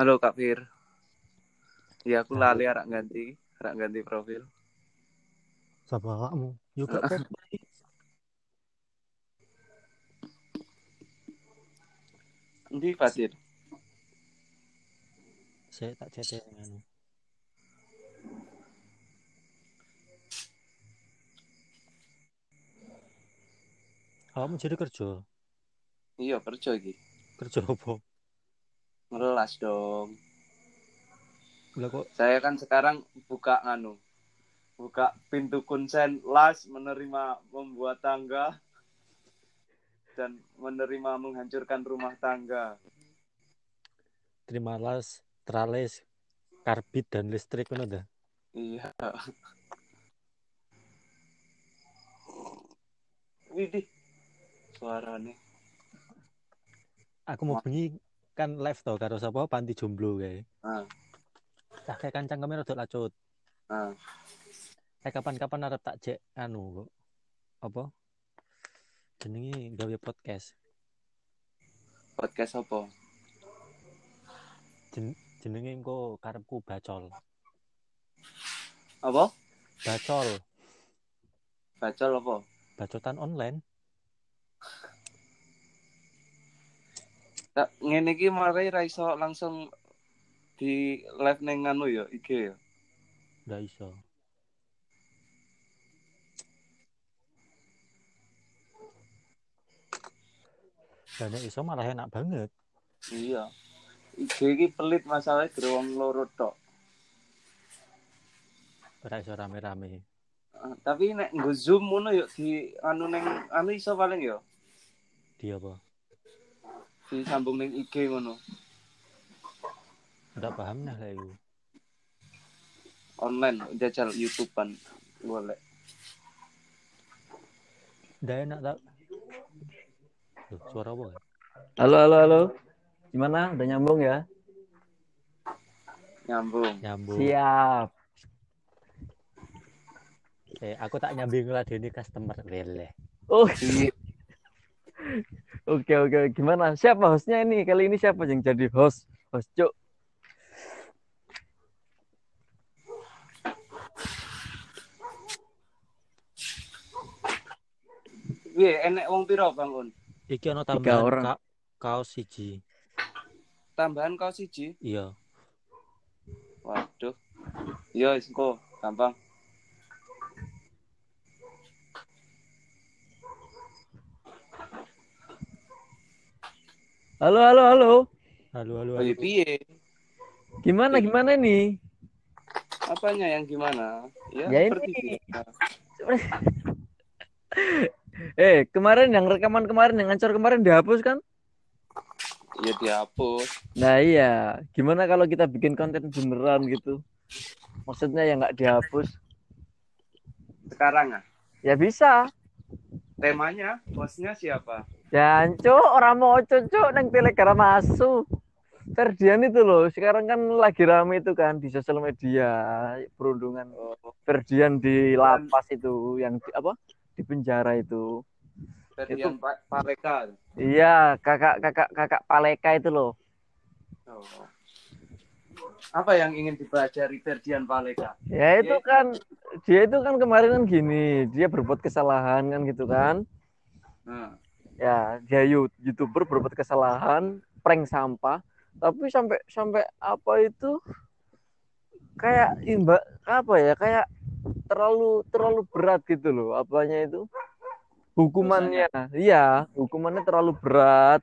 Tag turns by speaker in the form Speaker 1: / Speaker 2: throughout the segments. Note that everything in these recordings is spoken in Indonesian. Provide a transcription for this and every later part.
Speaker 1: Halo Kak Fir. Ya aku lali rak ganti, rak ganti profil.
Speaker 2: Sapa gak apa-apa.
Speaker 1: Endi Fatir?
Speaker 2: Saya tak cete ngono. Kamu jadi kerja?
Speaker 1: Iya kerja iki.
Speaker 2: Kerja apa?
Speaker 1: Ngelas dong.
Speaker 2: Lah kok
Speaker 1: Saya kan sekarang buka anu. Buka pintu konsen las menerima membuat tangga dan menerima menghancurkan rumah tangga.
Speaker 2: terima las, tralis, karbit dan listrik ngono dah.
Speaker 1: Iya. Widih. Suaranya.
Speaker 2: Aku mau bengi kan live to karo sapa panti jomblo kae.
Speaker 1: Ah.
Speaker 2: Cah kayak kancang kami rada lacut.
Speaker 1: Ah.
Speaker 2: Eh kapan-kapan arep tak jek anu kok. Apa? Jenenge gawe podcast.
Speaker 1: Podcast apa?
Speaker 2: Jen jenenge engko karepku bacol.
Speaker 1: Apa?
Speaker 2: Bacol,
Speaker 1: Bacol apa?
Speaker 2: bacotan online.
Speaker 1: Tak ngene iki marai ra iso langsung di live ning anu ya IG ya.
Speaker 2: Nggak iso. Banyak iso malah enak banget.
Speaker 1: Iya. IG iki pelit masalahnya gara wong loro tok.
Speaker 2: Ora iso rame-rame.
Speaker 1: Ah, tapi nek nggo Zoom ngono yo di anu ning anu iso paling yo
Speaker 2: Dia apa?
Speaker 1: Disambung ning IG ngono.
Speaker 2: Nggak paham nah lah iku.
Speaker 1: Online jajal YouTube-an golek.
Speaker 2: Nggak enak tak? Loh, suara apa?
Speaker 3: Halo, halo, halo. Gimana? Udah nyambung ya?
Speaker 1: Nyambung.
Speaker 2: Nyambung.
Speaker 3: Siap.
Speaker 2: Eh, aku tak nyambung lah ini customer lele.
Speaker 3: Oh, oke, oke. Gimana? Siapa hostnya ini? Kali ini siapa yang jadi host? Host, Cuk.
Speaker 1: Piye enek wong piro Bang Un?
Speaker 2: Iki ono
Speaker 3: Tiga
Speaker 2: tambahan
Speaker 3: orang.
Speaker 2: ka kaos siji.
Speaker 1: Tambahan kau siji.
Speaker 2: Iya.
Speaker 1: Waduh. Iya, wis engko gampang.
Speaker 3: Halo, halo, halo.
Speaker 2: Halo, halo, halo.
Speaker 1: iya, piye?
Speaker 3: Gimana, gimana nih?
Speaker 1: Apanya yang gimana? Ya,
Speaker 3: Ya, ini. Eh, kemarin yang rekaman kemarin, yang ngancor kemarin dihapus kan?
Speaker 1: Ya dihapus.
Speaker 3: Nah iya, gimana kalau kita bikin konten beneran gitu? Maksudnya yang nggak dihapus?
Speaker 1: Sekarang ah.
Speaker 3: Ya bisa.
Speaker 1: Temanya, bosnya siapa?
Speaker 3: Ya, cuk, orang mau cocok neng telegram masuk. Ferdian itu loh, sekarang kan lagi rame itu kan di sosial media perundungan
Speaker 1: Oh,
Speaker 3: Ferdian di lapas itu yang di, apa di penjara itu.
Speaker 1: Ferdian Pa- Paleka.
Speaker 3: Iya, kakak kakak kakak Paleka itu loh.
Speaker 1: Oh. Apa yang ingin dipelajari Ferdian Paleka?
Speaker 3: Ya itu
Speaker 1: Dia-
Speaker 3: kan dia itu kan kemarin kan gini, dia berbuat kesalahan kan gitu kan.
Speaker 1: Nah,
Speaker 3: Ya, dia youtuber berbuat kesalahan, prank sampah, tapi sampai sampai apa itu kayak imba apa ya kayak terlalu terlalu berat gitu loh apanya itu. Hukumannya iya hukumannya terlalu berat.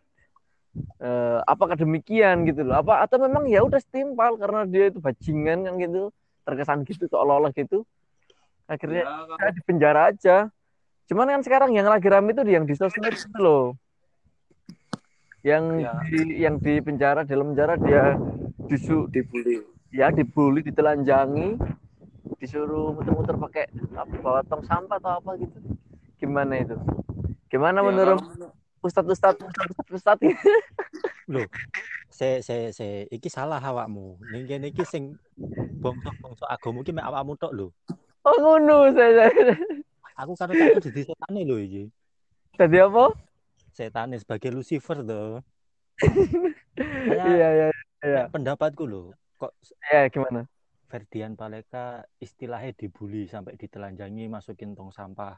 Speaker 3: Eh, apakah demikian gitu loh? Apa atau memang ya udah setimpal karena dia itu bajingan kan gitu terkesan gitu seolah-olah gitu. Akhirnya
Speaker 1: ya, kalau-
Speaker 3: ya, di penjara aja cuman kan sekarang yang lagi rame itu yang di sosmed itu loh yang
Speaker 1: Ya.
Speaker 3: di yang di penjara dalam penjara dia disu
Speaker 1: dibully.
Speaker 3: ya dibully ditelanjangi disuruh muter-muter pakai apa bawa tong sampah atau apa gitu gimana itu gimana
Speaker 1: Ya,
Speaker 3: menurut
Speaker 1: kalau-
Speaker 3: ustadz ustadz ustadz ustadz
Speaker 2: Loh, se se se iki salah awakmu. Ning kene iki sing bangsa-bangsa agama iki mek awakmu tok lho.
Speaker 3: oh ngono saya
Speaker 2: Aku karo tak jadi setane lho iki.
Speaker 3: tadi apa
Speaker 2: Setane sebagai Lucifer to.
Speaker 3: iya iya iya
Speaker 2: pendapatku loh kok
Speaker 3: Ya gimana?
Speaker 2: Ferdian Paleka istilahnya dibully sampai ditelanjangi masukin tong sampah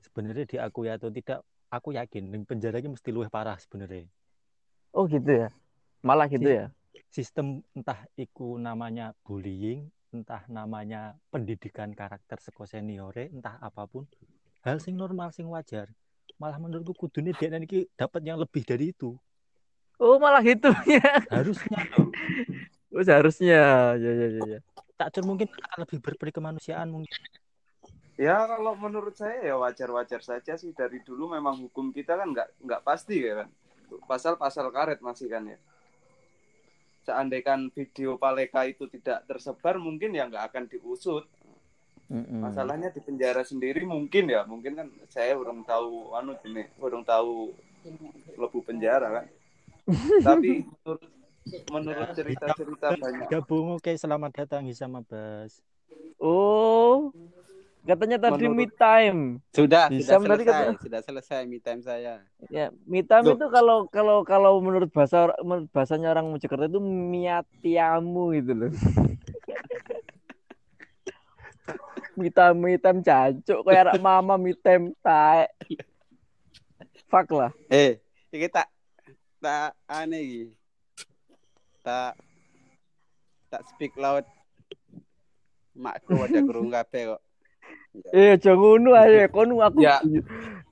Speaker 2: sebenarnya diakui atau tidak aku yakin di penjara ini mesti luwih parah sebenarnya
Speaker 3: Oh gitu ya. Malah gitu
Speaker 2: Si-
Speaker 3: ya.
Speaker 2: sistem entah iku namanya bullying entah namanya pendidikan karakter seko seniore entah apa pun hal sing normal sing wajar malah menurutku kudune dia iki dapat yang lebih dari itu
Speaker 3: Oh malah gitu ya.
Speaker 2: harusnya.
Speaker 3: Oh seharusnya. Ya ya ya. ya.
Speaker 2: tak Cur, mungkin akan lebih berperi kemanusiaan mungkin
Speaker 1: Ya kalau menurut saya ya wajar-wajar saja sih dari dulu memang hukum kita kan nggak nggak pasti ya kan. Pasal-pasal karet masih kan ya. Seandainya video Paleka itu tidak tersebar mungkin ya nggak akan diusut.
Speaker 3: Mm-mm.
Speaker 1: Masalahnya di penjara sendiri mungkin ya, mungkin kan saya belum tahu anu ini, belum tahu lebu penjara kan. Tapi menurut menurut cerita-cerita banyak
Speaker 2: gabung oke selamat datang Hisam Abbas
Speaker 3: Oh. Katanya tadi
Speaker 1: Menurut-
Speaker 3: me time.
Speaker 4: Sudah,
Speaker 3: Bisa,
Speaker 4: sudah
Speaker 3: tadi
Speaker 4: selesai,
Speaker 3: kata-
Speaker 4: sudah selesai me time saya.
Speaker 3: Ya, me time
Speaker 1: Loh.
Speaker 3: itu kalau kalau kalau menurut bahasa menurut bahasanya orang Mojokerto itu miatiamu gitu loh. me time me time cancuk kayak mama me time taek. Fuck lah.
Speaker 4: Eh, iki tak tak aneh iki. Tak tak speak loud. Makku ada kurung kabeh kok.
Speaker 3: Eh, aja ngono ae. Kon aku
Speaker 1: Ya.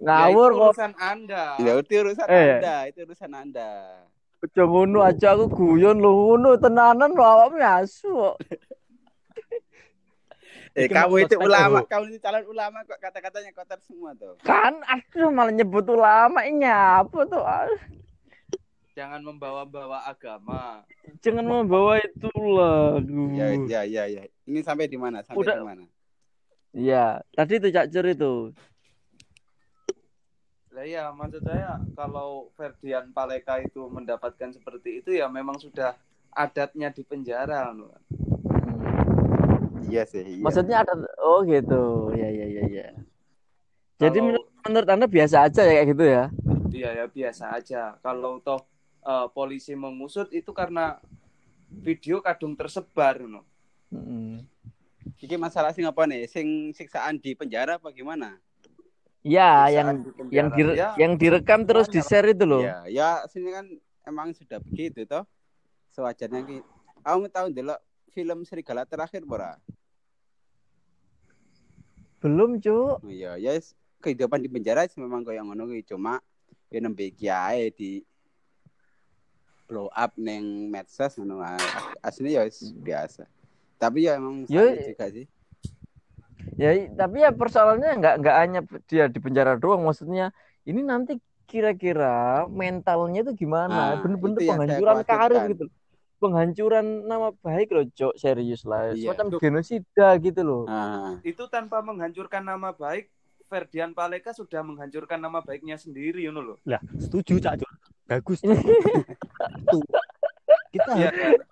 Speaker 3: ngawur
Speaker 1: Ya, itu
Speaker 3: kok.
Speaker 1: urusan Anda.
Speaker 4: Ya itu urusan
Speaker 3: Eh.
Speaker 4: Anda, itu urusan Anda.
Speaker 3: Aja ngono aja aku guyon lho ngono tenanan lho awakmu asu kok.
Speaker 4: Eh,
Speaker 2: Iki
Speaker 4: kamu itu ulama, kamu itu calon ulama kok kata-katanya kotor semua tuh.
Speaker 3: Kan aduh malah nyebut ulama ini apa tuh?
Speaker 1: Jangan membawa-bawa agama.
Speaker 3: Jangan membawa itulah.
Speaker 4: Ya, ya, ya, ya. Ini sampai di mana? Sampai
Speaker 3: Udah.
Speaker 4: di mana?
Speaker 3: Iya, tadi itu Cak Cur itu.
Speaker 1: Lah ya, maksud saya kalau Ferdian Paleka itu mendapatkan seperti itu ya memang sudah adatnya di penjara.
Speaker 4: Iya sih. Iya.
Speaker 3: Maksudnya ada oh gitu. Ya ya ya ya. Jadi
Speaker 1: Kalau-
Speaker 3: menurut, menurut Anda biasa aja ya kayak gitu ya?
Speaker 1: Iya ya biasa aja. Kalau toh eh, polisi mengusut itu karena video kadung tersebar no.
Speaker 3: Mm-mm.
Speaker 4: Iki masalah sing apa nih? Sing siksaan di penjara apa gimana?
Speaker 3: Ya,
Speaker 1: Siksaan
Speaker 3: yang yang dire-
Speaker 1: Ya,
Speaker 3: yang direkam terus di share itu loh.
Speaker 4: Ya, ya sini kan emang sudah begitu toh. Sewajarnya ki. Kamu tahu dulu film Serigala terakhir pora?
Speaker 3: Belum, Cuk.
Speaker 4: Oh, iya, ya yes. kehidupan di penjara sih memang kayak ngono kuwi cuma ya nembe kiai di blow up neng medsos ngono. Aslinya ya wis biasa. Tapi ya emang
Speaker 3: Ya,
Speaker 4: juga sih.
Speaker 3: Ya, tapi ya persoalannya nggak nggak hanya dia di penjara doang, maksudnya ini nanti kira-kira mentalnya itu gimana?
Speaker 4: Nah,
Speaker 3: Bener-bener
Speaker 4: saya
Speaker 3: penghancuran karir gitu. Penghancuran nama baik loh, Cok, serius lah.
Speaker 4: Iya.
Speaker 3: Semacam genosida gitu loh.
Speaker 4: Ah,
Speaker 1: itu tanpa menghancurkan nama baik Ferdian Paleka sudah menghancurkan nama baiknya sendiri you know loh.
Speaker 2: lah setuju Cak Cur. bagus. Tuh. kita
Speaker 1: Iya,
Speaker 2: harus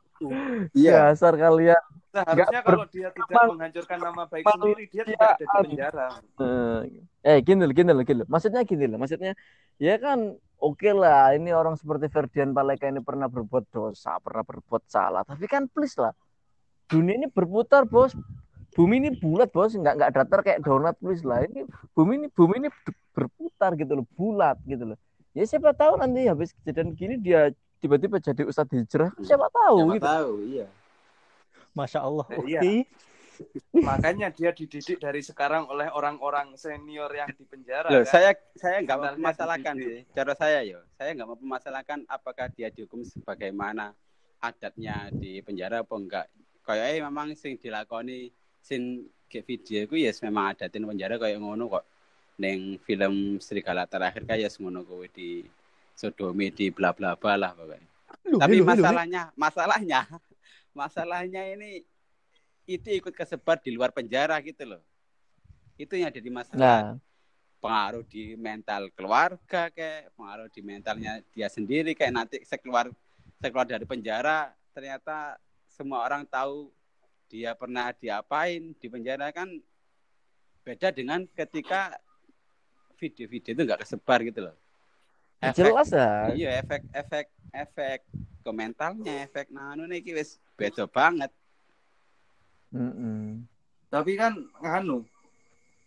Speaker 4: iya.
Speaker 3: Dasar kalian.
Speaker 1: Seharusnya
Speaker 3: Nggak
Speaker 1: kalau dia tidak
Speaker 3: berpengalaman.
Speaker 1: menghancurkan nama baik
Speaker 3: Manusia
Speaker 1: sendiri dia tidak ada di penjara.
Speaker 3: Eh, eh gini loh, gini loh, gini loh. Maksudnya gini loh, maksudnya ya kan oke lah ini orang seperti Ferdian Paleka ini pernah berbuat dosa, pernah berbuat salah. Tapi kan please lah. Dunia ini berputar, Bos. Bumi ini bulat, Bos. Nggak nggak datar kayak donat, please lah. Ini bumi ini bumi ini ber- berputar gitu loh, bulat gitu loh. Ya siapa tahu nanti habis kejadian gini dia tiba-tiba jadi ustadz hijrah. Siapa tahu
Speaker 4: Siapa
Speaker 3: gitu.
Speaker 4: tahu, iya.
Speaker 2: Masya Allah
Speaker 1: Eh, iya. Makanya dia dididik dari sekarang oleh orang-orang senior yang di penjara.
Speaker 4: Loh,
Speaker 1: kan?
Speaker 4: saya saya nggak mempermasalahkan sih. Cara saya yo, saya nggak mempermasalahkan apakah dia dihukum sebagaimana adatnya di penjara apa enggak. Kayaknya memang sing dilakoni sing ke video itu ya memang adatin penjara kayak ngono kok. Neng film Serigala terakhir kayak ngono kowe di sodomi di bla bla bla lah pokoknya.
Speaker 2: Loh,
Speaker 4: Tapi
Speaker 2: loh, loh,
Speaker 4: masalahnya, masalahnya, ini itu ikut kesebar di luar penjara gitu loh. Itu yang jadi masalah
Speaker 3: Nah,
Speaker 4: pengaruh di mental keluarga kayak pengaruh di mentalnya dia sendiri kayak nanti sekeluar sekeluar dari penjara ternyata semua orang tahu dia pernah diapain di penjara kan beda dengan ketika video-video itu nggak kesebar gitu loh efek
Speaker 3: jelas lah.
Speaker 4: iya efek efek efek ke mentalnya efek nanu iki wis beda banget
Speaker 3: Mm-mm.
Speaker 1: Tapi kan anu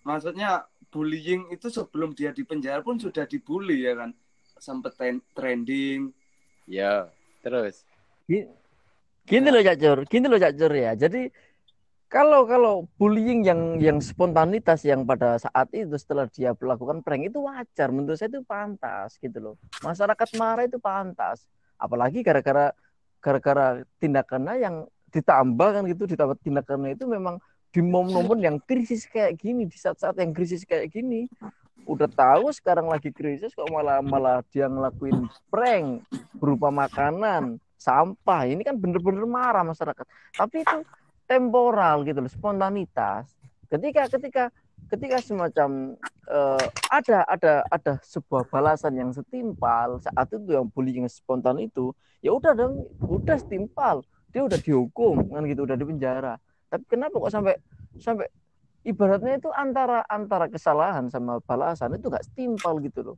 Speaker 1: maksudnya bullying itu sebelum dia di penjara pun sudah dibully ya kan. Sempet trending.
Speaker 4: ya terus
Speaker 3: Gi- Gini loh Cak Jur, gini loh Cak Jur ya. Jadi kalau kalau bullying yang yang spontanitas yang pada saat itu setelah dia melakukan prank itu wajar menurut saya itu pantas gitu loh. Masyarakat marah itu pantas. Apalagi gara-gara gara-gara tindakannya yang ditambah kan gitu ditambah tindakannya itu memang di momen-momen yang krisis kayak gini di saat-saat yang krisis kayak gini udah tahu sekarang lagi krisis kok malah malah dia ngelakuin prank berupa makanan sampah. Ini kan bener-bener marah masyarakat. Tapi itu temporal gitu loh spontanitas. Ketika ketika ketika semacam eh, ada ada ada sebuah balasan yang setimpal saat itu yang bullying spontan itu ya udah dong udah setimpal. Dia udah dihukum kan gitu udah di penjara. Tapi kenapa kok sampai sampai ibaratnya itu antara antara kesalahan sama balasan itu gak setimpal gitu loh.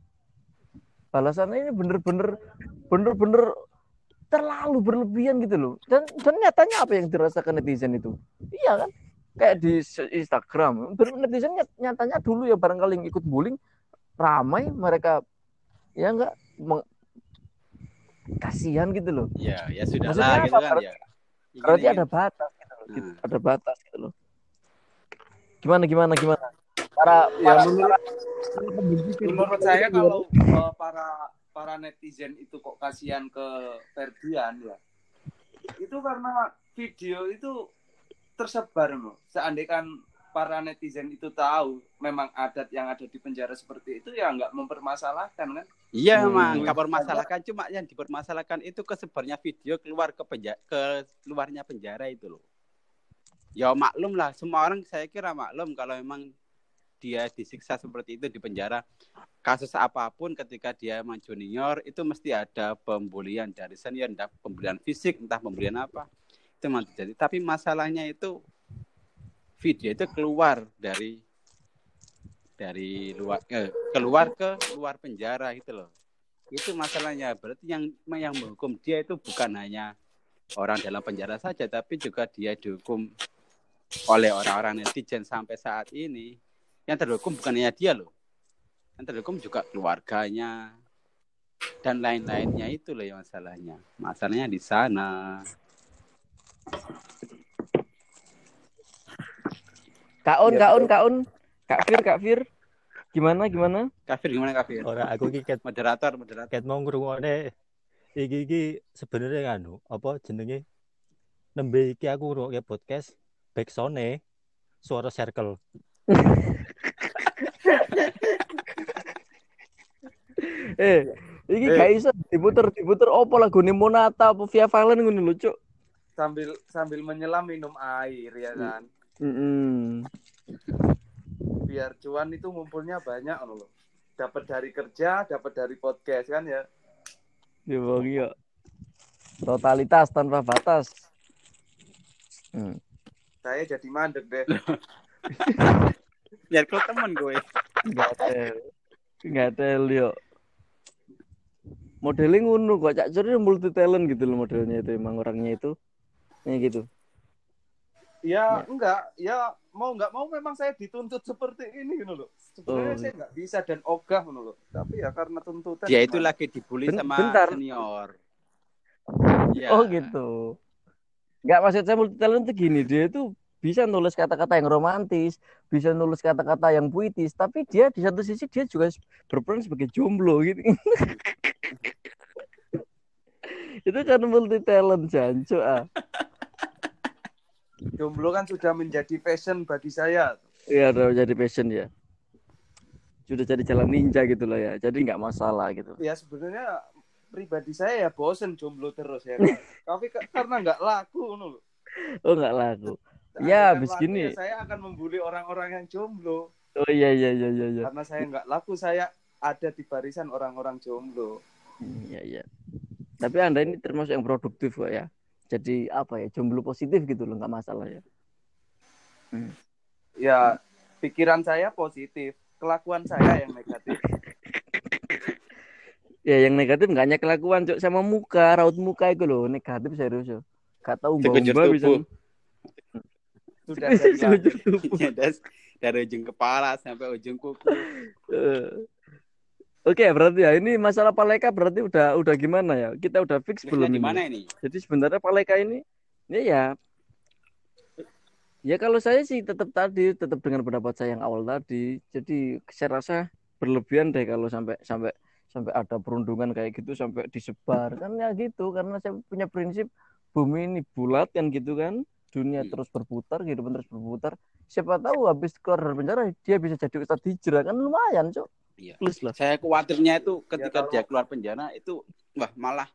Speaker 3: Balasannya ini bener-bener bener-bener terlalu berlebihan gitu loh. Dan dan nyatanya apa yang dirasakan netizen itu? Iya kan kayak di Instagram. Netizen nyat- nyatanya dulu ya barangkali yang ikut bullying ramai mereka. Ya enggak? Meng- kasihan gitu loh.
Speaker 4: Ya ya sudah
Speaker 3: Maksudnya
Speaker 4: lah gitu kan
Speaker 3: Berarti-
Speaker 4: ya.
Speaker 3: berarti ada batas gitu loh. Gitu,
Speaker 4: Nah.
Speaker 3: ada batas gitu loh. Gimana gimana gimana? Para
Speaker 1: Ya
Speaker 3: para,
Speaker 1: menurut
Speaker 3: para
Speaker 1: menurut saya kalau eh, para para netizen itu kok kasihan ke Ferdian ya. Itu karena video itu tersebar loh. Seandainya para netizen itu tahu memang adat yang ada di penjara seperti itu ya nggak mempermasalahkan kan.
Speaker 4: Iya
Speaker 3: Hmm.
Speaker 4: emang nggak permasalahkan cuma yang dipermasalahkan itu kesebarnya video keluar ke penjara ke luarnya penjara itu loh. Ya maklum lah semua orang saya kira maklum kalau memang dia disiksa seperti itu di penjara kasus apa pun ketika dia emang junior itu mesti ada pembulian dari senior entah pembulian fisik entah pembulian apa itu memang terjadi. Tapi masalahnya itu video itu keluar dari dari luar eh, keluar ke luar penjara itu loh. Itu masalahnya. Berarti yang yang menghukum dia itu bukan hanya orang dalam penjara saja tapi juga dia dihukum oleh orang-orang netizen sampai saat ini. Yang terhukum bukan hanya dia loh. Yang terhukum juga keluarganya dan lain-lainnya itu loh yang masalahnya. Masalahnya di sana
Speaker 3: Kaun,
Speaker 1: Ya,
Speaker 3: kaun, kaun. Kak Fir, Kak Fir. Gimana, gimana?
Speaker 4: kafir gimana kafir
Speaker 2: Ora aku iki ket
Speaker 4: moderator moderator
Speaker 2: ket mau ngrungokne iki iki sebenarnya nganu apa jenenge nembe iki aku ngrungokke podcast backsound suara circle.
Speaker 3: Eh, iki
Speaker 1: Eh.
Speaker 3: gak iso diputer diputer opo lagune Monata apa Via Valen ngono lho, Cuk.
Speaker 1: Sambil sambil menyelam minum air ya kan.
Speaker 3: Heeh.
Speaker 1: Biar cuan itu ngumpulnya banyak loh. Dapat dari kerja, dapat dari podcast kan ya.
Speaker 3: Ya bang iya. Totalitas tanpa batas. Hmm.
Speaker 1: Saya jadi mandek deh.
Speaker 4: biar kau temen gue
Speaker 3: Enggak tel. Enggak tel yo. Modelnya ngono kok Cak Curi multi talent gitu loh modelnya itu emang orangnya itu. Kayak gitu.
Speaker 1: Ya enggak, ya mau enggak mau memang saya dituntut seperti ini gitu loh. Sebenarnya
Speaker 3: Oh.
Speaker 1: saya enggak bisa dan ogah gitu loh. Tapi ya karena tuntutan.
Speaker 4: dia itu lagi dibully
Speaker 3: Ben-
Speaker 4: sama
Speaker 3: bentar.
Speaker 4: senior Ya.
Speaker 3: Oh gitu. Enggak maksud saya multi talent itu gini, dia itu bisa nulis kata-kata yang romantis, bisa nulis kata-kata yang puitis, tapi dia di satu sisi dia juga berperan sebagai jomblo gitu. itu kan multi talent jancu ah.
Speaker 1: Jomblo kan sudah menjadi fashion bagi saya.
Speaker 3: Iya udah jadi passion ya. Sudah jadi jalan ninja gitu loh ya. Jadi nggak masalah gitu.
Speaker 1: Ya sebenarnya pribadi saya ya bosen jomblo terus ya. Tapi karena enggak laku loh.
Speaker 3: Oh nggak laku.
Speaker 1: Seandainya
Speaker 3: Ya, habis gini.
Speaker 1: ya saya akan membuli orang-orang yang jomblo.
Speaker 3: Oh iya iya iya iya. iya.
Speaker 1: Karena saya enggak laku, saya ada di barisan orang-orang jomblo.
Speaker 3: Hmm, Iya iya. Tapi anda ini termasuk yang produktif kok ya. Jadi apa ya jomblo positif gitu loh nggak masalah ya.
Speaker 1: Ya, pikiran saya positif, kelakuan saya yang negatif.
Speaker 3: Ya yang negatif nggak hanya kelakuan cok sama muka, raut muka itu loh negatif serius yo. Gak tahu mbak
Speaker 4: Sekujur
Speaker 3: mbak bisa.
Speaker 1: Sudah.
Speaker 4: Ya, dari ujung kepala sampai ujung kuku.
Speaker 3: Oke, berarti ya ini masalah Paleka berarti udah udah gimana ya? Kita udah fix belum
Speaker 4: Belum di
Speaker 3: ini?
Speaker 4: ini?
Speaker 3: Jadi sebenarnya Paleka ini ya ya ya kalau saya sih tetap tadi tetap dengan pendapat saya yang awal tadi. Jadi saya rasa berlebihan deh kalau sampai sampai sampai ada perundungan kayak gitu sampai disebar kan ya gitu karena saya punya prinsip bumi ini bulat kan gitu kan dunia
Speaker 4: Hmm.
Speaker 3: terus berputar kehidupan terus berputar siapa tahu habis keluar dari penjara dia bisa jadi ustadz hijrah kan lumayan cok
Speaker 4: Iya.
Speaker 3: plus lah
Speaker 4: Saya khawatirnya itu ketika
Speaker 1: kalau-
Speaker 4: dia keluar penjara itu wah malah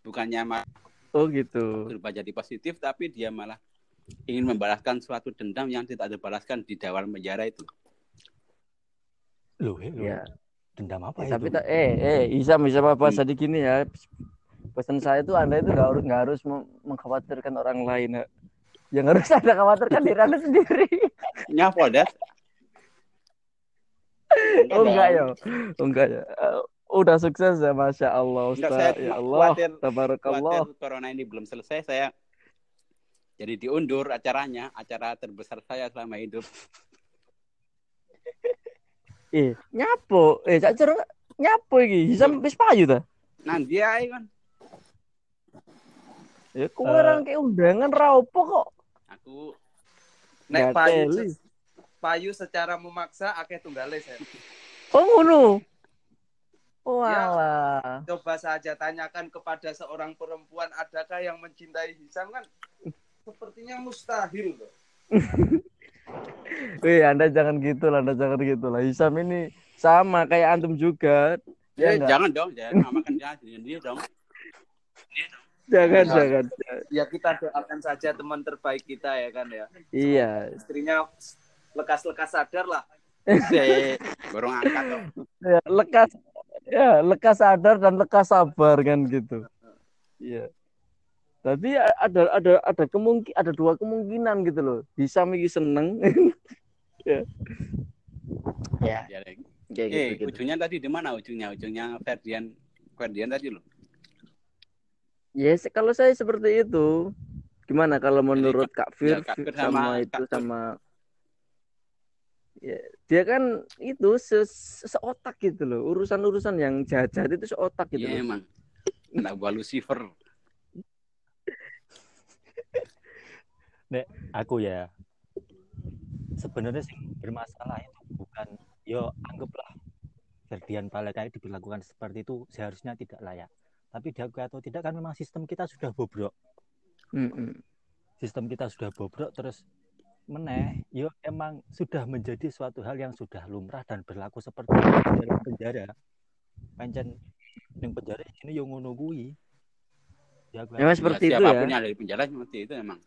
Speaker 4: bukannya malah
Speaker 3: oh gitu
Speaker 4: berubah jadi positif tapi dia malah ingin membalaskan suatu dendam yang tidak dibalaskan di dalam penjara itu.
Speaker 2: Loh, eh, loh.
Speaker 3: ya
Speaker 2: dendam apa
Speaker 3: tapi
Speaker 2: itu?
Speaker 3: tak eh eh Isam Isam apa
Speaker 4: Hmm.
Speaker 3: tadi gini ya pesan saya itu anda itu nggak harus nggak harus mengkhawatirkan orang lain ya. yang harus anda khawatirkan diri anda sendiri
Speaker 4: Nyapa das?
Speaker 3: Oh enggak ya? Oh enggak ya? Eh, udah sukses ya masya Allah
Speaker 4: Enggak,
Speaker 3: Ustaz.
Speaker 4: saya
Speaker 3: ya Allah
Speaker 4: khawatir
Speaker 3: tabarakallah.
Speaker 4: khawatir corona ini belum selesai. Saya jadi diundur acaranya acara terbesar saya selama hidup.
Speaker 3: Eh nyapo eh cak Cer, nyapo iki. Isam wis payu ta?
Speaker 4: Nanti ya kan
Speaker 3: ya
Speaker 2: Eh.
Speaker 3: kurang kayak undangan raopo kok?
Speaker 4: Aku
Speaker 1: Nek
Speaker 3: Nggak
Speaker 1: payu. Payu secara memaksa akeh tunggale saya.
Speaker 3: oh ngono oh
Speaker 1: Ya. Coba saja tanyakan kepada seorang perempuan adakah yang mencintai Hisam kan sepertinya mustahil loh.
Speaker 3: Wih, Anda jangan gitu lah, Anda jangan gitu lah. Hisam ini sama kayak antum juga. Ya enggak?
Speaker 4: jangan dong jangan namakan dia dengan dia dong
Speaker 3: Jangan,
Speaker 1: Ya.
Speaker 3: jangan.
Speaker 1: Ya kita doakan saja teman terbaik kita ya kan ya.
Speaker 3: Iya.
Speaker 1: Istrinya lekas-lekas sadar lah.
Speaker 4: Sih, baru angkat dong
Speaker 3: Ya, lekas ya, lekas sadar dan lekas sabar kan gitu. Iya. Tapi ada ada ada kemungkin ada dua kemungkinan gitu loh. Hisam iki seneng. ya. Ya,
Speaker 4: Ya,
Speaker 3: kayak
Speaker 4: eh
Speaker 3: gitu, gitu.
Speaker 4: ujungnya tadi di mana ujungnya ujungnya Ferdian Ferdian tadi loh
Speaker 3: Yes, kalau saya seperti itu. Gimana kalau menurut Kak Fir,
Speaker 4: ya, Kak Fir
Speaker 3: sama,
Speaker 4: sama
Speaker 3: itu
Speaker 4: Kak Fir.
Speaker 3: sama ya, dia kan itu se se- seotak gitu loh. Urusan-urusan yang jahat-jahat itu seotak gitu
Speaker 4: Iya
Speaker 3: loh.
Speaker 4: emang anak buah Lucifer
Speaker 2: Aku ya sebenarnya sih bermasalah itu bukan yo anggaplah Ferdian Paleka diberlakukan seperti itu seharusnya tidak layak. Tapi diakui atau tidak kan memang sistem kita sudah bobrok.
Speaker 3: Mm-mm.
Speaker 2: Sistem kita sudah bobrok terus meneh yo emang sudah menjadi suatu hal yang sudah lumrah dan berlaku seperti itu di dalam penjara. Pancen ning penjara ini yo ngono kuwi. Diakui
Speaker 3: Memang
Speaker 2: atau
Speaker 3: seperti
Speaker 4: Ya,
Speaker 3: itu ya.
Speaker 4: yang ada di penjara seperti itu emang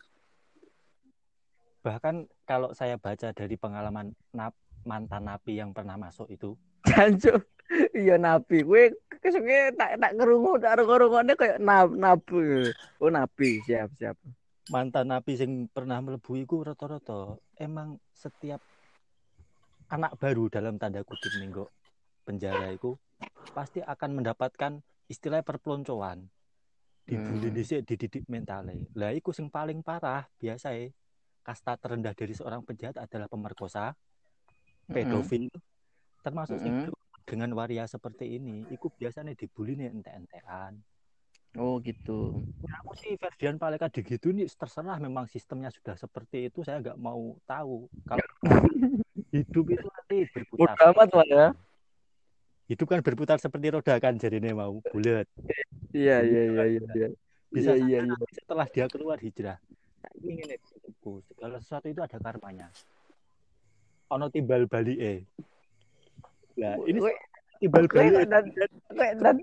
Speaker 2: bahkan kalau saya baca dari pengalaman nap, mantan napi yang pernah masuk itu
Speaker 3: Jancuk. Iya nabi. Kowe kesuke tak tak kerungu tak kerungune kayak nab nabi. Oh nabi, siap siap.
Speaker 2: Mantan napi yang pernah melebu iku rata-rata emang setiap anak baru dalam tanda kutip minggu penjara itu pasti akan mendapatkan istilah perpeloncoan. Dibully
Speaker 3: Hmm.
Speaker 2: dhisik dididik mentalnya lah iku sing paling parah biasa kasta terendah dari seorang penjahat adalah pemerkosa pedofil. Termasuk sing
Speaker 3: Mm-mm.
Speaker 2: dengan waria seperti ini iku biasanya dibully nih ente-entean
Speaker 3: Oh gitu.
Speaker 2: aku sih Ferdian Paleka digitu nih terserah memang sistemnya sudah seperti itu saya nggak mau tahu kalau hidup itu nanti berputar
Speaker 3: Udah amat lah ya.
Speaker 2: hidup kan berputar seperti roda kan jadinya mau bulat
Speaker 3: Iya iya iya iya.
Speaker 2: bisa
Speaker 3: Iya, iya, iya.
Speaker 2: nanti setelah dia keluar hijrah nah, ini ini menurutku, segala sesuatu itu ada karmanya ono timbal balik eh nah ini
Speaker 3: Kowe
Speaker 2: balik
Speaker 3: dan, dan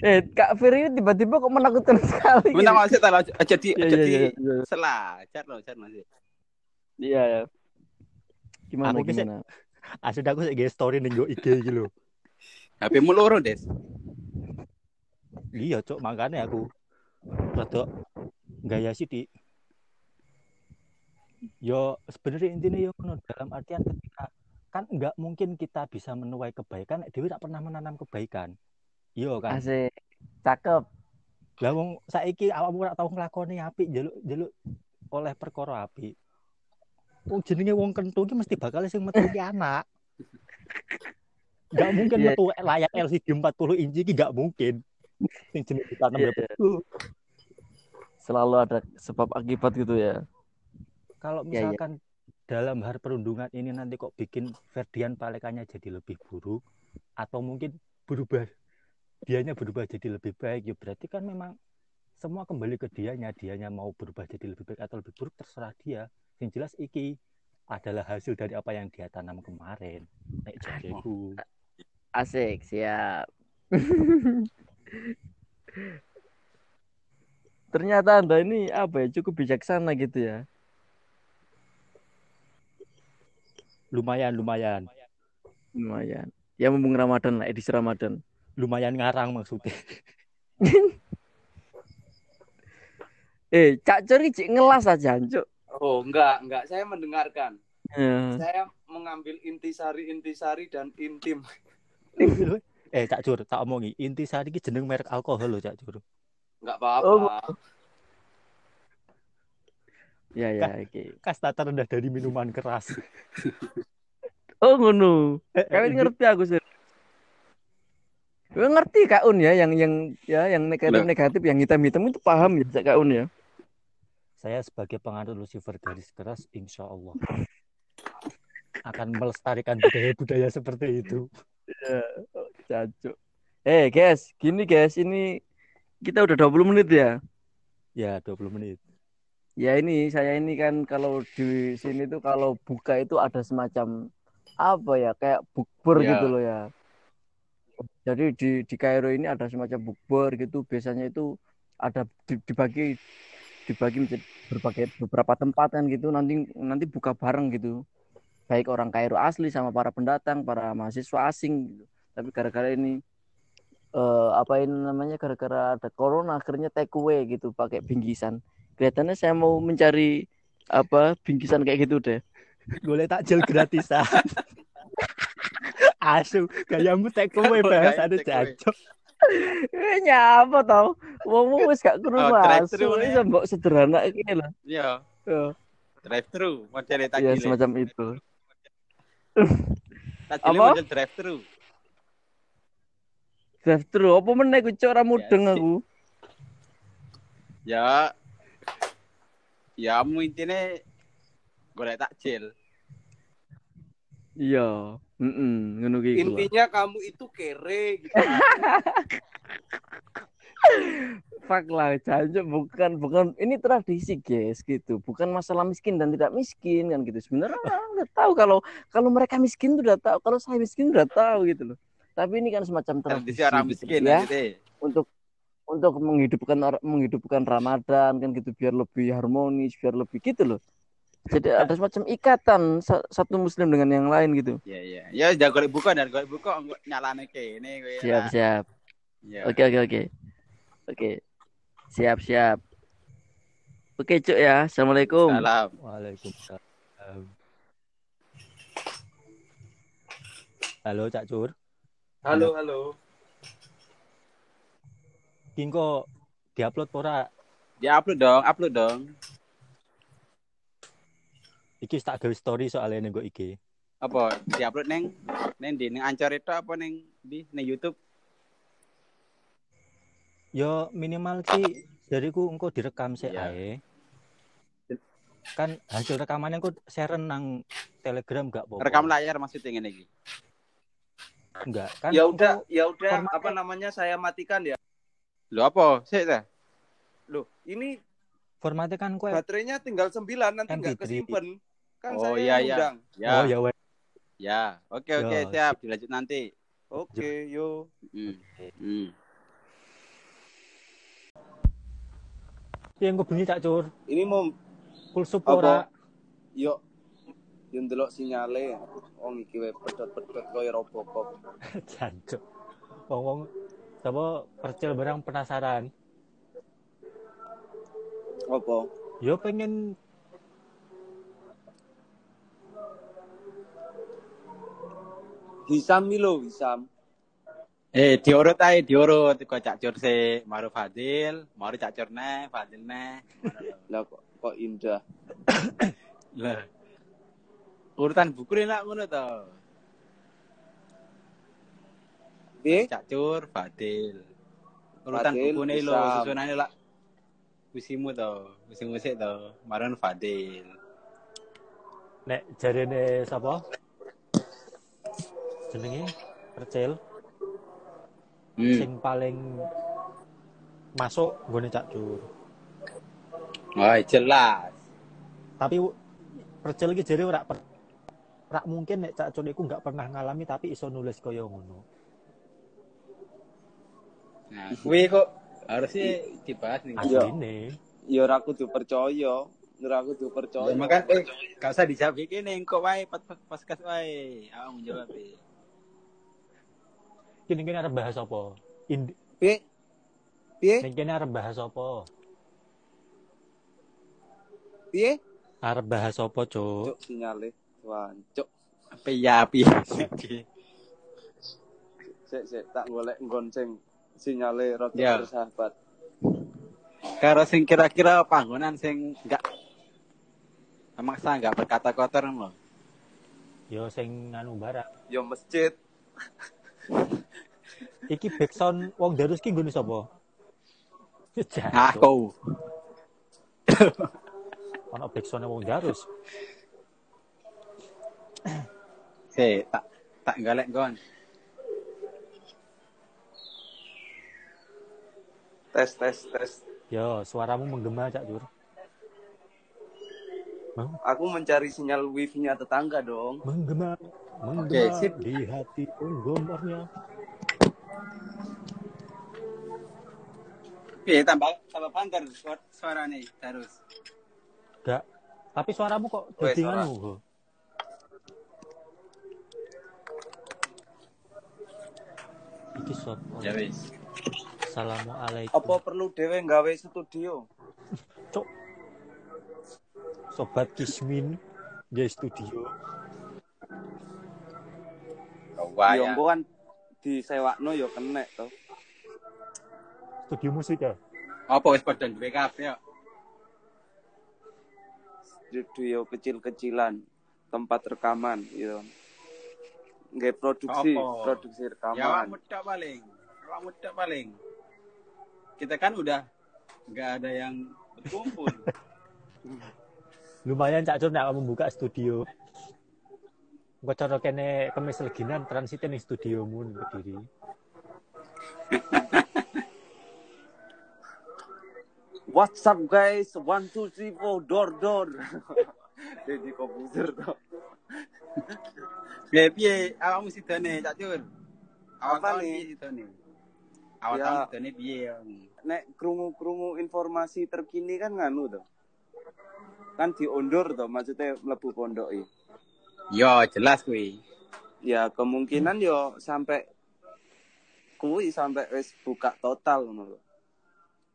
Speaker 3: eh Kak Fir ini tiba-tiba kok menakutkan sekali.
Speaker 4: minta maaf saya tahu jadi
Speaker 3: Iya
Speaker 4: jadi
Speaker 3: iya iya. iya.
Speaker 4: selajar loh jar masih
Speaker 3: Iya ya. Gimana
Speaker 2: Aku
Speaker 3: gimana?
Speaker 2: asli aku sih story nih IG gitu loh
Speaker 4: HP mu loro des
Speaker 2: iya cok makanya aku rada gaya sih di yo sebenarnya intinya yo ngono, dalam artian ketika kan nggak mungkin kita bisa menuai kebaikan Dewi tak pernah menanam kebaikan iya kan
Speaker 3: Asik. Cakep.
Speaker 2: lah wong saiki awakmu ora tau nglakoni apik jaluk oleh perkara apik wong jenenge wong kentu iki mesti bakal sing metu anak Gak mungkin
Speaker 3: Iya.
Speaker 2: metu layar LCD 40 inci ki gak mungkin. Sing jenenge ditanam
Speaker 3: Iya,
Speaker 2: ya
Speaker 3: iya.
Speaker 2: betul.
Speaker 3: Selalu ada sebab akibat gitu ya.
Speaker 2: Kalau
Speaker 3: Iya, iya.
Speaker 2: misalkan dalam hal perundungan ini nanti kok bikin Ferdian Palekannya jadi lebih buruk atau mungkin berubah dianya berubah jadi lebih baik ya berarti kan memang semua kembali ke dianya dianya mau berubah jadi lebih baik atau lebih buruk terserah dia yang jelas iki adalah hasil dari apa yang dia tanam kemarin nek jareku
Speaker 3: Asik, siap. Ternyata Anda ini apa ya, cukup bijaksana gitu ya.
Speaker 2: Lumayan lumayan
Speaker 3: Lumayan. Ya mumpung Ramadan lah, edisi Ramadan.
Speaker 2: lumayan ngarang maksudnya
Speaker 3: Eh, Cak Curi cik ngelas aja, Cuk.
Speaker 1: Oh, enggak, enggak. Saya mendengarkan.
Speaker 3: Ya.
Speaker 1: Saya mengambil intisari-intisari dan intim.
Speaker 2: eh cak cur tak omongi inti sari iki jeneng merek alkohol loh cak cur
Speaker 1: Enggak apa-apa.
Speaker 3: Oh. Ya ya, oke.
Speaker 2: kasta terendah dari minuman keras
Speaker 3: Oh, ngono.
Speaker 2: Eh, eh,
Speaker 3: Kalian ngerti aku sih. Gue ngerti Kak Un ya, yang yang ya yang negatif negatif, yang hitam hitam itu paham ya Kak Un ya.
Speaker 2: saya sebagai penganut Lucifer garis keras insya Allah akan melestarikan budaya-budaya seperti itu
Speaker 3: Cacu. Eh guys, gini guys, ini kita udah 20 menit ya.
Speaker 2: ya 20 menit
Speaker 3: Ya ini saya ini kan kalau di sini tuh kalau buka itu ada semacam apa ya kayak bukber
Speaker 4: Ya.
Speaker 3: gitu loh ya. Jadi di di Kairo ini ada semacam bukber gitu. Biasanya itu ada di- dibagi dibagi menjadi berbagai beberapa tempat kan gitu. Nanti nanti buka bareng gitu. Baik orang Kairo asli sama para pendatang, para mahasiswa asing gitu. Tapi gara-gara ini eh apa ini namanya gara-gara ada corona akhirnya take away gitu pakai bingkisan kelihatannya saya mau mencari apa bingkisan kayak gitu deh
Speaker 2: boleh takjil gratisan asu gayamu take away
Speaker 4: Oh,
Speaker 2: bahasa
Speaker 4: gaya
Speaker 2: ada cacok
Speaker 3: nyapa tau wong wis gak masuk
Speaker 4: nih.
Speaker 3: ini mbok sederhana iki lho
Speaker 4: Iya,
Speaker 3: Ya,
Speaker 4: drive thru model
Speaker 3: ya
Speaker 4: takjil.
Speaker 3: semacam itu
Speaker 4: Takjil
Speaker 3: Apa?
Speaker 4: model drive thru.
Speaker 3: drive thru apa meneh ku cok ora mudeng
Speaker 4: sih.
Speaker 3: aku
Speaker 4: Ya. Ya mu intine golek takjil.
Speaker 3: iya heeh ngono ki iku lah.
Speaker 1: Intinya kamu itu kere gitu.
Speaker 3: Fuck lah, jancuk bukan bukan ini tradisi guys gitu, bukan masalah miskin dan tidak miskin kan gitu. Sebenarnya udah tahu kalau kalau mereka miskin tuh udah tahu, kalau saya miskin udah tahu gitu loh. Tapi ini kan semacam tradisi,
Speaker 4: Tradisi orang
Speaker 3: gitu,
Speaker 4: miskin
Speaker 3: ya
Speaker 4: gitu.
Speaker 3: untuk untuk menghidupkan menghidupkan Ramadan kan gitu biar lebih harmonis, biar lebih gitu loh. Jadi ada semacam ikatan sa- satu muslim dengan yang lain gitu.
Speaker 4: Iya, iya. Ya golek buka dan golek buka nyalane kene kowe.
Speaker 3: Siap,
Speaker 4: lah.
Speaker 3: siap.
Speaker 4: Iya.
Speaker 3: Oke oke oke. Oke. Siap siap. Oke cuk ya. Assalamualaikum.
Speaker 4: Salam.
Speaker 2: Waalaikumsalam halo cak cur
Speaker 1: Halo, halo.
Speaker 2: Kingko diupload ora
Speaker 4: Ya upload dong, upload dong.
Speaker 2: iki tak gawe story soalnya ning nggo iki
Speaker 4: Apa diupload neng neng di neng Anchor itu apa neng di neng YouTube?
Speaker 2: yo minimal ki dariku engko direkam sik
Speaker 4: Iya.
Speaker 2: ae kan hasil rekamannya engko share nang telegram gak apa
Speaker 4: Rekam layar maksudnya ngene iki.
Speaker 2: enggak kan
Speaker 1: Ya udah, ya udah apa namanya saya matikan ya.
Speaker 4: Lho apa? Sik ta?
Speaker 1: Loh, ini
Speaker 2: formatnya kan kue
Speaker 1: baterainya tinggal 9 nanti
Speaker 2: Kan
Speaker 1: nggak
Speaker 2: Fitri.
Speaker 1: kesimpan. Kan
Speaker 4: Oh,
Speaker 1: saya
Speaker 4: iya,
Speaker 1: yang
Speaker 4: iya.
Speaker 1: undang.
Speaker 4: Ya.
Speaker 2: oh ya wes
Speaker 4: Ya. Oke oke
Speaker 2: Ya,
Speaker 4: siap dilanjut nanti.
Speaker 1: Oke, yo.
Speaker 4: Hmm. Hmm.
Speaker 2: yang gue bunyi cak cur
Speaker 1: Ini mau
Speaker 2: full sup
Speaker 1: Apa?
Speaker 2: ora
Speaker 1: yo yo ndelok sinyale. Wong iki pedot-pedot koyo Robocop.
Speaker 2: jancuk wong wong sapa percil barang penasaran
Speaker 1: Apa?
Speaker 2: yo pengen
Speaker 1: Hisam iki lho, Hisam.
Speaker 4: Eh, diurut ae, diurut. Kok Cak Cur se, maru Fadil, maru Cak Cur neh, Fadil neh.
Speaker 1: Lah kok kok indah.
Speaker 4: Lah. Urutan buku ini ngono to.
Speaker 1: Piye?
Speaker 4: Cak Cur, Fadil. Urutan
Speaker 1: Fadil,
Speaker 4: buku ini lho,
Speaker 1: Hisam.
Speaker 4: susunane lah. Wisimu to, wisimu sik to, maron Fadil.
Speaker 2: Nek jarene sapa? Jenenge Percil
Speaker 4: Hmm.
Speaker 2: sing paling masuk nggone Cak Cur.
Speaker 4: Wah, jelas.
Speaker 2: Tapi Percil iki jare ora per- ora mungkin nek Cak Cur iku nggak pernah ngalami tapi iso nulis kaya ngono.
Speaker 4: Nah, kuwi kok harusnya dibahas nih.
Speaker 1: Iya.
Speaker 2: Asline.
Speaker 1: Ya ora kudu percaya, ora kudu percaya.
Speaker 4: Ya, makan eh gak usah dijawab iki ning kok wae pas pas kas wae. Aku menjawab e.
Speaker 2: Kene kene arep bahas apa? Ind
Speaker 1: Piye? Piye?
Speaker 2: ning kene arep bahas apa?
Speaker 1: Piye?
Speaker 2: Arep bahas apa, Cuk?
Speaker 1: Cuk sinyale. Wancuk.
Speaker 4: Apa ya?
Speaker 1: Sik sik tak golek nggon sing sinyale rada
Speaker 4: Ya.
Speaker 1: bersahabat.
Speaker 4: Karo sing kira-kira panggonan sing enggak memaksa enggak berkata kotor lho.
Speaker 2: Yo sing anu barang.
Speaker 1: Ya masjid.
Speaker 2: Iki backsound wong Darus ki nggone sapa?
Speaker 4: Aku.
Speaker 2: Ono backsound wong Darus.
Speaker 4: Si, tak tak galek gon.
Speaker 1: Tes tes tes.
Speaker 2: Yo, suaramu menggema, Cak Dur.
Speaker 1: Aku mencari sinyal wifi-nya tetangga dong.
Speaker 2: Menggema,
Speaker 4: Oke,
Speaker 2: menggema
Speaker 4: sip.
Speaker 2: di hati penggemarnya.
Speaker 4: Piye tambah tambah panter suara, suarane terus.
Speaker 2: Gak. Tapi suaramu kok kok. Iki sapa?
Speaker 4: Ya wis.
Speaker 2: Assalamualaikum.
Speaker 1: Apa perlu dhewe gawe studio?
Speaker 2: Cuk. Sobat Kismin di studio.
Speaker 1: Ya
Speaker 4: Waya.
Speaker 1: engko kan disewakno ya kenek to.
Speaker 2: Studio musik ya.
Speaker 4: Apa wis padha duwe kabeh ya?
Speaker 1: Studio kecil-kecilan, tempat rekaman gitu. Nggak produksi,
Speaker 4: Apa?
Speaker 1: produksi
Speaker 4: Ya
Speaker 1: rekaman.
Speaker 4: awakmu tok paling. Tok paling. Kita kan udah nggak ada yang berkumpul.
Speaker 2: Lumayan Cak nek kamu buka studio. Engko cara kene kemis leginan transit ning studiomu ning Kediri.
Speaker 1: What's up guys? One two three four door door. Jadi komputer to.
Speaker 4: Piye piye awakmu sidone Cak Cur? Awak
Speaker 1: Apa
Speaker 4: tahun
Speaker 1: nih? Ya.
Speaker 4: tahun sidone piye? ya?
Speaker 1: Nek krungu-krungu informasi terkini kan nganu to. Kan diundur to, maksudnya mlebu pondok iki.
Speaker 4: Yo jelas kuwi.
Speaker 1: Ya kemungkinan yo sampai kuwi sampai wis buka total ngono lho.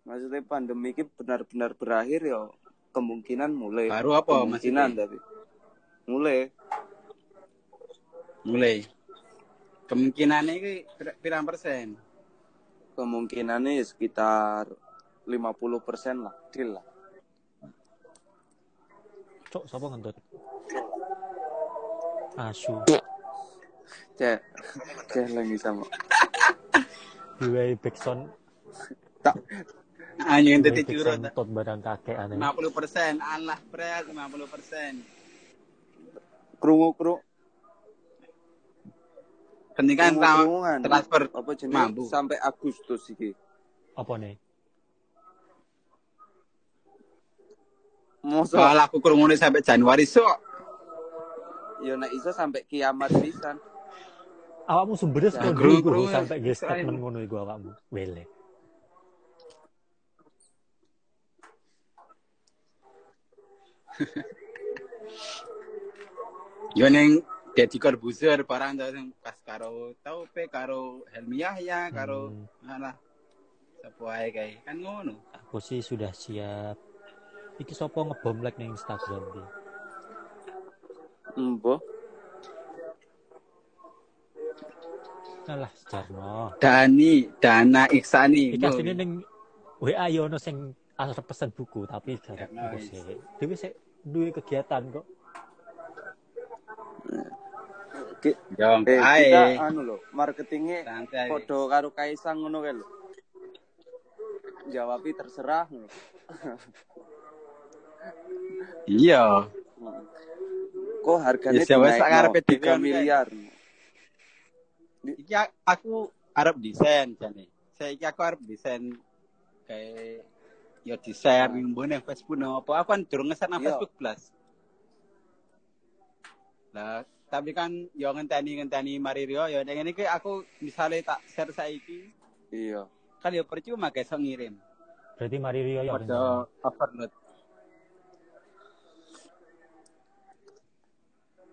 Speaker 1: Maksudnya pandemi ini benar-benar berakhir yo kemungkinan mulai.
Speaker 4: Baru apa
Speaker 1: kemungkinan tapi mulai
Speaker 4: Mulai. Kemungkinannya iki pir- pirang persen?
Speaker 1: Kemungkinannya ya sekitar 50% lah, deal lah.
Speaker 2: Cuk, sapa ngentut? Asu.
Speaker 1: Cek, cek lagi sama.
Speaker 2: Diwai backsound,
Speaker 4: Anjing
Speaker 2: diwai
Speaker 4: tadi curut.
Speaker 2: tot barang kakek aneh.
Speaker 4: 50 persen, Allah pres 50 persen.
Speaker 1: Krungu krungu
Speaker 4: Kan
Speaker 1: krungu-krungan.
Speaker 4: transfer
Speaker 1: apa jenis
Speaker 4: mampu.
Speaker 1: sampai Agustus iki.
Speaker 2: Apa nih?
Speaker 1: Mosok
Speaker 4: Soal aku kerumune sampai Januari sok.
Speaker 1: ya nek iso sampai kiamat pisan.
Speaker 2: Awakmu sumbernya
Speaker 1: Ya,
Speaker 4: gru-
Speaker 2: dulu
Speaker 4: gru-
Speaker 2: sampai ge statement ngono iku awakmu. Wele.
Speaker 4: Yo neng Deddy Corbuzier barang tau sing pas karo Taupe karo Helmi Yahya karo
Speaker 2: Hmm,
Speaker 4: alah sapa ae kae kan ngono.
Speaker 2: aku sih sudah siap. Iki sopo ngebom like ning Instagram iki.
Speaker 1: Embo.
Speaker 2: Alah, Jarno.
Speaker 4: Dani, Dana Iksani.
Speaker 2: Iki asline ning WA yo ono sing arep pesen buku tapi
Speaker 4: Ya,
Speaker 2: buku
Speaker 4: nice.
Speaker 2: sih. Dewe sik duwe kegiatan kok.
Speaker 1: Ki- Eh,
Speaker 4: ae.
Speaker 1: kita anu lho, marketingnya podo karo Kaisang ngono kae lho. Jawabi terserah.
Speaker 4: Iya.
Speaker 1: Kok harganya
Speaker 4: Ya, siapa sak karepe
Speaker 1: 3
Speaker 4: dikon,
Speaker 1: miliar.
Speaker 4: Iki aku arep desain jane. Saiki aku arep desain kayak yo desain ning mbone Facebook no apa aku kan durung ngeset nang
Speaker 1: Iya.
Speaker 4: Facebook Plus. Lah, tapi kan yo ngenteni ngenteni mari Rio yo ning ngene iki aku misalnya tak share saiki
Speaker 1: Iya.
Speaker 4: kan yo percuma guys iso ngirim.
Speaker 2: Berarti mari Rio ya.
Speaker 4: Padha overload.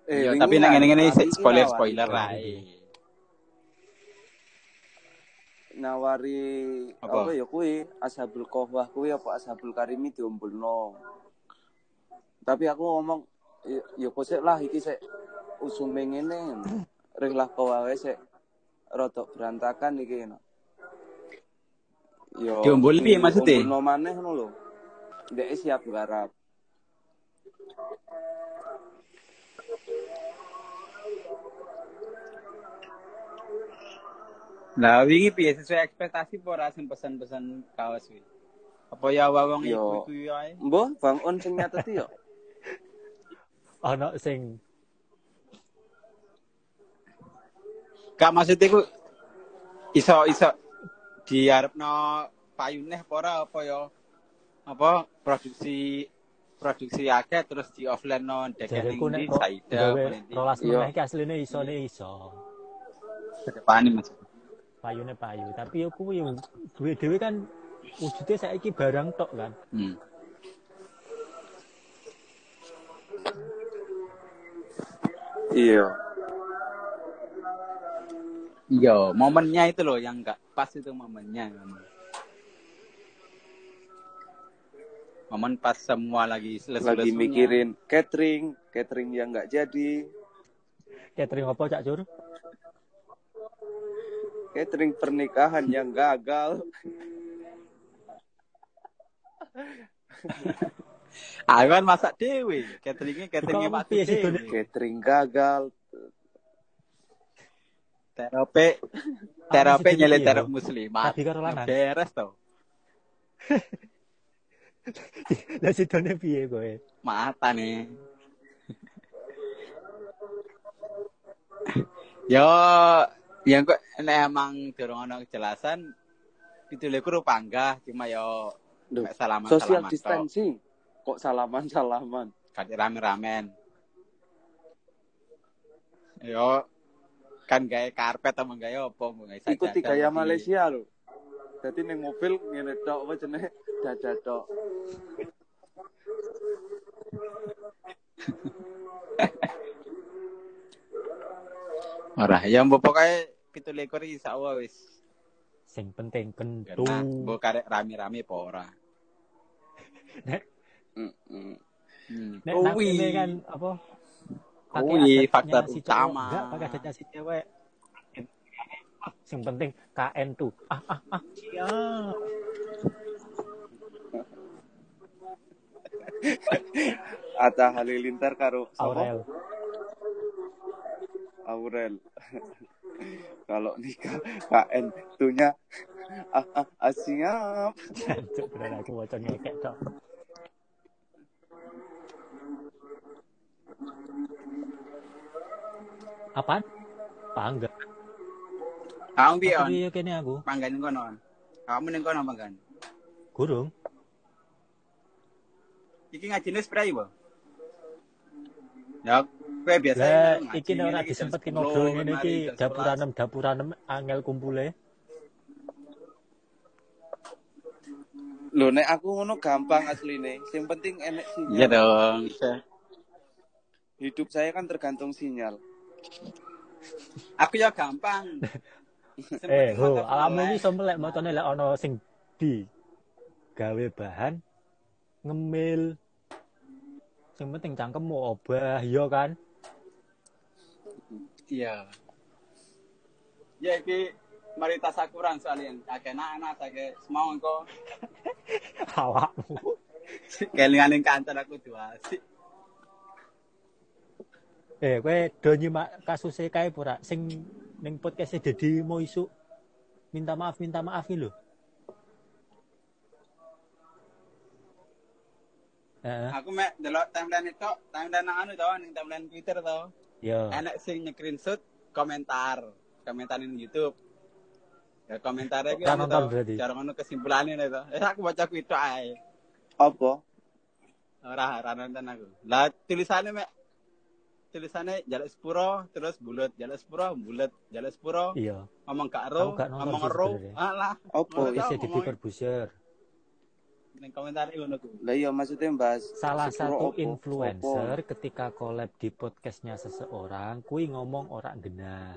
Speaker 1: Eh,
Speaker 4: Yo, tapi nang sik
Speaker 1: iki
Speaker 4: spoiler spoiler
Speaker 2: nawari.
Speaker 4: ae.
Speaker 1: Nawari
Speaker 4: Apa?
Speaker 1: apa, ya kuwi Ashabul Kahwah kuwi apa Ashabul Karimi diombulno. Tapi aku ngomong kok sik lah iki sik usume ngene. Rih lah kok wae sik rada berantakan iki. no. Yo.
Speaker 4: Diombul piye maksudnya?
Speaker 1: Diombulno maneh ngono lho. Ndek siap garap.
Speaker 4: Lah wingi piye sesuai ekspektasi apa ora sing pesen-pesen kaos kuwi? Apa ya wong
Speaker 1: Yo.
Speaker 4: iku iku ae?
Speaker 1: Mbah, Bang On sing nyateti yo.
Speaker 2: Ono sing
Speaker 4: Gak maksudnya ku iso iso diarepno payune apa ora apa ya apa produksi produksi akeh terus di offline no ndi
Speaker 2: kok
Speaker 4: Saida
Speaker 2: rolas
Speaker 1: Iya.
Speaker 2: meneh iki asline isone iso.
Speaker 4: Kedepane Mas.
Speaker 2: Payune payu, tapi yo kuwi yo dhewe kan wujudnya saiki barang tok kan.
Speaker 4: Hmm.
Speaker 1: Iya.
Speaker 4: Iya, momennya itu loh yang enggak pas itu momennya. Momen pas semua lagi selesai
Speaker 1: Lagi mikirin catering, catering yang nggak jadi,
Speaker 2: Catering apa Cak Jur?
Speaker 1: catering pernikahan yang gagal.
Speaker 4: Aku kan masak dewe, cateringnya cateringnya
Speaker 2: piye sih,
Speaker 4: Dewe.
Speaker 1: Catering gagal.
Speaker 4: Terapi terapi
Speaker 2: sih,
Speaker 4: nyelip
Speaker 2: iya,
Speaker 4: terap muslimat.
Speaker 2: Karo lanang.
Speaker 4: Beres tau.
Speaker 2: Lah sidone piye kowe?
Speaker 4: Mata nih. Yo, yang kok nek emang durung ana kejelasan itu kru panggah cuma yo
Speaker 1: Duh,
Speaker 4: mek salaman
Speaker 1: Social
Speaker 4: salaman.
Speaker 1: Kok salaman-salaman?
Speaker 4: Kati rame-ramen. Yo kan gawe karpet sama gawe apa sajadah
Speaker 1: Ikuti gaya. Malaysia lho. Jadi ning mobil ngene tok apa jenenge dada tok.
Speaker 4: Ora, ya mbok pokoke 17 insyaallah wis
Speaker 2: Sing penting
Speaker 4: kena.
Speaker 2: kentu.
Speaker 4: Mbok karek rame-rame apa ora.
Speaker 1: Mm-mm.
Speaker 4: Hmm.
Speaker 2: Nek
Speaker 4: Oh,
Speaker 2: nang
Speaker 4: wih.
Speaker 2: kene kan apa? pakai
Speaker 4: Kuwi faktor
Speaker 2: si
Speaker 4: utama.
Speaker 2: Enggak, pakai adatnya si cewek. Sing penting KN tuh. Ah ah ah. Siap.
Speaker 1: Atta Halilintar karo?
Speaker 2: Aurel.
Speaker 1: Aurel. Kalau nikah KN tunya ah, ah, ah, siap.
Speaker 2: Jancuk bener aku waca ngekek tok. Apaan? Pangga.
Speaker 4: Kamu piye on?
Speaker 2: Tapi kene aku.
Speaker 4: Panggan kono. On. Kamu ning kono panggan.
Speaker 2: Gurung.
Speaker 4: Iki ngajine spray bo. Ya, kowe biasa ngaji
Speaker 2: iki ora disempet
Speaker 4: 10,
Speaker 2: ngobrol ngene iki
Speaker 4: jam 11.
Speaker 2: dapuranem dapuranem angel kumpule.
Speaker 1: Lho nek aku ngono gampang asline. Yang penting enek sinyal.
Speaker 4: Iya dong.
Speaker 1: Hidup saya kan tergantung sinyal.
Speaker 4: Aku ya gampang.
Speaker 2: Eh, ho, iki iso melek motone lek ana sing di gawe bahan ngemil. Sing penting cangkemmu obah, iya kan?
Speaker 4: Iya. Ya iki mari tasakuran soalnya akeh anak akeh semau engko
Speaker 2: Awakmu.
Speaker 4: kelingan kantor aku dua sih.
Speaker 2: Eh, kowe do nyimak kasus kae ora sing ning podcast Dedi mau isu minta maaf minta maaf iki lho. Heeh.
Speaker 4: Aku mek delok timeline itu, timeline nang anu to, ning timeline Twitter to.
Speaker 2: Yo.
Speaker 4: Enak sing nge-screenshot komentar, komentar ning YouTube. Ya komentarnya iki anu
Speaker 2: nonton
Speaker 4: to,
Speaker 2: berarti?
Speaker 4: cara ngono kesimpulannya to. Eh aku baca ku itu ae.
Speaker 1: Apa?
Speaker 4: Ora ora nonton aku. Lah tulisannya mek tulisannya jaluk sepuro terus bulat jaluk sepuro bulat jaluk sepuro
Speaker 2: Iya.
Speaker 4: ngomong gak
Speaker 2: nonton
Speaker 4: ngomong
Speaker 2: sih sebenarnya.
Speaker 4: alah tahu
Speaker 2: jadi
Speaker 4: ngomongnya.
Speaker 2: Corbuzier.
Speaker 4: ning komentar ngono ku
Speaker 1: Lah iya maksudnya bahas
Speaker 2: Salah satu influencer
Speaker 1: Apa?
Speaker 2: ketika collab di podcastnya seseorang, kui ngomong orang genah.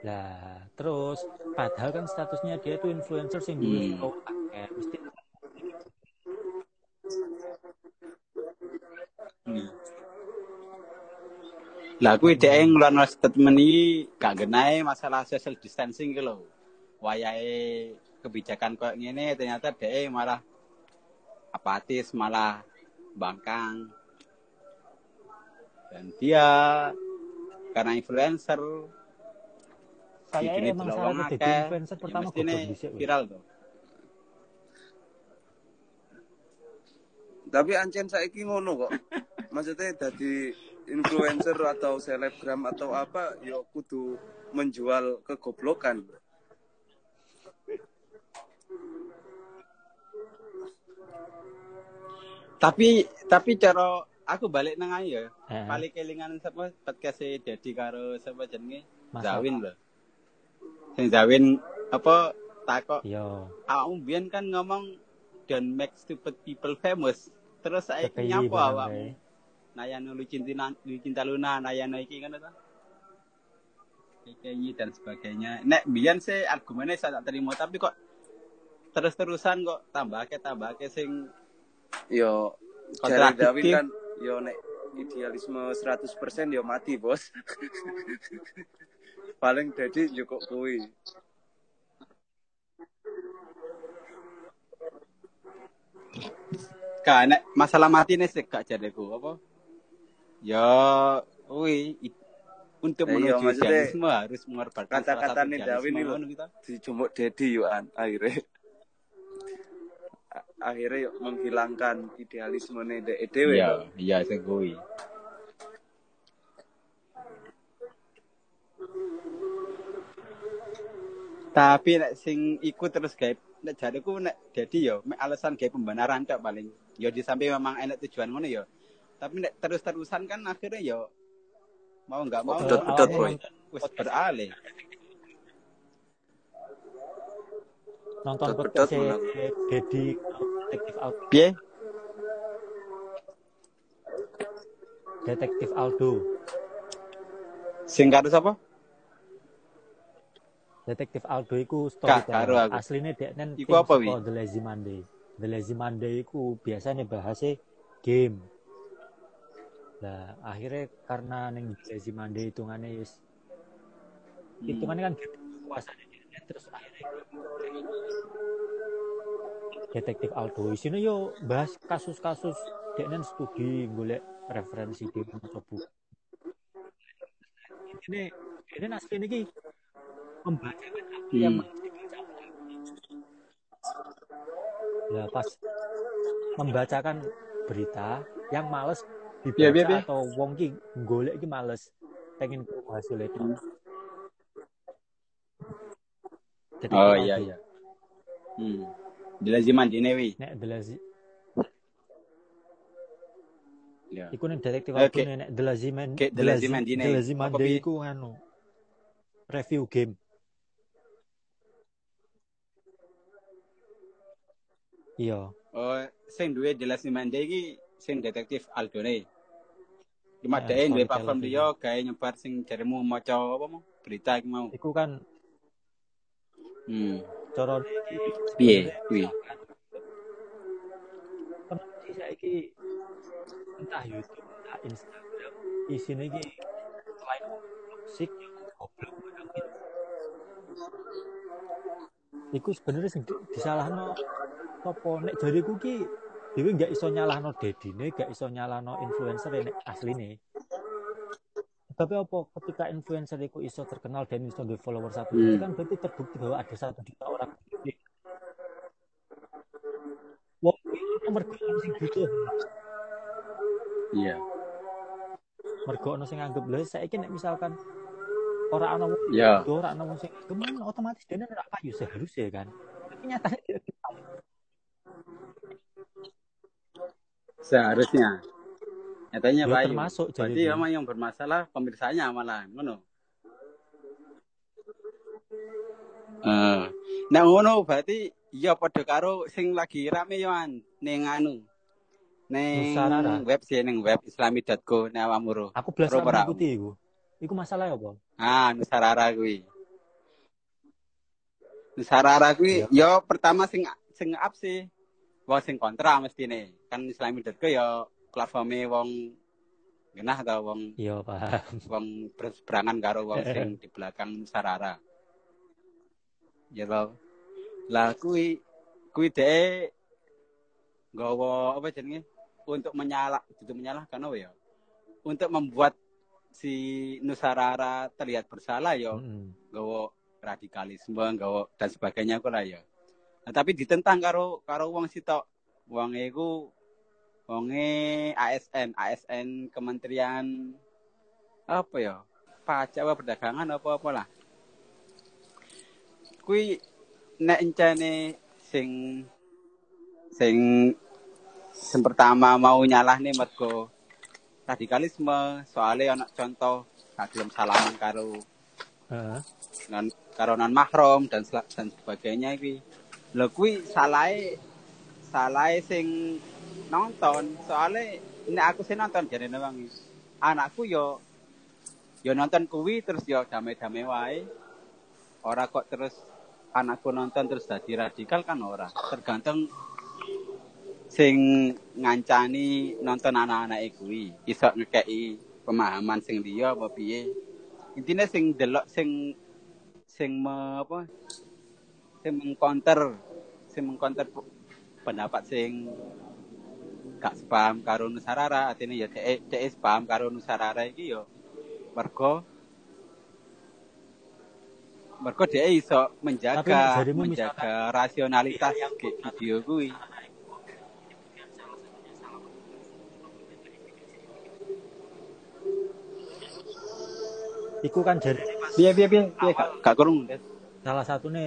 Speaker 2: Lah, terus padahal kan statusnya dia itu influencer sing duwe
Speaker 4: Hmm.
Speaker 2: Mesti.
Speaker 4: Lah kuwi dhek ngeluarno statement iki gak genahe masalah social distancing ki lho. Wayahe kebijakan kok ngene ternyata dhek malah apatis, malah bangkang. Dan dia karena influencer
Speaker 2: saya
Speaker 4: Videonya
Speaker 2: emang salah jadi influencer
Speaker 4: ya
Speaker 2: pertama dhisik. weh.
Speaker 4: viral tuh.
Speaker 1: Tapi ancen saiki ngono kok. Maksudnya jadi influencer atau selebgram atau apa ya kudu menjual kegoblokan.
Speaker 4: Tapi tapi cara aku balik nang ayo ya.
Speaker 2: Heeh.
Speaker 4: Paling kelingan sapa podcast Dedi karo sapa jenenge Zawin lho. Sing Zawin apa takok
Speaker 2: Iya.
Speaker 4: awakmu biyen kan ngomong don't make stupid people famous. Terus saiki
Speaker 2: KPI
Speaker 4: nyapa awakmu? Nayano lu cinta lu cinta Luna, Nayano iki ngono ta? KKI dan sebagainya. Nek biyen sih argumennya saya tak terima tapi kok terus-terusan kok tambahke tambahke sing
Speaker 1: Yo jari
Speaker 4: Kontradiktif.
Speaker 1: Dawin kan yo nek idealisme 100% yo mati, Bos. Paling jadi cukup kuwi.
Speaker 4: Gak, nek masalah mati nih sih gak jadeku apa? Ya, wih, i- untuk
Speaker 1: Eh, iya,
Speaker 4: menuju
Speaker 1: maksudnya
Speaker 4: idealisme harus mengorbankan
Speaker 1: kata-kata nih Dawin ini
Speaker 4: gitu.
Speaker 1: Dijumuk Dedi yo an akhirnya. Akhirnya yuk menghilangkan idealisme dek dhewe.
Speaker 4: Iya, iya sing kuwi. Tapi nek sing ikut terus gawe nek jareku nek dadi yo mek alasan gawe pembenaran tok paling. Yo di samping memang enak tujuan ngono yo. Tapi nek terus-terusan kan akhirnya yo mau nggak mau
Speaker 1: Pedot, pedot, boy.
Speaker 4: wis beralih.
Speaker 2: Nonton podcast. Dedi Detektif Aldo.
Speaker 4: Piye?
Speaker 2: Detektif Aldo.
Speaker 4: Sing karo sapa?
Speaker 2: Detektif Aldo iku storyteller.
Speaker 4: aku.
Speaker 2: Asline dek nen
Speaker 4: Iku apa, wi?
Speaker 2: The Lazy Monday. The Lazy Monday iku biasanya bahasnya game. Lah akhirnya karena neng Lazy Monday hitungannya wis
Speaker 4: Hmm.
Speaker 2: hitungannya kan gitu terus akhirnya Detektif Aldo isinya yo bahas kasus-kasus dek nen studi golek referensi di buku. Ini ini asli ini membacakan apa yang
Speaker 4: Hmm.
Speaker 2: dibaca Lah pas membacakan berita yang males dibaca
Speaker 4: Iya, iya, iya.
Speaker 2: atau wong ki golek ki males pengen krungu hasil itu. Jadi
Speaker 4: Oh, iya, iya. Hmm. Jelaziman dine wi.
Speaker 2: Nek delasi
Speaker 4: Ya.
Speaker 2: iku nek detektif
Speaker 4: Oke.
Speaker 2: aku nek delaziman
Speaker 4: Oke, Delaziman dine.
Speaker 2: delaziman
Speaker 4: Pi?
Speaker 2: iku anu review game. Iya.
Speaker 4: Oh, sing duwe Jelaziman iki sing detektif Aldone. Cuma
Speaker 2: Eh,
Speaker 4: dhek duwe platform dia gawe nyebar sing jaremu maca apa mau berita iki mau.
Speaker 2: Iku kan
Speaker 4: Hmm.
Speaker 2: cara
Speaker 4: Piye kuwi?
Speaker 2: kan saiki entah YouTube, entah Instagram, isine iki selain toksik goblok iku sebenarnya sing di- disalahno apa nek jariku ki dhewe gak iso nyalahno dedine gak iso nyalahno influencer nek asline tapi apa ketika influencer itu iso terkenal dan iso di follower satu
Speaker 4: Hmm.
Speaker 2: kan berarti terbukti bahwa ada satu juta orang Wong ono sing butuh,
Speaker 4: Iya.
Speaker 2: mergo ono sing anggap lho saiki nek misalkan ora ono wong
Speaker 4: Iya.
Speaker 2: butuh, ora ono wong sing gemen otomatis dene ora payu seharusnya kan. Tapi nyatanya dia
Speaker 4: Seharusnya. Nyatanya
Speaker 2: dia
Speaker 4: Pak Ayu.
Speaker 2: termasuk
Speaker 4: Berarti
Speaker 2: jadi
Speaker 4: memang yang bermasalah pemirsanya malah, ngono. Eh, nek ngono berarti ya padha karo sing lagi rame yo ning anu. Ning web sih ning web islami.co nek awakmu
Speaker 2: aku
Speaker 4: ora.
Speaker 2: mengikuti iku. Iku masalah apa?
Speaker 4: Ah, Nusarara kuwi. Nusarara kuwi yo pertama sing sing up sih wong sing kontra mestine. Kan islami.co yo platforme wong genah ta wong
Speaker 2: Iya, paham.
Speaker 4: wong berseberangan karo wong sing di belakang Nusarara. Ya tau. Lah kuwi kuwi dhek nggawa apa jenenge untuk menyalah itu menyalahkan apa ya? Untuk membuat si Nusarara terlihat bersalah ya
Speaker 2: Mm-mm.
Speaker 4: nggawa radikalisme, nggawa dan sebagainya kok lah ya. Nah, tapi ditentang karo karo wong sitok. Wong iku wonge ASN, ASN Kementerian apa ya? Pajak apa perdagangan apa apa lah. Kui nek encane sing sing sing pertama mau nyalah nih mergo radikalisme soalnya anak contoh gak gelem salaman karo
Speaker 2: Heeh.
Speaker 4: non karo non mahram dan dan sebagainya iki. Lho kuwi salahe salahe sing nonton soalnya nek aku sing nonton jarene wangi. Anakku yo yo nonton kuwi terus yo damai-damai wae. Ora kok terus anakku nonton terus dadi radikal kan ora. Tergantung sing ngancani nonton anak-anak kuwi iso ngekeki pemahaman sing liya apa piye. Intine sing delok sing sing me, apa sing mengcounter sing mengcounter p- pendapat sing gak sepaham karo Nusarara artinya ya dhek dhek sepaham karo Nusarara iki yo mergo mergo dhek iso menjaga menjaga rasionalitas video kuwi
Speaker 2: Iku kan jadi
Speaker 4: piye piye piye piye gak kurung
Speaker 2: salah satu nih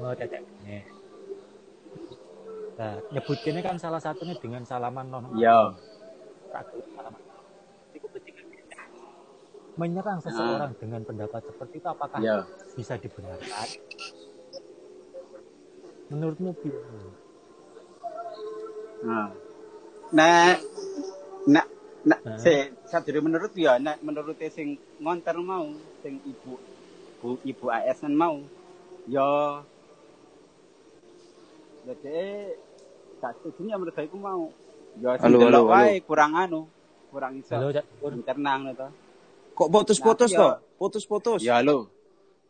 Speaker 2: mau tetek nih. Nah, nyebutinnya kan salah satunya dengan salaman non
Speaker 4: Yo.
Speaker 2: Iku ketika menyerang seseorang dengan pendapat seperti itu apakah
Speaker 4: Yo.
Speaker 2: bisa dibenarkan? Menurutmu piye?
Speaker 4: Nah. Nek
Speaker 2: Nah.
Speaker 4: se sadurunge menurut ya nek menurut sing ngonter mau sing ibu bu, ibu ASN mau ya jadi gak setuju ya menurut aku mau ya sing
Speaker 3: Halo,
Speaker 4: delok
Speaker 3: halo,
Speaker 4: wae kurang anu kurang iso
Speaker 2: Halo,
Speaker 4: internang to
Speaker 5: Kok putus-putus
Speaker 4: Nah,
Speaker 5: toh? Putus-putus.
Speaker 4: ya halo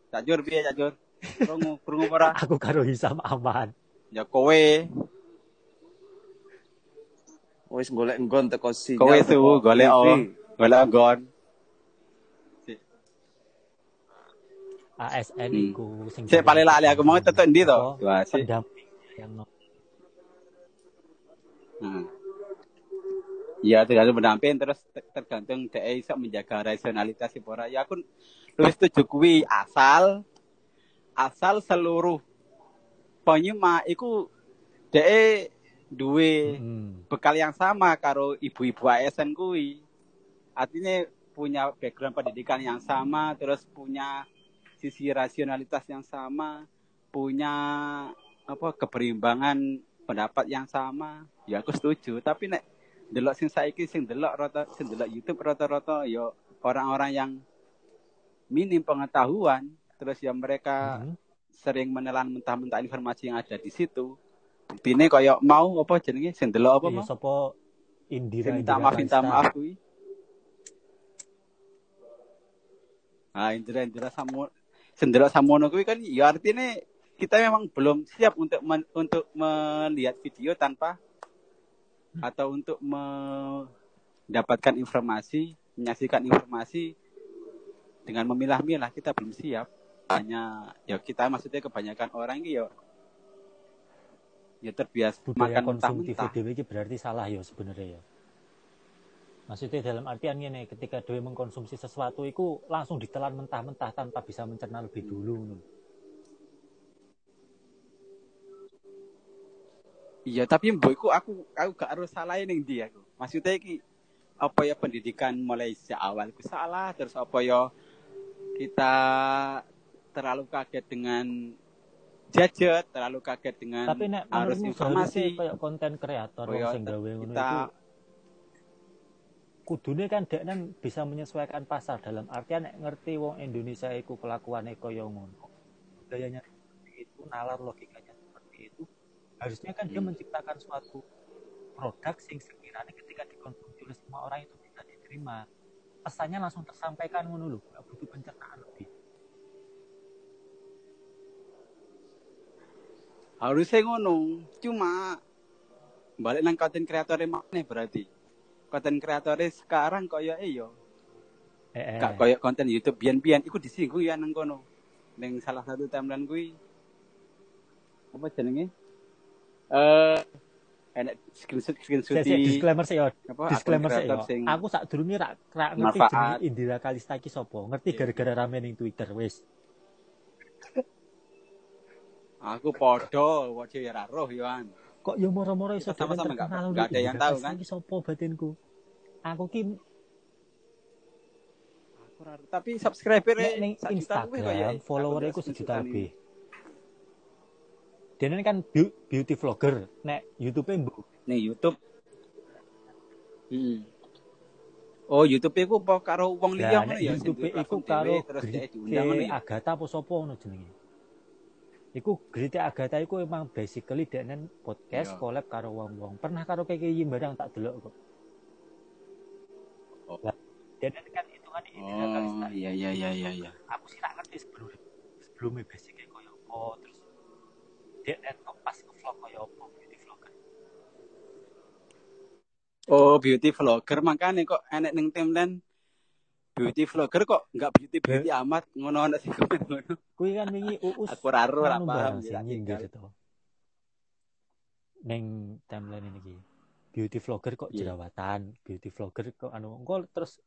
Speaker 4: Cak Jur piye Cak Jur krungu krungu apa ora
Speaker 2: Aku karo Hisam aman.
Speaker 4: ya kowe
Speaker 5: Wis golek nggon teko sinyal.
Speaker 4: kowe tuh golek oh golek gon
Speaker 2: ASN
Speaker 4: Hmm.
Speaker 2: iku sing
Speaker 4: Sik paling lali aku mau tetek ndi to? Wah, sik.
Speaker 2: No-
Speaker 4: Hmm. Ya tergantung pendamping terus te- tergantung dia bisa menjaga rasionalitas si pora. Ya aku luwih setuju kuwi asal asal seluruh penyima iku dia duwe
Speaker 2: Hmm.
Speaker 4: bekal yang sama karo ibu-ibu ASN kuwi. Artinya punya background pendidikan yang sama, terus punya sisi rasionalitas yang sama, punya apa keberimbangan pendapat yang sama. Ya aku setuju, tapi nek delok sing saiki sing delok rata sing delok YouTube rata-rata ya orang-orang yang minim pengetahuan, terus ya mereka
Speaker 2: Hmm.
Speaker 4: sering menelan mentah-mentah informasi yang ada di situ. Buktine koyo mau apa jenenge sing delok apa
Speaker 2: Iya,
Speaker 4: mau?
Speaker 2: sapa Indira
Speaker 4: Sing minta
Speaker 2: Indira
Speaker 4: maaf minta maaf kuwi. Ah, indra-indra samu sendera samono kuwi kan ya artinya kita memang belum siap untuk men- untuk melihat video tanpa atau untuk mendapatkan informasi, menyaksikan informasi dengan memilah-milah kita belum siap. Hanya ya kita maksudnya kebanyakan orang ini ya ya terbiasa
Speaker 2: budaya
Speaker 4: makan
Speaker 2: konsumtif
Speaker 4: mentah-mentah.
Speaker 2: dewe iki berarti salah ya sebenarnya ya. Maksudnya dalam artian ini ketika dewe mengkonsumsi sesuatu itu langsung ditelan mentah-mentah tanpa bisa mencerna lebih dulu. ngono.
Speaker 4: Iya, tapi mbokku aku aku gak harus salah ning ndi aku. Maksudnya iki apa ya pendidikan mulai sejak awal ku salah terus apa ya kita terlalu kaget dengan gadget, terlalu kaget dengan
Speaker 2: Tapi nek
Speaker 4: arus informasi.
Speaker 2: kayak konten kreator wong
Speaker 4: Kayak
Speaker 2: sing gawe ngono
Speaker 4: kita
Speaker 2: itu kudune kan dek kan bisa menyesuaikan pasar dalam artian nek ngerti wong Indonesia iku kelakuane kaya ngono. Seperti itu, nalar itu. Harusnya kan dia
Speaker 4: Hmm.
Speaker 2: menciptakan suatu produk sing sekiranya ketika dikonsumsi oleh semua orang itu bisa diterima. Pesannya langsung tersampaikan ngono lho, butuh pencernaan lebih.
Speaker 4: harusnya ngono. Cuma balik nang konten kreatornya mana berarti. Konten kreatornya sekarang kaya eh yo
Speaker 2: Eh, eh.
Speaker 4: gak kaya konten YouTube bian-bian iku disinggung ya nang kono. Ning salah satu timeline kuwi apa jenenge? Eh enak screenshot screenshot
Speaker 2: sik, disclaimer sih
Speaker 4: apa
Speaker 2: disclaimer sih
Speaker 4: sing
Speaker 2: Aku sak durunge rak rak ngerti jenenge Indira Kalista iki sapa. Ngerti
Speaker 4: Iya.
Speaker 2: gara-gara rame ning Twitter wis.
Speaker 4: aku podo wae ya ra roh yoan.
Speaker 2: Kok yo moro-moro iso
Speaker 4: sama-sama nggak-
Speaker 2: terkenal
Speaker 4: nggak
Speaker 2: nih,
Speaker 4: ada yang tahu, kan?
Speaker 2: Iki sapa batinku? Aku ki
Speaker 4: tapi subscriber
Speaker 2: ning
Speaker 4: kok ya.
Speaker 2: Instagram follower
Speaker 4: Aku
Speaker 2: iku sejuta lebih. Dene kan beau- beauty vlogger, nek YouTube-e mbok
Speaker 4: Ning YouTube. Hmm. Oh, YouTube iku apa karo wong liya
Speaker 2: Lah
Speaker 4: ngono
Speaker 2: nek
Speaker 4: ya
Speaker 2: YouTube iku
Speaker 4: platform
Speaker 2: karo
Speaker 4: terus dia diundang ngono.
Speaker 2: Agatha apa sapa ngono jenenge. Iku Grite Agatha iku emang basically deknen podcast
Speaker 4: Iya.
Speaker 2: collab karo wong-wong. Pernah karo kayak barang tak delok kok.
Speaker 4: Oh.
Speaker 2: Lah, deknen kan hitungan Indira Kalista.
Speaker 4: Oh, iya iya iya iya iya.
Speaker 2: Aku sih tak ngerti sebelum sebelumnya basicnya koyo apa deknen kok pas nge-vlog koyo apa beauty vlogger.
Speaker 4: Oh, beauty vlogger makanya kok enek ning timeline beauty vlogger kok nggak beauty beauty amat ngono ana sing komen ngono.
Speaker 2: Kuwi kan wingi uus
Speaker 4: Aku ra ero ra
Speaker 2: anu
Speaker 4: paham
Speaker 2: sih
Speaker 4: ya.
Speaker 2: nyindir to. Neng timeline ini ki. Beauty vlogger kok
Speaker 4: Iya.
Speaker 2: jerawatan, beauty vlogger kok anu engko terus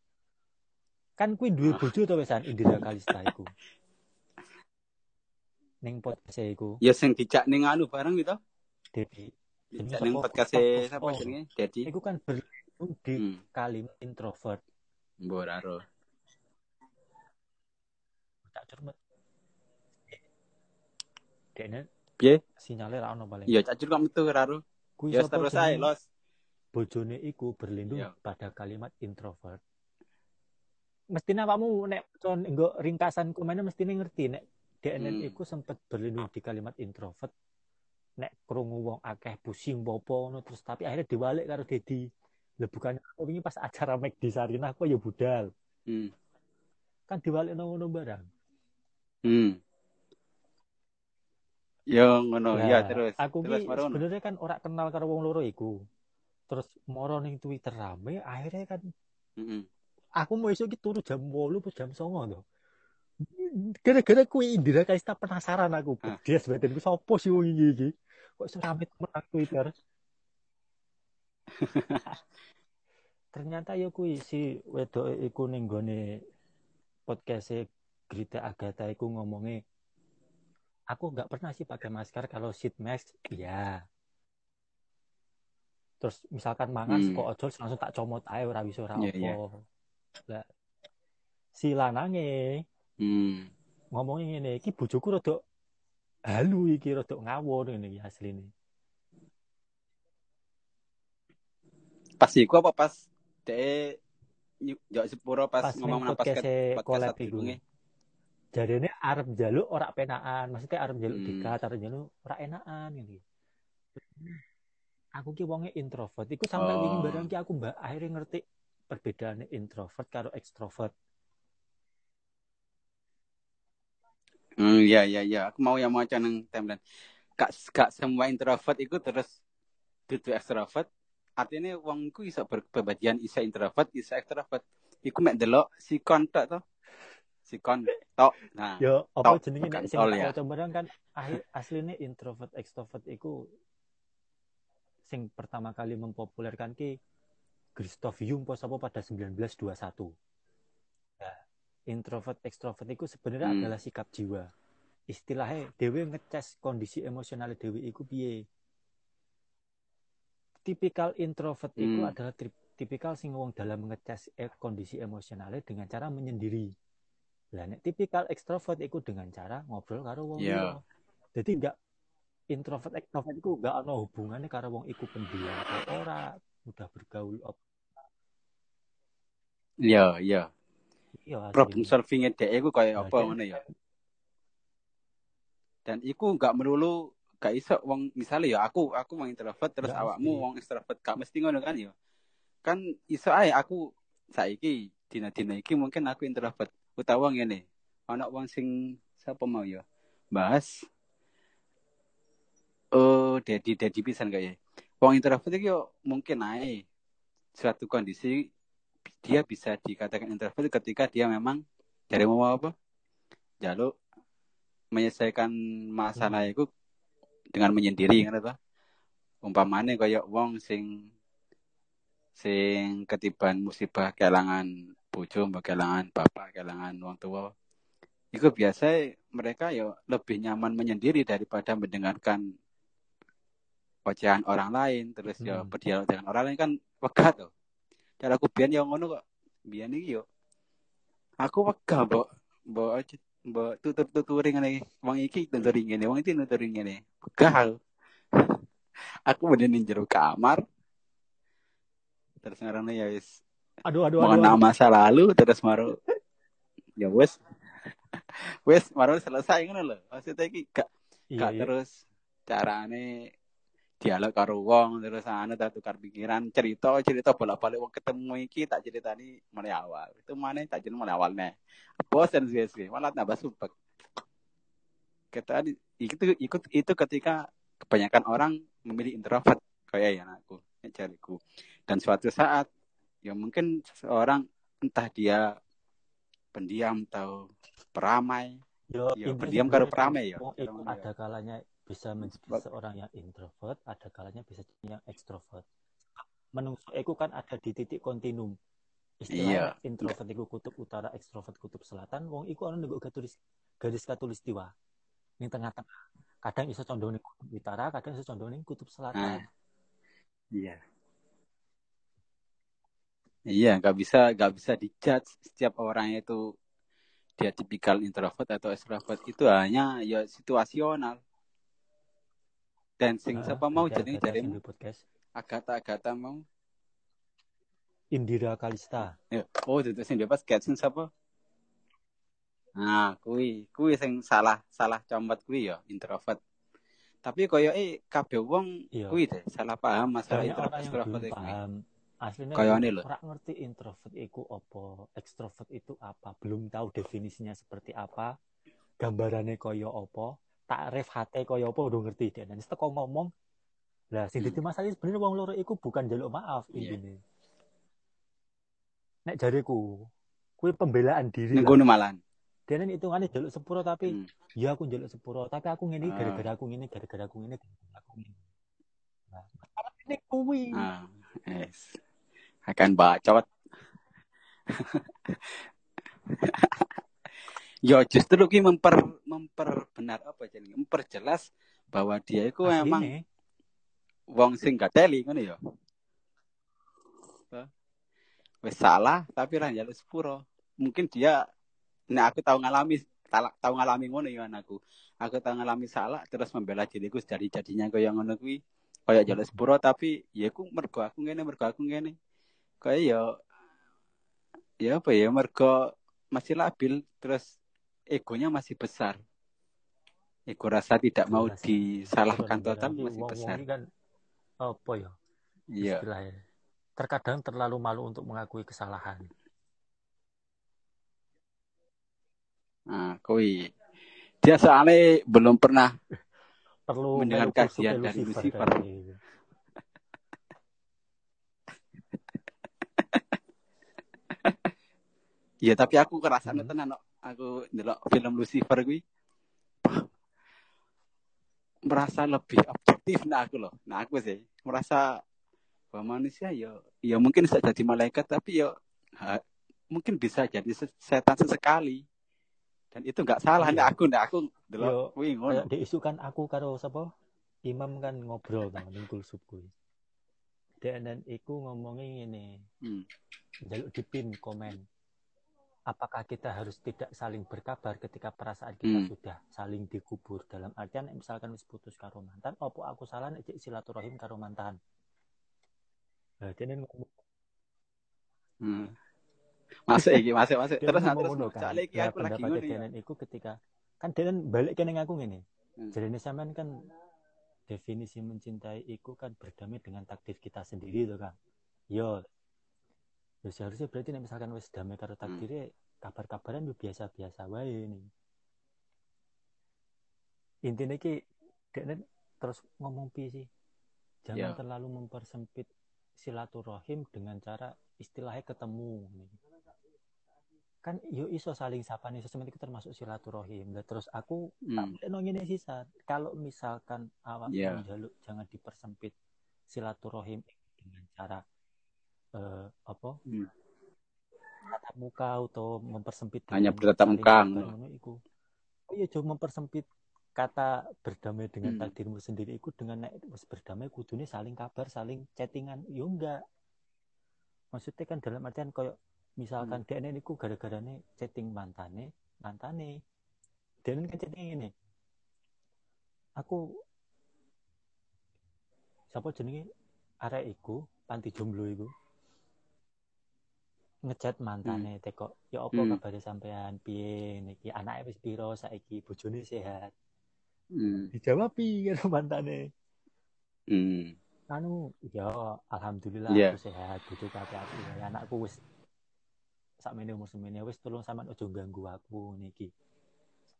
Speaker 2: kan kuwi duwe
Speaker 4: Ah.
Speaker 2: bojo to wesan Indira Kalista iku. Ning podcast iku,
Speaker 4: Ya sing dijak ning anu bareng gitu.
Speaker 2: Dedi.
Speaker 4: Dijak ning podcast
Speaker 2: Oh,
Speaker 4: sapa jenenge? Dedi.
Speaker 2: Iku kan berlindung di
Speaker 4: Hmm,
Speaker 2: kalimat introvert.
Speaker 4: mbok ra ero.
Speaker 2: Tak cermet. Dene
Speaker 4: Piye?
Speaker 2: sinyalnya ra ono paling.
Speaker 4: Iya, cacur kok metu ra ero.
Speaker 2: Kuwi
Speaker 4: Ya terus ae? Los.
Speaker 2: bojone iku berlindung
Speaker 4: Iya.
Speaker 2: pada kalimat introvert. Mestinya kamu nek con nggo ringkasan komennya mestinya ngerti nek DNN
Speaker 4: Hmm.
Speaker 2: iku sempet berlindung di kalimat introvert. Nek krungu wong akeh pusing popo ngono terus tapi akhirnya diwalik karo Dedi. Lah bukan aku wingi pas acara Mac di Sarina aku ya budal.
Speaker 4: Hmm.
Speaker 2: Kan diwalik ngono barang.
Speaker 4: Hmm. Ya ngono,
Speaker 2: Lah,
Speaker 4: ya terus.
Speaker 2: Aku
Speaker 4: terus
Speaker 2: sebenarnya kan ora kenal karo wong loro iku. Terus moro ning Twitter rame akhirnya kan
Speaker 4: Heeh.
Speaker 2: aku mau esuk turu jam 8 apa jam 09.00 to. Gara-gara kuwi Indira Kalista penasaran aku.
Speaker 4: Ah.
Speaker 2: Dia sebenarnya sapa sih wong iki iki? Kok iso rame temen nang Twitter. Ternyata ya kuwi si wedok iku ning gone podcast Grita Agatha iku ngomongnya aku nggak pernah sih pakai masker kalau sheet mask ya terus misalkan mangan
Speaker 4: Hmm.
Speaker 2: kok ojol langsung tak comot ora bisa ora
Speaker 4: Iya, iya.
Speaker 2: apa lah si lanange
Speaker 4: Hmm.
Speaker 2: ngomongnya ngene iki bojoku rada halu iki rada ngawur ngene iki asline
Speaker 4: Pas iku apa pas de njok sepuro pas,
Speaker 2: pas
Speaker 4: ngomong nang podcast
Speaker 2: collab
Speaker 4: satu
Speaker 2: iku jarene arep njaluk ora penaan maksudnya arep njaluk
Speaker 4: Hmm.
Speaker 2: dikat arep njaluk ora enakan ngene iki. aku ki wonge introvert iku sampai
Speaker 4: Oh.
Speaker 2: wingi barang ki aku mbak akhirnya ngerti perbedaannya introvert karo ekstrovert
Speaker 4: Hmm, iya iya iya. Aku mau yang mau nang timeline. Gak gak semua introvert itu terus dudu extrovert. Artinya wong ku iso berkepribadian isa introvert, isa extrovert. Iku mek delok sikon tok to. Sikon tok. Nah,
Speaker 2: Yo, apa jenenge nek sing
Speaker 4: ya.
Speaker 2: barang kan ahi- asline introvert extrovert iku sing pertama kali mempopulerkan ki Christoph Jung po sapa pada 1921. Introvert extrovert iku sebenarnya
Speaker 4: Hmm.
Speaker 2: adalah sikap jiwa. Istilahnya dewe ngecas kondisi emosional dewe iku piye. Tipikal introvert
Speaker 4: Hmm.
Speaker 2: adalah tri- tipikal sing wong dalam ngecas eh, kondisi emosionalnya dengan cara menyendiri. Lah nek tipikal ekstrovert iku dengan cara ngobrol karo wong liya. Jadi enggak introvert ekstrovert iku enggak ana hubungannya karo wong iku pendiam atau ora, mudah bergaul op.
Speaker 4: iya iya.
Speaker 2: Iya
Speaker 4: Problem solvingnya dhek iku kaya
Speaker 2: Nah,
Speaker 4: apa
Speaker 2: dia-
Speaker 4: ngono ya. Dan iku gak melulu gak iso wong misalnya ya aku aku wong introvert terus
Speaker 2: Nggak
Speaker 4: awakmu wong extrovert gak mesti ngono kan ya. Kan iso ae aku saiki dina-dina iki mungkin aku introvert utawa ngene. Ana wong sing sapa mau ya bahas oh dedi dedi pisan kayak wong introvert iki yo mungkin ae suatu kondisi dia bisa dikatakan introvert ketika dia memang dari mau apa? Jaluk menyelesaikan masalah itu dengan menyendiri kan apa umpamane kaya wong sing sing ketiban musibah kelangan bojo kelangan bapak kelangan wong tua. Itu biasa mereka ya lebih nyaman menyendiri daripada mendengarkan ocehan orang lain terus ya
Speaker 2: Hmm.
Speaker 4: berdialog dengan orang lain kan wegah tuh cara aku biyen yang ngono kok. Biyen iki yo. Aku wegah mbok. Mbok mbok tutur-tuturi ngene wong iki tuturi ngene wong iki nuturi ngene. Wegah aku. Aku mending jero kamar. Terus ngarane ya wis.
Speaker 2: Aduh aduh aduh.
Speaker 4: mengenang masa lalu terus maru ya wes wes maru selesai ngono lho. Maksudnya iki gak
Speaker 2: Iya,
Speaker 4: gak
Speaker 2: iya.
Speaker 4: terus carane dialog karo wong terus anu tak tukar pikiran cerita cerita bolak-balik wong ketemu iki tak ceritani mulai awal. Itu mana tak jadi mulai awal nih bosan sih sih. Malah tambah sumpek. Kita itu ikut itu ketika kebanyakan orang memilih introvert kayak ya aku cariku. Dan suatu saat ya mungkin seseorang entah dia pendiam atau peramai
Speaker 2: Yo,
Speaker 4: Ya, pendiam karo peramai ya.
Speaker 2: ada kalanya bisa menjadi seorang yang introvert, ada kalanya bisa jadi yang ekstrovert. Menungso iku kan ada di titik kontinum. Istilahnya introvert iku kutub utara, ekstrovert kutub selatan, wong iku ana nego garis garis katulistiwa. Ning tengah-tengah. Kadang iso condong ning kutub utara, kadang iso condong ning kutub selatan.
Speaker 4: Iya. Iya, nggak bisa nggak bisa dijudge setiap orang itu dia tipikal introvert atau extrovert itu hanya ya situasional. Dan sing
Speaker 2: Heeh,
Speaker 4: siapa mau jadi
Speaker 2: ada
Speaker 4: jarimu
Speaker 2: sing di podcast.
Speaker 4: Agatha Agatha mau.
Speaker 2: Indira Kalista.
Speaker 4: Ya, oh itu sing bebas sing siapa? Nah, kui kui sing salah salah comot kui ya introvert. Tapi koyo eh kabeh wong
Speaker 2: Iya.
Speaker 4: kui deh salah paham masalah introvert iki.
Speaker 2: paham. Aslinya ora ngerti introvert itu apa, ekstrovert itu apa, belum tahu definisinya seperti apa, gambarannya koyo apa, takrif hati koyo apa udah ngerti dia. Dan kok ngomong, lah sing
Speaker 4: Hmm.
Speaker 2: dadi masalah sebenarnya wong loro iku bukan jaluk maaf
Speaker 4: Iya.
Speaker 2: intine. Nek jariku, kuwi pembelaan diri. Lah.
Speaker 4: kono malan.
Speaker 2: Dene hitungannya jaluk sepuro tapi
Speaker 4: Hmm.
Speaker 2: ya aku jaluk sepuro, tapi aku ngene
Speaker 4: Ah.
Speaker 2: gara-gara aku ngene, gara-gara aku ngene, aku ngene. Nah, ini kuwi.
Speaker 4: Ah, yes. Akan bacot. Yo justru ki memper memperbenar apa jadi memperjelas bahwa dia itu memang
Speaker 2: Asline.
Speaker 4: wong sing gak teli ngono ya. Wis salah tapi ra njaluk sepuro. Mungkin dia nek aku tahu ngalami tahu ngalami ngono ya anakku. Aku tahu ngalami salah terus membela diriku jadi jadinya kaya ngono kuwi. Kaya njaluk sepuro tapi ya aku mergo aku ngene mergo aku ngene. Kaya ya ya apa ya mergo masih labil terus egonya masih besar. Ego rasa tidak mau
Speaker 2: Jelas.
Speaker 4: disalahkan total masih besar.
Speaker 2: kan apa ya
Speaker 4: Iya.
Speaker 2: istilahnya terkadang terlalu malu untuk mengakui kesalahan
Speaker 4: Nah, kui. Dia soalnya belum pernah
Speaker 2: perlu
Speaker 4: Mendengar kajian dari Lucifer.
Speaker 2: dari-
Speaker 4: Ya tapi aku kerasane
Speaker 2: Hmm.
Speaker 4: tenan kok. Aku ndelok film Lucifer kuwi. wah, Merasa lebih objektif nah aku loh. Nah aku sih merasa bahwa manusia ya ya mungkin bisa jadi malaikat tapi ya ha- mungkin bisa jadi se- setan sesekali. Dan itu nggak salah
Speaker 2: Iya.
Speaker 4: nih aku nih aku
Speaker 2: Yo,
Speaker 4: ndelok kuwi ngono.
Speaker 2: diisukan aku karo sapa imam kan ngobrol kan ning kulsub kuwi dan iku ngomongin ngene
Speaker 4: Hmm.
Speaker 2: jaluk dipin komen apakah kita harus tidak saling berkabar ketika perasaan kita
Speaker 4: Hmm.
Speaker 2: sudah saling dikubur dalam artian misalkan wis putus karo mantan opo aku salah nek silaturahim karo mantan nah dia ngomong
Speaker 4: Hmm. Masuk iki, masuk, masuk. Terus terus
Speaker 2: ngono kan
Speaker 4: iki
Speaker 2: nah
Speaker 4: aku lagi ngono ya.
Speaker 2: Iku ketika kan Denen balik kene aku ngene
Speaker 4: Hmm.
Speaker 2: jadi sampean kan definisi mencintai iku kan berdamai dengan takdir kita sendiri tuh kan yo ya seharusnya berarti nek misalkan wis damai karo
Speaker 4: Hmm.
Speaker 2: takdirnya kabar-kabaran yo biasa-biasa wae nih intinya ki Denen terus ngomong pi sih jangan
Speaker 4: Ya.
Speaker 2: terlalu mempersempit silaturahim dengan cara istilahnya ketemu kan yo iso saling sapa nih sesuatu itu termasuk silaturahim Lah terus aku
Speaker 4: Hmm.
Speaker 2: tak Sat. kalau misalkan awak
Speaker 4: Iya.
Speaker 2: menjaluk jangan dipersempit silaturahim dengan cara eh, apa
Speaker 4: Hmm.
Speaker 2: tatap muka atau mempersempit
Speaker 4: Hanya bertatap muka,
Speaker 2: iku. Oh iya coba mempersempit kata berdamai dengan
Speaker 4: Hmm.
Speaker 2: takdirmu sendiri. Iku dengan nek wis berdamai kudune saling kabar saling chattingan. Yo enggak. Maksudnya kan dalam artian koyo misalkan dia ini niku gara-garane chatting mantane mantane. Dia kan chatting ini aku siapa jenenge? Arek iku panti jomblo iku ngechat mantane teko ya apa
Speaker 4: Hmm.
Speaker 2: kabare sampean piye niki anake wis piro saiki bojone sehat
Speaker 4: Hmm.
Speaker 2: dijawab piye karo mantane
Speaker 4: Hmm.
Speaker 2: anu ya alhamdulillah
Speaker 4: Iya.
Speaker 2: aku sehat bojoku api-api ya anakku wis sakmene umur semene wis tolong sampean ojo ganggu aku niki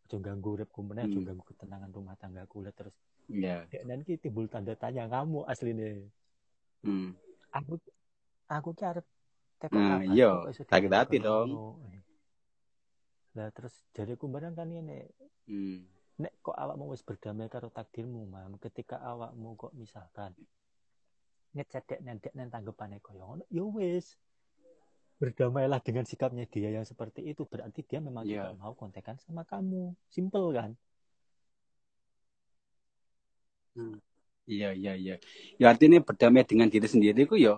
Speaker 2: ojo ganggu uripku meneh ojo
Speaker 4: Hmm.
Speaker 2: ganggu ketenangan rumah tanggaku lah terus
Speaker 4: Iya.
Speaker 2: dek nanti timbul tanda tanya kamu asline
Speaker 4: Hmm.
Speaker 2: aku aku ki arep
Speaker 4: Nah, iya, sakit hati dong.
Speaker 2: lah terus jariku barang kan ini
Speaker 4: Hmm.
Speaker 2: nek kok awakmu wis berdamai karo takdirmu mam ketika awakmu kok misalkan ngecek dek nendek neng tanggepane koyo ngono ya wis berdamailah dengan sikapnya dia yang seperti itu berarti dia memang
Speaker 4: Iya.
Speaker 2: tidak mau kontekan sama kamu simple kan
Speaker 4: Iya, iya, iya. Ya artinya berdamai dengan diri sendiri ku ya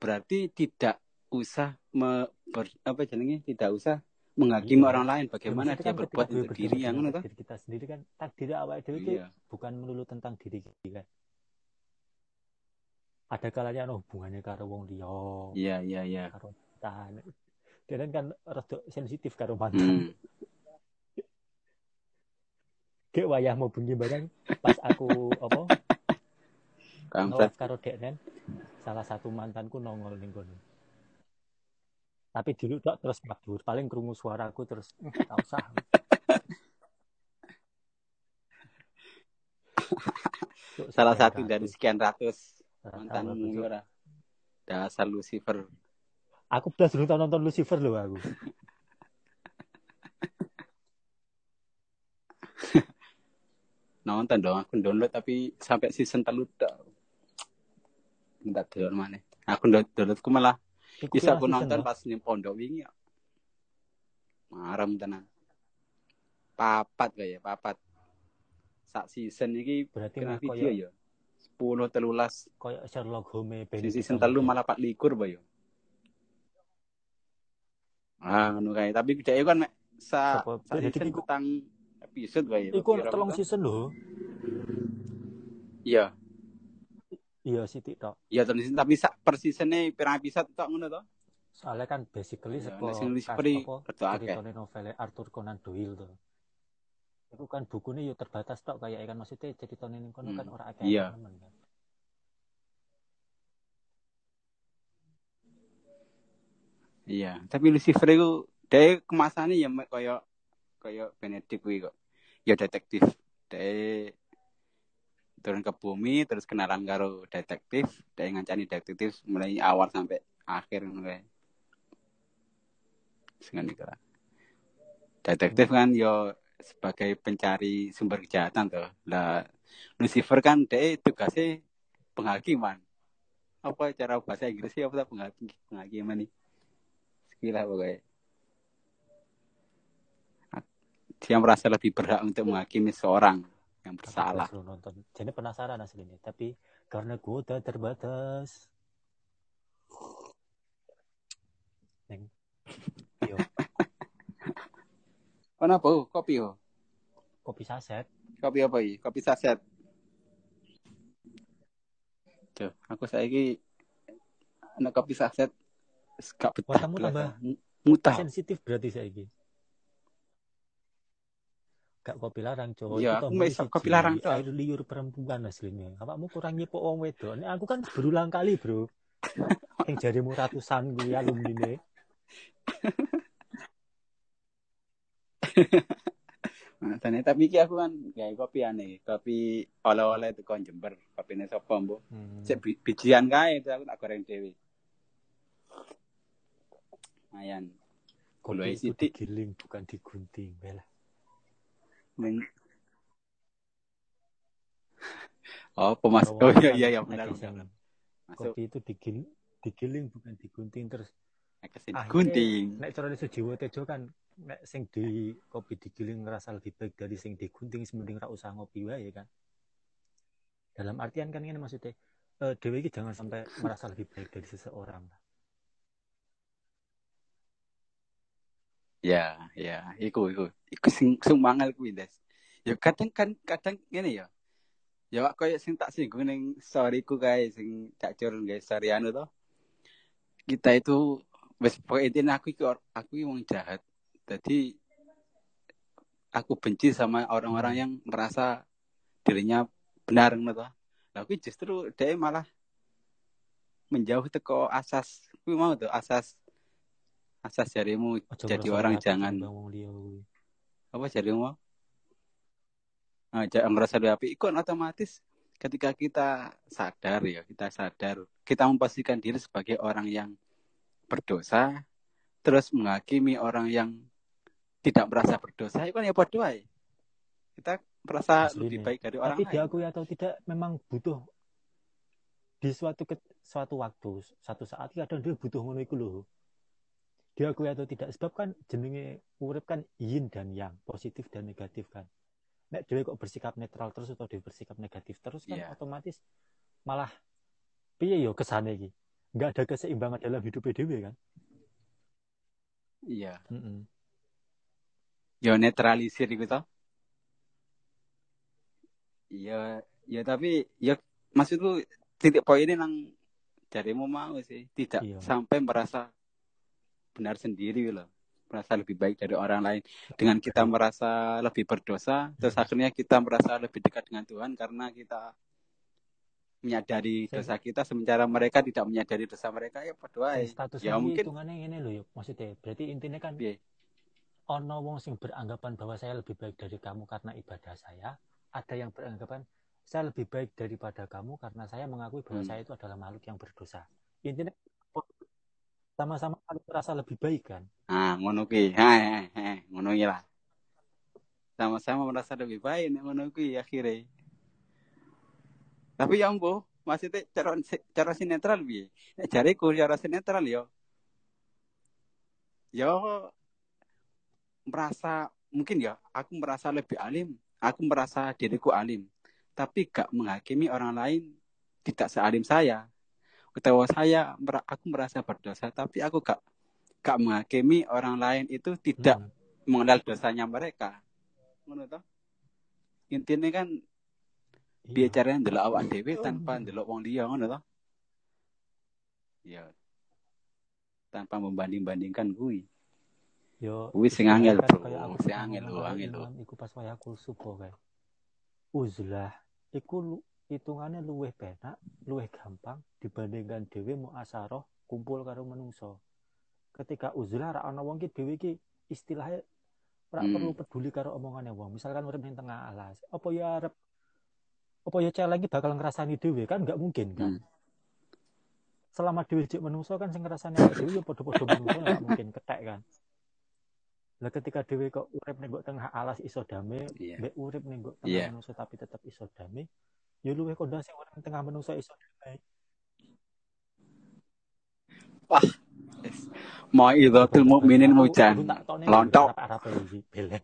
Speaker 4: berarti tidak usah me, ber- apa jenenge tidak usah menghakimi
Speaker 2: Iya.
Speaker 4: orang lain bagaimana dia
Speaker 2: kan
Speaker 4: berbuat untuk diri yang ngono toh.
Speaker 2: takdir kita sendiri kan takdir dhewe ki
Speaker 4: Iya.
Speaker 2: bukan melulu tentang diri kita ada kalanya ono hubungannya karo wong liya
Speaker 4: Iya, iya, iya.
Speaker 2: karo mantan dan kan rada sensitif karo mantan
Speaker 4: Hmm.
Speaker 2: Dek wayah mau bengi bareng pas aku apa
Speaker 4: Kampret.
Speaker 2: karo Deknen salah satu mantanku nongol ning kono. Tapi dulu tok terus madur, paling krungu suaraku terus "Eh, tak usah.
Speaker 4: Salah satu dari sekian ratus
Speaker 2: Cuk.
Speaker 4: ora. Dasar Lucifer.
Speaker 2: Aku belas tau nonton Lucifer loh aku.
Speaker 4: Nonton dong, aku download tapi sampai season telu tok. Minta download mana? Aku download downloadku malah bisa aku nonton pas ning pondok wingi. ya. Marem tenan. Papat kayak papat. Sak season iki
Speaker 2: Berarti
Speaker 4: kena video ya. 10 telulas.
Speaker 2: koyo Sherlock Holmes
Speaker 4: Di season telu malah 4 likur ba yo. Ah, ngono kae. Tapi dhek kan mek sa, season
Speaker 2: iku-
Speaker 4: petang episode kae.
Speaker 2: Iku telung season loh.
Speaker 4: Iya.
Speaker 2: Iya sithik tok.
Speaker 4: Iya tapi sak per seasone pirang episode tok ngono to.
Speaker 2: Soalnya kan basically
Speaker 4: Iya, akeh.
Speaker 2: ceritane novel Arthur Conan Doyle tuh. Itu kan bukunya yo terbatas tok kayak kan maksudnya ceritane ning kono kan
Speaker 4: Hmm,
Speaker 2: ora akeh
Speaker 4: iya.
Speaker 2: temen kan.
Speaker 4: Iya, tapi Lucifer itu dia kemasannya ya koyo koyo Benedict kuwi kok. ya detektif dek turun ke bumi terus kenalan karo detektif dek ngancani detektif mulai awal sampai akhir ngono iku lah. detektif kan yo sebagai pencari sumber kejahatan tuh lah Lucifer kan dek tugasnya penghakiman. Apa cara bahasa Inggrisnya apa penghakim penghakiman nih sekilas pokoknya. Dia merasa lebih berhak untuk menghakimi seorang yang
Speaker 2: Aku
Speaker 4: bersalah
Speaker 2: lu nonton. Jadi penasaran aslinya, tapi karena kuota terbatas. Neng. Yo,
Speaker 4: kenapa kopi oh
Speaker 2: kopi saset.
Speaker 4: kopi apa ini kopi saset tuh aku saiki anak kopi saset gak betah
Speaker 2: Watamu tambah
Speaker 4: mutah
Speaker 2: sensitif berarti saiki. Gak kopi larang, cowok.
Speaker 4: Iya, aku mesok kopi larang, Cok.
Speaker 2: Air liur perempuan aslinya. Awakmu kurang nyepok wong wedok. Ini aku kan berulang kali, Bro. Yang jarimu ratusan gue alumni nih.
Speaker 4: Nah, tapi iki aku kan kayak kopi aneh, kopi oleh-oleh itu kon Jember, kopi ini sopo mbok.
Speaker 2: Hmm.
Speaker 4: Cek bi- bijian kae itu aku tak goreng dewi. Lumayan.
Speaker 2: Kopi itu
Speaker 4: sidik.
Speaker 2: digiling bukan digunting. Bela.
Speaker 4: Neng. Oh, pemas. Oh iya iya iya benar Masuk
Speaker 2: Kopi itu digiling, digiling bukan digunting terus. Akhirnya,
Speaker 4: gunting.
Speaker 2: Nek cara Sujiwo Tejo kan nek sing di kopi digiling ngerasa lebih baik dari sing digunting mending ra usah ngopi wae kan. Dalam artian kan ini maksudnya eh dewe iki jangan sampai merasa lebih baik dari seseorang.
Speaker 4: Ya, ya, iku iku. Iku sing sing mangal kuwi, Des. Ya kadang kan kadang ngene ya. Ya wak koyo sing tak singgung ning storyku kae sing tak cur guys story anu to. Kita itu wis pokoke aku iki aku iki wong jahat. Jadi aku benci sama orang-orang yang merasa dirinya benar ngono to. Lah justru dia malah menjauh teko asas kuwi mau tuh asas asas jarimu
Speaker 2: Ojo
Speaker 4: jadi
Speaker 2: ngerasa
Speaker 4: orang jangan. apa jadi mau nah, jangan merasa lebih api. Itu kan otomatis ketika kita sadar ya kita sadar. Kita memposisikan diri sebagai orang yang berdosa terus menghakimi orang yang tidak merasa berdosa. Itu kan ya ae. kita merasa lebih baik dari orang
Speaker 2: Tapi
Speaker 4: lain
Speaker 2: diakui atau tidak memang butuh. Di suatu ke, suatu waktu, satu saat kadang dia butuh ngono iku lho. Diakui atau tidak sebab kan jenenge urip kan yin dan yang, positif dan negatif kan. Nek dhewe kok bersikap netral terus atau dhewe bersikap negatif terus kan
Speaker 4: Iya.
Speaker 2: otomatis malah piye yo kesane iki? Enggak ada keseimbangan dalam hidup dhewe kan.
Speaker 4: iya
Speaker 2: Heeh.
Speaker 4: ya netralisir gitu iya ya tapi ya maksudku titik poinnya nang jarimu mau sih tidak
Speaker 2: Iya.
Speaker 4: sampai merasa benar sendiri loh merasa lebih baik dari orang lain dengan kita merasa lebih berdosa terus akhirnya kita merasa lebih dekat dengan Tuhan karena kita menyadari dosa kita sementara mereka tidak menyadari dosa mereka ya berdoa
Speaker 2: Sing status
Speaker 4: ya mungkin
Speaker 2: hitungannya ngene lho yo maksudnya. Berarti intinya kan
Speaker 4: Piye?
Speaker 2: ono wong sing beranggapan bahwa saya lebih baik dari kamu karena ibadah saya, ada yang beranggapan saya lebih baik daripada kamu karena saya mengakui bahwa
Speaker 4: Hmm.
Speaker 2: saya itu adalah makhluk yang berdosa. Intinya sama-sama saling merasa lebih baik kan.
Speaker 4: ah ngono kuwi. Ha ngono kuwi lah. Sama-sama merasa lebih baik nek ngono kuwi akhirnya. Tapi ya ambo maksudnya cara cara sinetral piye? Nek jariku cara sinetral yo. Yo merasa mungkin ya aku merasa lebih alim. Aku merasa diriku alim. Tapi gak menghakimi orang lain tidak sealim saya atau saya aku merasa berdosa tapi aku gak gak menghakimi orang lain itu tidak
Speaker 2: Hmm.
Speaker 4: mengenal dosanya mereka toh intinya kan
Speaker 2: Iya.
Speaker 4: piye caranya ndelok awak dhewe tanpa ndelok wong liya ngono toh ya tanpa membanding-bandingkan kuwi
Speaker 2: Yo,
Speaker 4: Kuwi sing
Speaker 2: istilahnya
Speaker 4: angel,
Speaker 2: kan
Speaker 4: Bro. Sing angel, lho,
Speaker 2: karo
Speaker 4: angel, lho.
Speaker 2: Iku pas wayakul subuh kae. Uzlah, iku hitungannya luweh penak, luweh gampang dibandingkan dhewe mau asaroh kumpul karo menungso. Ketika uzlah ra ana wong ki dhewe ki istilahnya ora
Speaker 4: Hmm.
Speaker 2: perlu peduli karo omongane wong. Misalkan urip ning tengah alas, apa ya arep apa ya iki bakal ngrasani dhewe kan nggak mungkin kan.
Speaker 4: Hmm.
Speaker 2: Selama dhewe jek menungso kan sing ngrasani dhewe ya padha-padha menungso nggak mungkin ketek kan. Lah ketika dhewe kok urip ning tengah alas iso damai,
Speaker 4: Iya.
Speaker 2: mbek urip ning tengah
Speaker 4: Iya.
Speaker 2: menungso tapi tetep iso damai, ya luwih kondang sing urip ning tengah menungso iso damai.
Speaker 4: Mau idhatul mukminin mujan. Lontok.
Speaker 2: Arab-Arab iki bele.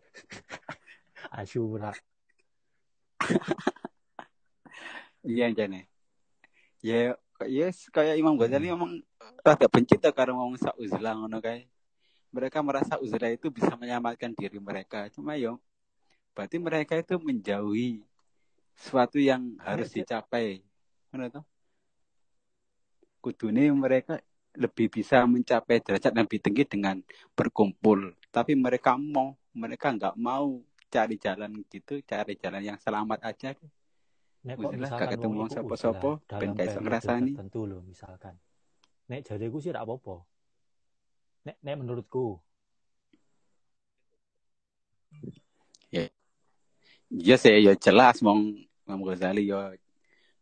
Speaker 2: Asyura.
Speaker 4: Iya jane. Ya yes kayak Imam Ghazali memang rada benci tuh karo ngomong sauzlah ngono kae. Mereka merasa uzlah itu bisa menyelamatkan diri mereka. Cuma yo berarti mereka itu menjauhi sesuatu yang harus dicapai. Tuh. Kudune mereka lebih bisa mencapai derajat yang lebih tinggi dengan berkumpul. Tapi mereka mau, mereka nggak mau cari jalan gitu, cari jalan yang selamat aja.
Speaker 2: Nek kok misalkan
Speaker 4: ketemu
Speaker 2: wong iku
Speaker 4: sapa-sapa,
Speaker 2: uzlah
Speaker 4: ben gak iso ngrasani.
Speaker 2: tertentu lho misalkan. Nek jariku sih ora apa-apa. Nek nek menurutku
Speaker 4: Iya sih, ya jelas mong Imam Ghazali yo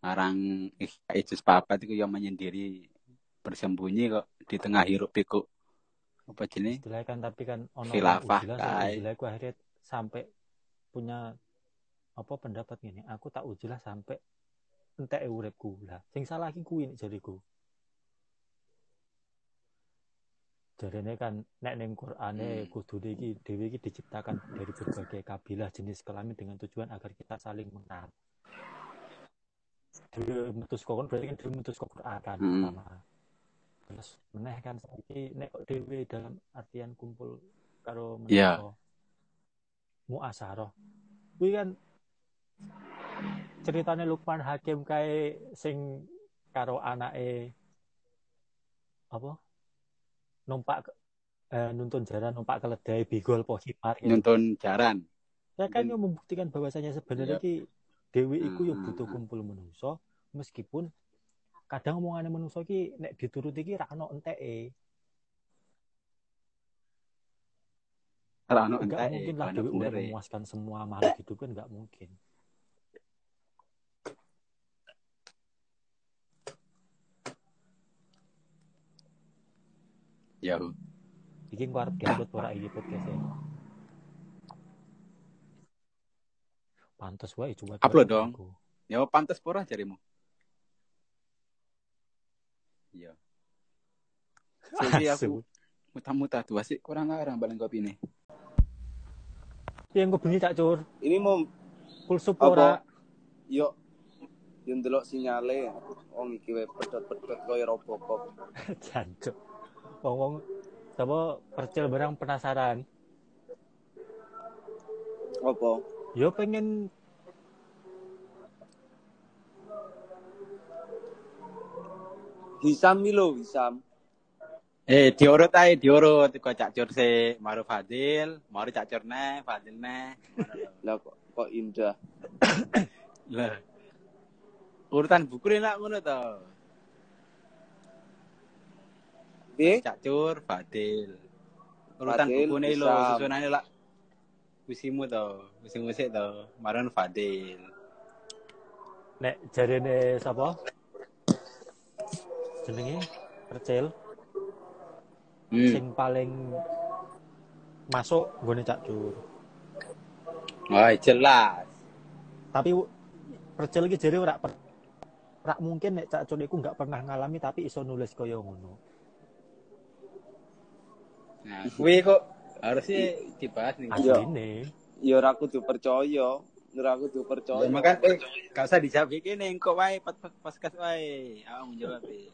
Speaker 4: ngarang Ijus Papat itu yang menyendiri bersembunyi kok di tengah hiruk pikuk. Apa jenis
Speaker 2: istilahnya kan tapi kan ono
Speaker 4: Khilafah,
Speaker 2: ku akhirnya sampai punya apa pendapat gini aku tak ujilah sampai entek uripku. Lah sing salah iki kuwi nek jariku. Jarene kan nek ning Qur'ane
Speaker 4: Hmm.
Speaker 2: kudune iki dhewe iki diciptakan dari berbagai kabilah jenis kelamin dengan tujuan agar kita saling mengenal metus kokon berarti kan dhewe metus kok Qur'an kan
Speaker 4: Hmm.
Speaker 2: pertama terus meneh kan saiki nek kok dhewe dalam artian kumpul karo
Speaker 4: Iya.
Speaker 2: menungso muasarah kuwi kan ceritane Lukman Hakim kae sing karo anake apa numpak eh, nuntun jaran numpak keledai bigol pohimar gitu.
Speaker 4: nyuntun jaran
Speaker 2: Ya kan yang membuktikan bahwasanya sebenarnya
Speaker 4: Iya.
Speaker 2: ki dewi iku ya
Speaker 4: Hmm.
Speaker 2: butuh kumpul menungso meskipun kadang omongane menungso ki nek dituruti ki ra ono enteke.
Speaker 4: ora ono
Speaker 2: Enggak
Speaker 4: entek
Speaker 2: mungkin lah dewi udah memuaskan semua makhluk hidup kan enggak mungkin.
Speaker 4: ya
Speaker 2: Iki engko arep diupload ora iki podcast Pantes wae coba
Speaker 4: Upload dong. ya pantes pura jarimu iya Jadi aku muta-muta tuh sih kurang ngarang balen kopi ini
Speaker 2: Yang gue bengi cak cur,
Speaker 5: Ini mau
Speaker 2: full sup
Speaker 5: Apa?
Speaker 2: ora.
Speaker 5: yo yo ndelok sinyale wong iki wae pedot-pedot koyo Robocop.
Speaker 2: Jancuk. Wong-wong sapa percil barang penasaran.
Speaker 5: Apa?
Speaker 2: Yo pengen
Speaker 5: Hisam iki lho, Hisam.
Speaker 4: eh diurut ae diurut kok cak cur se maru Fadil maru cak cur neh Fadil neh
Speaker 5: Lah kok kok indah.
Speaker 4: lah urutan buku enak ngono to
Speaker 5: Piye?
Speaker 4: cak cur Fadil urutan
Speaker 5: Fadil,
Speaker 4: buku nih lo
Speaker 5: Isam.
Speaker 4: susunane lah Wisimu to, wisi musik to, maran Fadil.
Speaker 2: nek jarene sapa? Jenenge percil
Speaker 4: Hmm.
Speaker 2: sing paling masuk nggone cak cur.
Speaker 4: Wah, jelas.
Speaker 2: Tapi percil iki jare ora ora mungkin nek cak cur iku nggak pernah ngalami tapi iso nulis kaya ngono.
Speaker 4: Nah, kuwi kok harusnya dibahas nih.
Speaker 5: Iya.
Speaker 2: Asline.
Speaker 5: Ya ora kudu percaya, ora kudu percaya.
Speaker 4: Ya, makan eh gak usah dijawab iki ning kok wae pas pas kas wae. Aku menjawab e.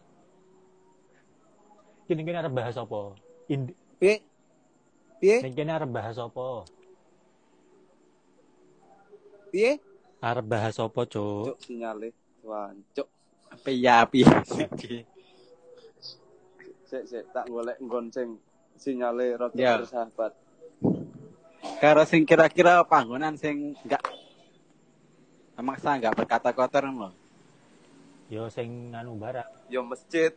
Speaker 2: Kini kini arep bahas apa? Ind
Speaker 5: Piye? Piye?
Speaker 2: Ning kene arep bahas apa?
Speaker 5: Piye?
Speaker 2: Arep bahas apa, Cuk?
Speaker 5: Cuk sinyale. Wancuk.
Speaker 4: Apa ya api?
Speaker 5: Sik sik tak golek nggon sing sinyale rada
Speaker 4: Ya.
Speaker 5: bersahabat.
Speaker 4: Karo sing kira-kira panggonan sing enggak memaksa enggak berkata kotor lho.
Speaker 2: Yo sing anu barang.
Speaker 5: Ya masjid.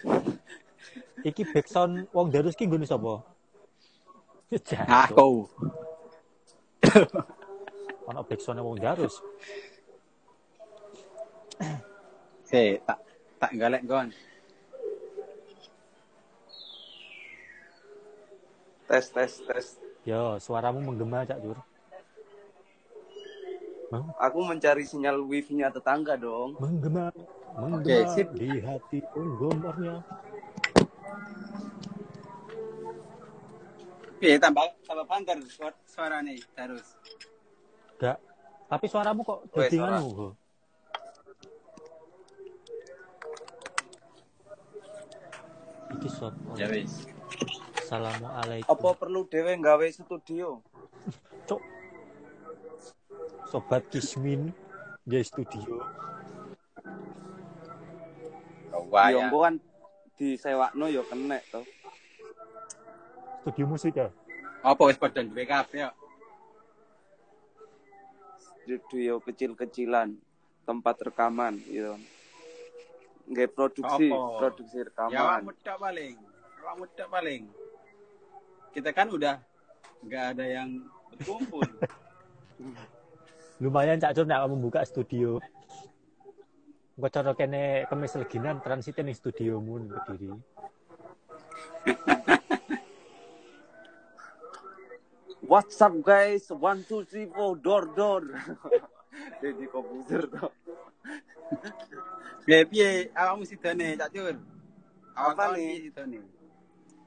Speaker 2: Iki backsound wong Darus ki nggone sapa?
Speaker 4: Aku.
Speaker 2: Ono backsound wong Garus.
Speaker 4: Si, tak tak galek gon.
Speaker 1: Tes tes tes.
Speaker 2: Yo, suaramu menggema Cak Dur.
Speaker 1: Aku mencari sinyal wifi-nya tetangga dong.
Speaker 2: Menggema,
Speaker 4: Oke,
Speaker 2: menggema
Speaker 4: sip.
Speaker 2: di hati penggemarnya.
Speaker 4: Piye tambah tambah panter suara, suara nih terus.
Speaker 2: Gak. Tapi suaramu kok nganu kok. Iki sopo?
Speaker 4: Ya wis.
Speaker 2: Assalamualaikum.
Speaker 1: Apa perlu dewe nggawe studio?
Speaker 2: Cok. Sobat Kismin di studio.
Speaker 4: Oh,
Speaker 1: Yo
Speaker 4: wah ya.
Speaker 1: engko kan disewakno yo kenek to.
Speaker 2: Studio musik ya.
Speaker 4: Apa wis padha duwe kabeh ya?
Speaker 1: Studio kecil-kecilan, tempat rekaman gitu. Nggak produksi,
Speaker 4: Apa?
Speaker 1: produksi
Speaker 4: Ya
Speaker 1: rekaman.
Speaker 4: awakmu tok paling. Tok paling. Kita kan udah nggak ada yang berkumpul.
Speaker 2: Lumayan Cak nek kamu membuka studio. Engko cara kene kemis leginan transit ning studiomu ning Kediri.
Speaker 1: What's up guys? One two three four door door. Jadi komputer to.
Speaker 4: Piye piye awakmu sidone Cak? Awak
Speaker 1: Apa nih?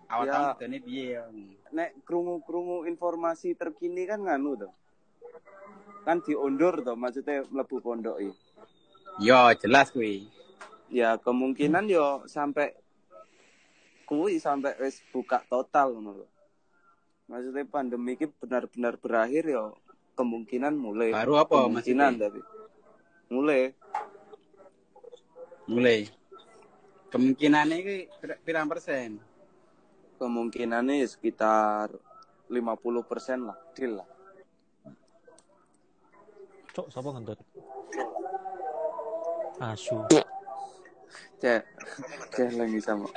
Speaker 4: Awak
Speaker 1: Ya.
Speaker 4: tahun sidone piye? ya?
Speaker 1: Nek krungu-krungu informasi terkini kan nganu to. Kan diundur to, maksudnya mlebu pondok iki.
Speaker 4: Yo jelas kuwi.
Speaker 1: Ya kemungkinan yo sampai kuwi sampai wis buka total ngono lho. Maksudnya pandemi ini benar-benar berakhir yo kemungkinan mulai.
Speaker 4: Baru apa
Speaker 1: kemungkinan
Speaker 4: maksudnya?
Speaker 1: tapi mulai
Speaker 4: Mulai. Kemungkinannya iki pir- pirang persen?
Speaker 1: Kemungkinannya sekitar 50% lah, deal lah.
Speaker 2: Cok, sapa ngentut? Asu.
Speaker 1: Cek, cek lagi sama.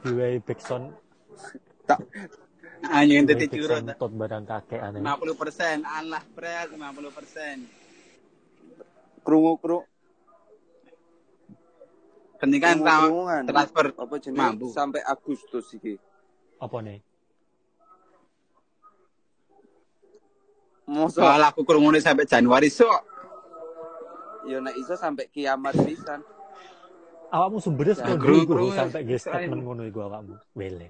Speaker 2: Diwehi backsound
Speaker 4: Anjing
Speaker 2: diwehi
Speaker 4: tadi curut.
Speaker 2: tot barang kakek aneh.
Speaker 4: 50 persen, Allah pres 50 persen.
Speaker 1: Krungu krungu
Speaker 4: Penting kan transfer
Speaker 1: apa jenis
Speaker 4: mampu.
Speaker 1: sampai Agustus iki.
Speaker 2: Apa nih?
Speaker 1: Mosok
Speaker 4: Soal aku kerumune sampai Januari sok.
Speaker 1: yo nek iso sampai kiamat pisan.
Speaker 2: Awakmu sumbernya
Speaker 1: Ya,
Speaker 4: gru-
Speaker 2: dulu
Speaker 4: gru-
Speaker 2: sampai ge statement ngono iku awakmu. Wele.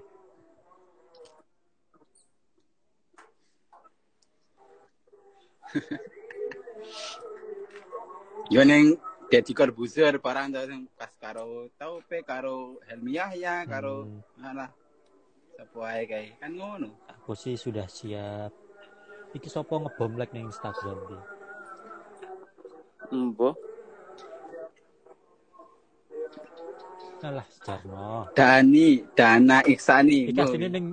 Speaker 4: Yo neng Deddy Corbuzier barang tau sing pas karo tau pe karo Helmi Yahya karo
Speaker 2: Hmm,
Speaker 4: alah sapa ae kae kan ngono.
Speaker 2: aku sih sudah siap. Iki sopo ngebom like ning Instagram iki.
Speaker 1: Embo.
Speaker 2: Alah, Jarno.
Speaker 4: Dani, Dana Iksani.
Speaker 2: Iki asline ning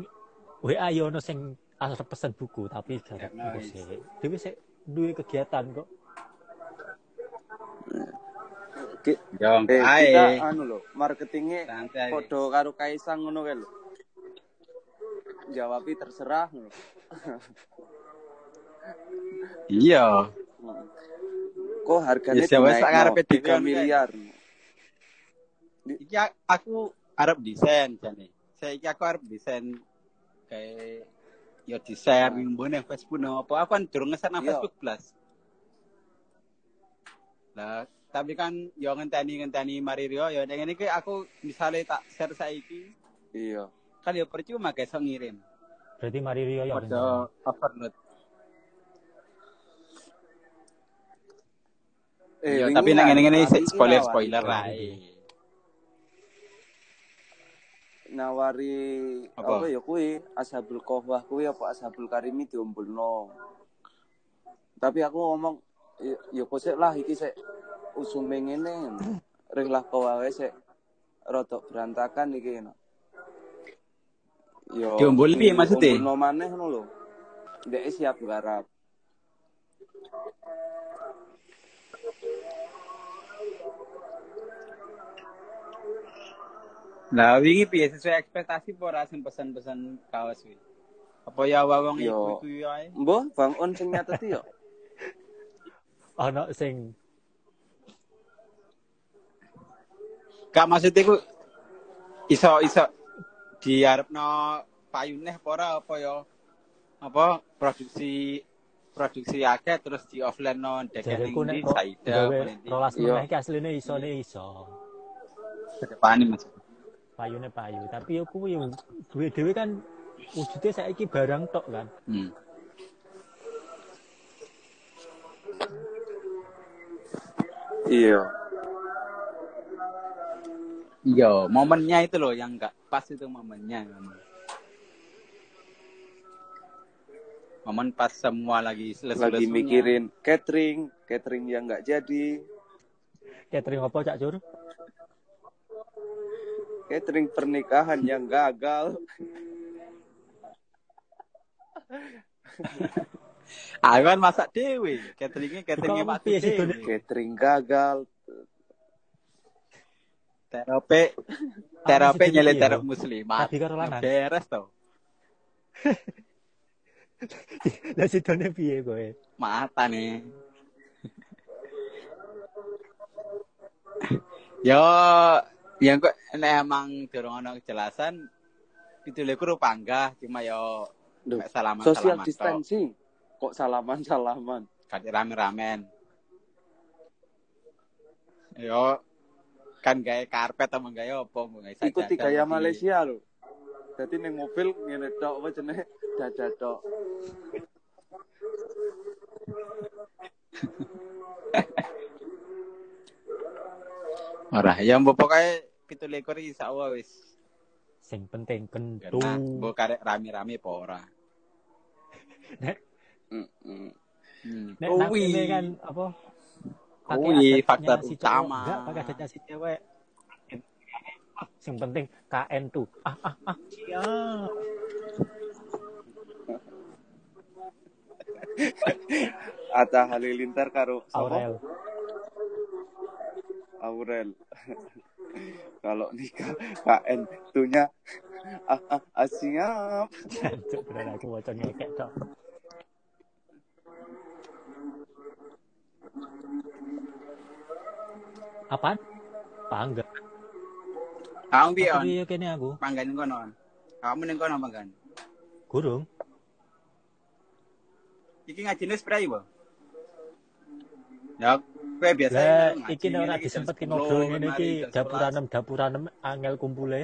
Speaker 2: WA yo ono sing arep pesen buku tapi jarek
Speaker 4: Ya, nice.
Speaker 2: sih. Sik duwe kegiatan kok.
Speaker 1: Ki-
Speaker 4: Yo
Speaker 1: Eh,
Speaker 4: ae.
Speaker 1: kita anu lho, marketingnya
Speaker 4: Santai.
Speaker 1: podo karo Kaisang ngono kae lho. Jawabi terserah ngono.
Speaker 4: Iya.
Speaker 1: Hmm. Kok harganya
Speaker 4: Ya,
Speaker 1: dinaikno
Speaker 4: sak karepe
Speaker 1: 3
Speaker 4: dikon,
Speaker 1: miliar.
Speaker 4: Iki a- aku arep desain jane. Saiki aku arep desain kayak yo desain ning mbone Facebook no apa aku kan durung ngeset nang
Speaker 1: Iya.
Speaker 4: Facebook Plus. Lah, tapi kan yo ngenteni ngenteni mari Rio yo ning ngene iki aku misalnya tak share saiki
Speaker 1: Iya.
Speaker 4: kan yo percuma guys iso ngirim.
Speaker 2: Berarti mari Rio ya.
Speaker 4: Padha overload.
Speaker 1: Eh,
Speaker 4: Yo, tapi nang sik
Speaker 1: ini
Speaker 4: spoiler spoiler
Speaker 2: nawari.
Speaker 4: ae.
Speaker 1: Nawari
Speaker 4: Apa?
Speaker 1: apa, ya kuwi Ashabul Qahwah kuwi apa Ashabul Karimi diombulno. Tapi aku ngomong ya kok lah iki sik usume ngene. Rih lah kau wae sik rada berantakan iki. no. Yo.
Speaker 4: Diombul piye maksudnya?
Speaker 1: Diombulno maneh ngono lho. Ndek siap garap.
Speaker 4: Lah wingi piye sesuai ekspektasi apa ora sing pesen-pesen kaos kuwi? Apa ya wong
Speaker 5: Yo.
Speaker 4: iku iku ae.
Speaker 5: Mbah, Bang On sing nyateti yo.
Speaker 2: Ono sing
Speaker 4: Gak maksudnya ku iso iso diarepno payune apa ora apa ya apa produksi produksi akeh terus di offline no deket ning
Speaker 2: jareku nek
Speaker 4: ndi
Speaker 2: kok
Speaker 4: Saida
Speaker 2: rolas
Speaker 5: Iya.
Speaker 2: meneh iki asline isone iso.
Speaker 4: Kedepane Mas.
Speaker 2: Payune payu, tapi yo kuwi duwe dhewe kan wujudnya saiki barang tok kan.
Speaker 4: Hmm.
Speaker 5: Iya.
Speaker 4: Iya, momennya itu loh yang nggak pas itu momennya. Momen pas semua lagi selesai
Speaker 5: Lagi mikirin catering, catering yang nggak jadi,
Speaker 2: Catering apa Cak Jur?
Speaker 5: catering pernikahan yang gagal.
Speaker 4: Aku kan masak dewe, cateringnya cateringnya Pak Dewe.
Speaker 5: Catering gagal.
Speaker 4: Terapi,
Speaker 2: Aku
Speaker 4: terapi nyelip terap
Speaker 2: loh.
Speaker 4: muslimat. Beres tau.
Speaker 2: Lah sidone piye kowe?
Speaker 4: Mata nih. Yo, yang kok nek emang durung ana kejelasan itu lek rupa enggak, cuma yo
Speaker 5: Duh,
Speaker 4: mek salaman
Speaker 5: Social
Speaker 4: salaman.
Speaker 5: Kok salaman-salaman?
Speaker 4: Kati rame-ramen. Yo kan gawe karpet sama gawe apa sajadah
Speaker 5: Ikuti gaya. Malaysia lho. Jadi ning mobil ngene tok apa jenenge dada tok.
Speaker 4: Ora, ya mbok pokoke 17 iki sak wae wis.
Speaker 2: Sing penting
Speaker 4: Karena
Speaker 2: kentu.
Speaker 4: mbok karek rame-rame apa ora.
Speaker 5: Mm-mm.
Speaker 4: Hmm.
Speaker 2: Nek
Speaker 4: Oh,
Speaker 2: kene kan apa?
Speaker 4: Oh,
Speaker 2: adatnya
Speaker 4: faktor
Speaker 2: si
Speaker 4: utama.
Speaker 2: Enggak, pakai adatnya si cewek. Sing penting KN tuh. Ah ah ah. Siap.
Speaker 5: Atta Halilintar karo?
Speaker 2: Aurel.
Speaker 5: Aurel. Kalau nikah KN tuhnya ah, ah, ah, siap.
Speaker 2: Jancuk bener aku waca ngekek tok. Apaan? Pangga.
Speaker 4: Kamu piye on?
Speaker 2: Tapi kene aku.
Speaker 4: Panggan kono. On. Kamu ning kono panggan.
Speaker 2: Gurung.
Speaker 4: Iki ngajine spray bo. Ya, kowe biasa ngaji
Speaker 2: iki ora
Speaker 4: ngene iki jam
Speaker 2: disempet
Speaker 4: 10,
Speaker 2: ngobrol ngene iki
Speaker 4: jam 11.
Speaker 2: dapuranem dapuranem angel kumpule.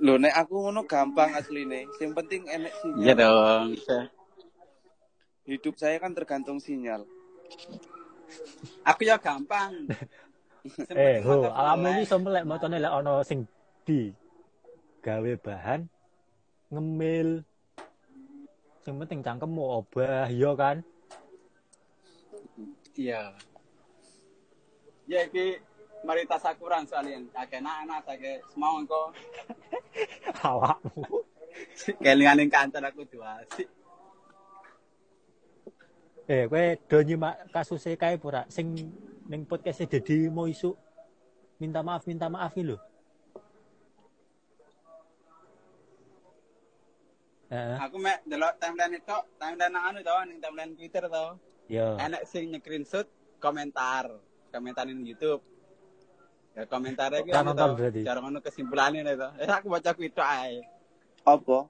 Speaker 5: Loh nek aku ngono gampang asline. Yang penting enek sinyal.
Speaker 4: Iya dong.
Speaker 5: Hidup saya kan tergantung sinyal.
Speaker 4: Aku ya gampang.
Speaker 2: Eh, ho, iki iso melek motone lek ana sing di gawe bahan ngemil. Sing penting cangkemmu obah ya kan.
Speaker 4: Iya. Ya iki mari tasakuran soalnya akeh anak akeh semua engko
Speaker 2: Awakmu.
Speaker 4: kelingan kantor aku dua sih.
Speaker 2: Eh, kowe do nyimak kasuse kae apa ora? Sing ning podcast Dedi mau isu minta maaf minta maaf iki lho. Heeh,
Speaker 4: Aku mek delok timeline itu, timeline nang anu tau ning timeline Twitter tau.
Speaker 2: yo.
Speaker 4: Enak sing nge-screenshot komentar, komentar ning YouTube. Ya komentarnya iki anu tau, cara ngono kesimpulannya nih tau. Eh aku baca kuwi ae.
Speaker 5: Apa?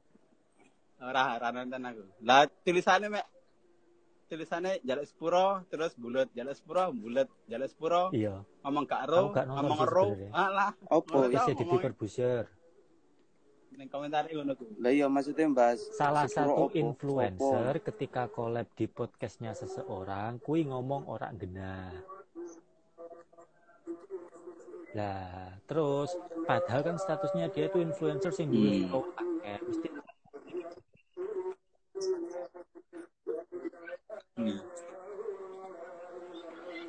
Speaker 4: Ora ora nonton aku. Lah tulisannya mek tulisannya jaluk sepuro terus bulat jaluk sepuro bulat jaluk sepuro
Speaker 2: Iya.
Speaker 4: ngomong gak
Speaker 2: nonton
Speaker 4: ngomong
Speaker 2: sih sebenarnya.
Speaker 4: alah
Speaker 2: Wis
Speaker 4: tau
Speaker 2: jadi
Speaker 4: ngomong.
Speaker 2: Corbuzier.
Speaker 4: ning komentar ngono ku
Speaker 5: Lah iya maksudnya bahas
Speaker 2: Salah satu
Speaker 5: opo?
Speaker 2: influencer
Speaker 5: Opo?
Speaker 2: ketika collab di podcastnya seseorang, kui ngomong orang genah. Lah, terus padahal kan statusnya dia tuh influencer sing duwe
Speaker 4: Hmm.
Speaker 2: Mesti.
Speaker 4: Hmm.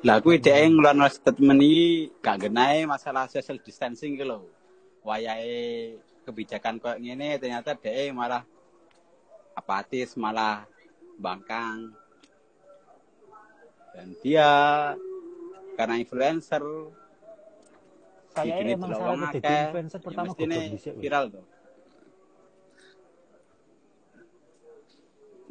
Speaker 4: Lah kuwi dhek ngeluarno statement iki gak genai masalah social distancing ki lho. Wayahe kebijakan koyo ngene ternyata dhek malah apatis, malah bangkang. Dan dia karena influencer
Speaker 2: saya
Speaker 4: ini
Speaker 2: emang
Speaker 4: salah
Speaker 2: jadi influencer
Speaker 4: ya
Speaker 2: pertama ya,
Speaker 4: viral tuh.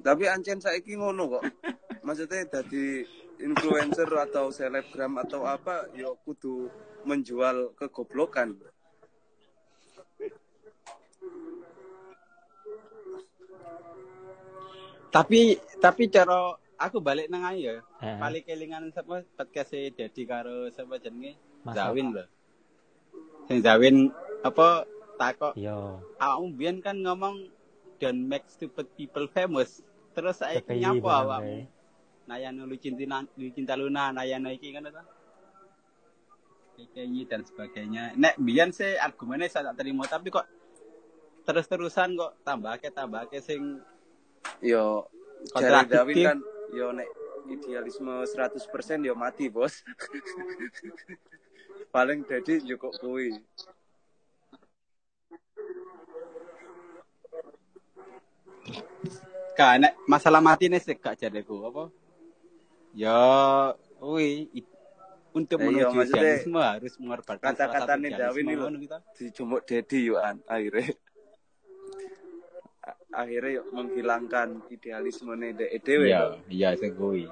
Speaker 5: Tapi ancen saya ngono kok. Maksudnya jadi influencer atau selebgram atau apa yo kudu menjual kegoblokan.
Speaker 4: Tapi tapi cara aku balik nang ayo ya.
Speaker 2: Heeh.
Speaker 4: Paling kelingan sapa podcast Dedi karo sapa jenenge? Zawin lho. Sing Zawin apa takok
Speaker 2: Yo,
Speaker 4: awakmu biyen kan ngomong don't make stupid people famous. Terus
Speaker 2: KPI
Speaker 4: nyapa awakmu? Nayano lu cinta lu cinta Luna, Nayano iki ngono ta? KKI dan sebagainya. Nek biyen sih argumennya saya tak terima tapi kok terus-terusan kok tambahke tambahke sing
Speaker 5: Yo jare
Speaker 4: Kontradiktif.
Speaker 5: Dawin kan yo nek idealisme 100% yo mati, Bos. Paling jadi cukup kuwi.
Speaker 4: Gak, nek masalah mati nih sih gak jadeku apa? Ya, wih, i- untuk
Speaker 5: Eh, iya,
Speaker 4: menuju
Speaker 5: maksudnya
Speaker 4: idealisme harus mengorbankan
Speaker 5: kata-katanya
Speaker 4: idealisme
Speaker 5: Dawin
Speaker 4: ngono kita.
Speaker 5: Dijumuk Dedi yo an akhirnya. Akhirnya yo menghilangkan idealisme dek dhewe
Speaker 4: Iya,
Speaker 5: kok.
Speaker 4: iya sing kuwi.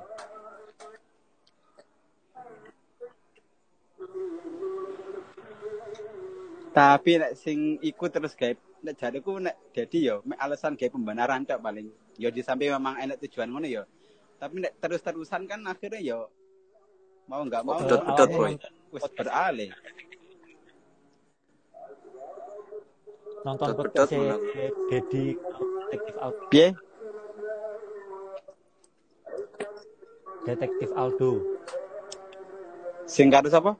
Speaker 4: Tapi nek sing iku terus gawe nek jareku nek jadi yo mek alasan gawe pembenaran tok paling. Yo di samping memang enak tujuan ngono yo. Tapi nek terus-terusan kan akhirnya yo mau nggak mau
Speaker 5: Pedot-pedot,
Speaker 2: Awakmu
Speaker 5: Boy.
Speaker 4: wis beralih.
Speaker 2: Nonton podcast. Dedi Detektif Aldo.
Speaker 4: Piye?
Speaker 2: Detektif Aldo.
Speaker 4: Sing karo sapa?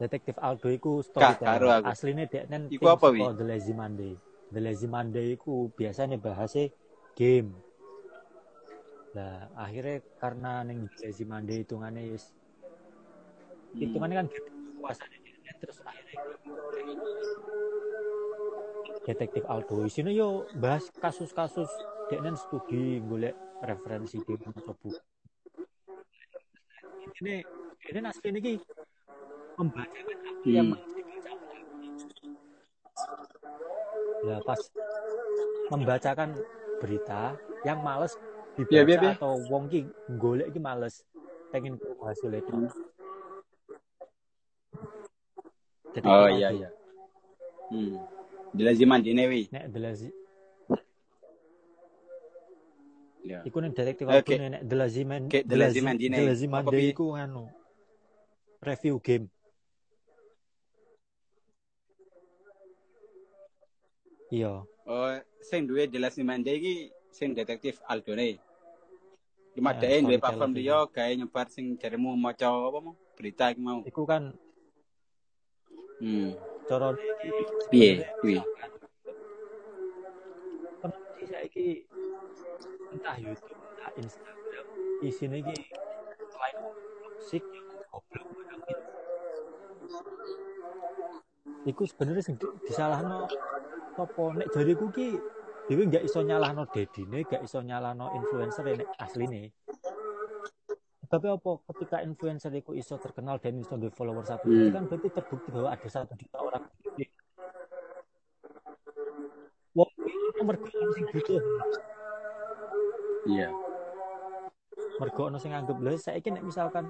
Speaker 2: Detektif Aldo iku storyteller.
Speaker 4: aku.
Speaker 2: Asline dek nen
Speaker 4: Iku apa, Wi?
Speaker 2: The Lazy Monday. The Lazy Monday iku biasanya bahasnya game. Lah akhirnya karena neng Lazy Monday hitungannya wis
Speaker 4: Hmm.
Speaker 2: hitungannya kan gitu kekuasaannya dia, terus akhirnya detektif Aldo isinya yo bahas kasus-kasus. Dia nen studi golek referensi di buku ini ini asli ini membacakan apa yang
Speaker 4: Hmm.
Speaker 2: mesti dibaca lah pas membacakan berita yang males dibaca
Speaker 4: Iya, iya, iya.
Speaker 2: atau wong ki golek ki males pengen hasilnya itu Detektif
Speaker 4: Oh iya
Speaker 2: Aldo.
Speaker 4: iya. Hmm. Dilaziman dinewi.
Speaker 2: nek delasi
Speaker 4: Ya.
Speaker 2: iku nek detektif
Speaker 4: Oke.
Speaker 2: Aldo nek delasi men
Speaker 4: Oke, The Lazy Man Dine.
Speaker 2: delasi
Speaker 4: Apa,
Speaker 2: mande
Speaker 4: Pi?
Speaker 2: iku anu review game iya
Speaker 4: Oh, sing duwe Dilaziman iki sing detektif Aldone. Cuma
Speaker 2: Eh,
Speaker 4: dhek duwe platform dia gawe nyebar sing jaremu maca apa mau berita iki mau.
Speaker 2: iku kan
Speaker 4: Hmm.
Speaker 2: cara
Speaker 4: Piye kuwi?
Speaker 2: Peneliti saiki entah YouTube, entah Instagram, isine iki selain musik ya goblok. Iku sebenarnya sing di- disalahno apa nek jariku ki dhewe gak iso nyalahno dedine, gak iso nyalahno influencer nek asline. Tapi apa ketika influencer itu iso terkenal dan iso di follower satu
Speaker 4: Hmm.
Speaker 2: kan berarti terbukti bahwa ada satu juta orang Wong nomor sing butuh
Speaker 4: Iya.
Speaker 2: mergo ono sing nganggep lho saiki nek misalkan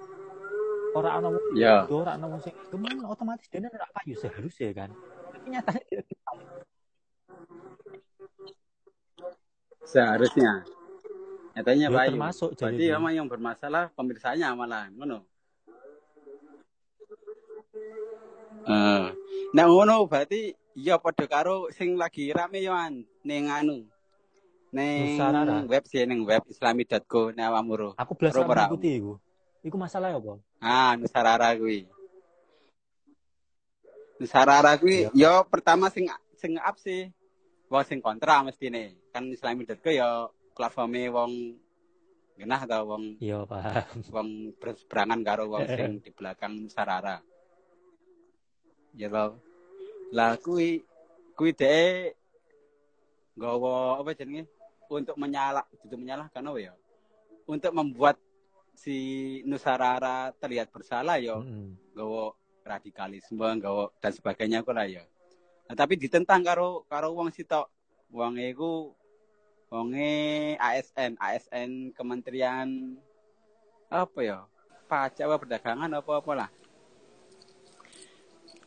Speaker 2: ora ana wong
Speaker 4: Ya.
Speaker 2: butuh, ora ana wong sing kemen otomatis dene ora payu seharusnya kan tapi nyatanya dia tidak.
Speaker 4: Seharusnya. Nyatanya
Speaker 2: Ya,
Speaker 4: Pak Ayu.
Speaker 2: termasuk jadi
Speaker 4: Berarti memang yang bermasalah pemirsanya malah ngono. Nek ngono berarti ya padha karo sing lagi rame yo an ning anu. Ning
Speaker 2: Nusarara.
Speaker 4: web sih ning web islami.co nek awakmu ro.
Speaker 2: aku
Speaker 4: ora.
Speaker 2: mengikuti iku iku masalah apa
Speaker 4: Ah, Nusarara kuwi. Nusarara kuwi yo pertama sing sing up sih wong sing kontra mestine. Kan islami.co yo platforme wong genah atau wong
Speaker 2: iya paham
Speaker 4: wong berseberangan karo wong sing di belakang Nusarara. Ya lo. Lah kuwi kuwi dhek nggawa apa jenenge? Untuk menyalah, itu menyalahkan apa ya? Untuk membuat si Nusarara terlihat bersalah ya
Speaker 2: Mm-mm.
Speaker 4: nggawa radikalisme, nggawa dan sebagainya kok lah ya. Nah, tapi ditentang karo karo wong sitok. Wong iku wonge ASN, ASN Kementerian apa ya? Pajak apa perdagangan apa apa lah.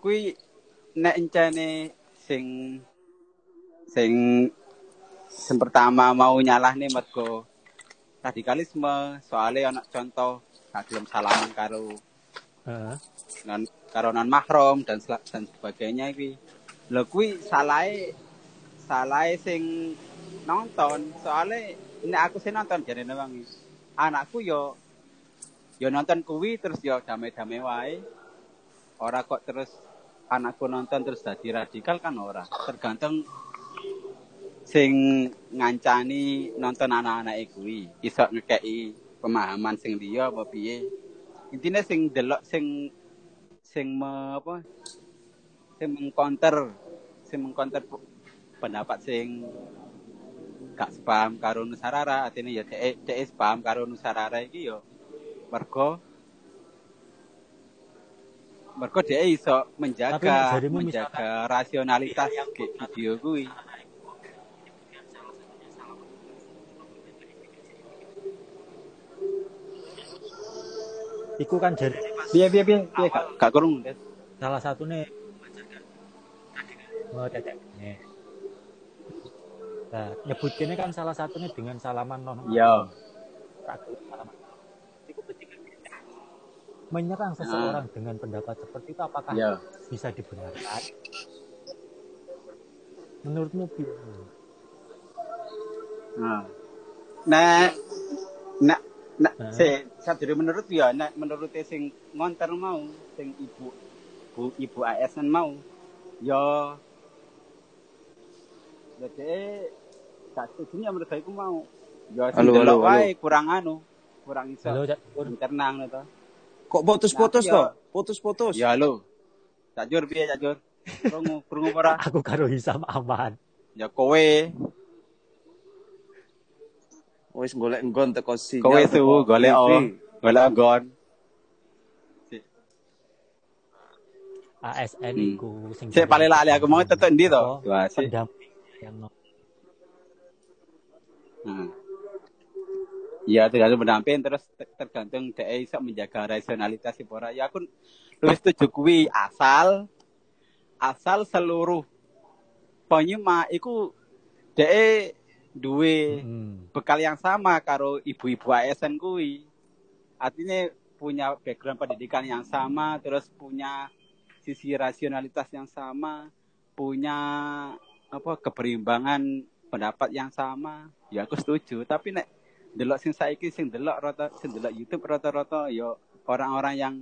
Speaker 4: Kui nek encane sing sing sing pertama mau nyalah nih mergo radikalisme soalnya anak contoh gelem salaman karo
Speaker 2: Heeh.
Speaker 4: non karo non mahram dan dan sebagainya iki lho kuwi salahe salahe sing nonton. Soalnya nek aku sing nonton jarene wangi. Anakku yo yo nonton kuwi terus yo damai-damai wae. Ora kok terus anakku nonton terus jadi radikal kan ora. Tergantung sing ngancani nonton anak-anak kuwi. Iso ngekei pemahaman sing liya apa piye. Intine sing delok sing sing me, apa sing mengcounter sing mengcounter p- pendapat sing gak sepaham karo Nusarara. Artinya ya dhek dhek sepaham karo Nusarara iki yo mergo mergo dhek iso menjaga menjaga rasionalitas ke video kuwi.
Speaker 2: Iku kan jadi
Speaker 4: piye piye piye? Piye gak gak kurung.
Speaker 2: Salah satu nih oh tetek nih nah nyebutinnya kan salah satunya dengan salaman non dia menyerang seseorang dengan pendapat seperti itu apakah
Speaker 4: yo
Speaker 2: bisa dibenarkan? Menurutmu Pi?
Speaker 4: Nah, nah, nah, nah,
Speaker 2: Nah.
Speaker 4: sadurunge menurut ya, nah, menurut sing ngonter mau, sing ibu, bu, ibu ASN mau, ya, jadi gak setuju ya menurut aku mau, ya, sing
Speaker 5: Halo,
Speaker 4: delok wae kurang anu, kurang iso,
Speaker 2: halo Cak
Speaker 4: internang to.
Speaker 5: Kok putus-putus
Speaker 4: Nah,
Speaker 5: toh? Putus-putus.
Speaker 4: Ya halo, cajur piye cajur, krungu, krungu ora,
Speaker 2: aku karo Hisam aman
Speaker 4: ya kowe,
Speaker 5: Wis golek nggon teko sinyal.
Speaker 4: kowe tuh golek oh, golek gon.
Speaker 2: ASN
Speaker 4: Hmm.
Speaker 2: iku sing
Speaker 4: Sik paling lali aku mau tetek ndi to? Wah, sik.
Speaker 2: pendamping yang no-
Speaker 4: Hmm. Ya tergantung pendamping terus te- tergantung dia bisa menjaga rasionalitas si ora. Ya aku luwih setuju kuwi asal asal seluruh penyimak iku dia duwe
Speaker 2: Hmm.
Speaker 4: bekal yang sama karo ibu-ibu ASN kuwi. Artinya punya background pendidikan yang sama, terus punya sisi rasionalitas yang sama, punya apa keberimbangan pendapat yang sama. Ya aku setuju, tapi nek delok sing saiki sing delok rata sing delok YouTube rata-rata ya orang-orang yang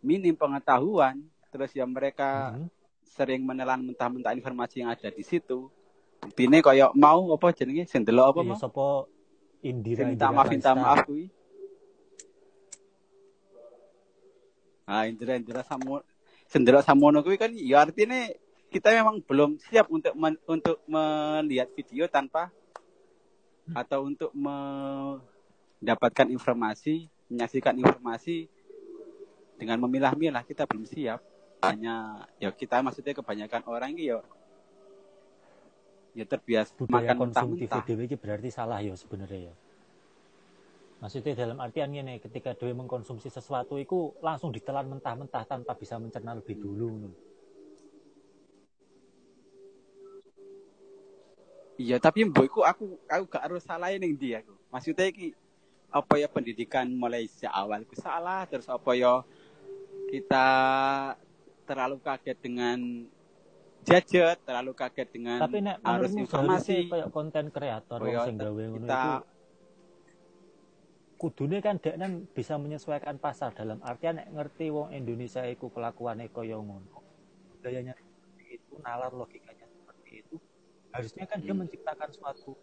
Speaker 4: minim pengetahuan, terus ya mereka
Speaker 2: Hmm.
Speaker 4: sering menelan mentah-mentah informasi yang ada di situ. Buktine koyo mau apa jenenge sing delok apa
Speaker 2: Iya,
Speaker 4: mau?
Speaker 2: sapa Indira
Speaker 4: minta
Speaker 2: Indira
Speaker 4: maaf minta maaf kuwi. Ah, Indra Indra Samo Sendero Samono kuwi kan ya artinya kita memang belum siap untuk men- untuk melihat video tanpa atau untuk mendapatkan informasi, menyaksikan informasi dengan memilah-milah kita belum siap. Hanya ya kita maksudnya kebanyakan orang ini ya ya terbiasa
Speaker 2: budaya
Speaker 4: makan
Speaker 2: konsumtif dhewe iki berarti salah ya sebenarnya ya. Maksudnya dalam artian ini ketika dhewe mengkonsumsi sesuatu itu langsung ditelan mentah-mentah tanpa bisa mencerna lebih dulu. ngono.
Speaker 4: Iya, tapi mbokku aku aku gak harus salahin ning dia aku. Maksudnya iki apa ya pendidikan mulai sejak awal ku salah terus apa ya kita terlalu kaget dengan gadget, terlalu kaget dengan
Speaker 2: Tapi nek
Speaker 4: arus informasi.
Speaker 2: kayak konten kreator
Speaker 4: Oh,
Speaker 2: wong
Speaker 4: ya,
Speaker 2: sing gawe ngono
Speaker 4: kita
Speaker 2: itu kudune kan dek kan bisa menyesuaikan pasar dalam artian nek ngerti wong Indonesia iku kelakuane kaya ngono. Budayanya itu, nalar logikanya seperti itu. Harusnya kan dia
Speaker 4: Hmm.
Speaker 2: menciptakan suatu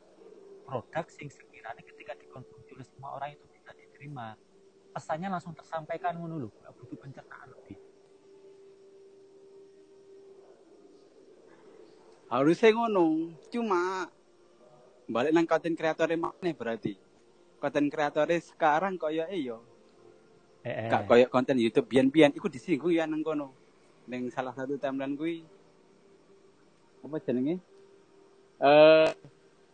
Speaker 2: produk sing sekiranya ketika dikonsumsi oleh semua orang itu bisa diterima. Pesannya langsung tersampaikan ngono lho, gak butuh pencernaan lebih.
Speaker 4: harusnya ngono. Cuma balik nang konten kreatornya mana berarti. Konten kreatornya sekarang koyo eh yo
Speaker 2: Eh, eh.
Speaker 4: gak koyo konten YouTube bian-bian iku disinggung ya nang kono. Ning salah satu timeline kuwi apa jenenge? Eh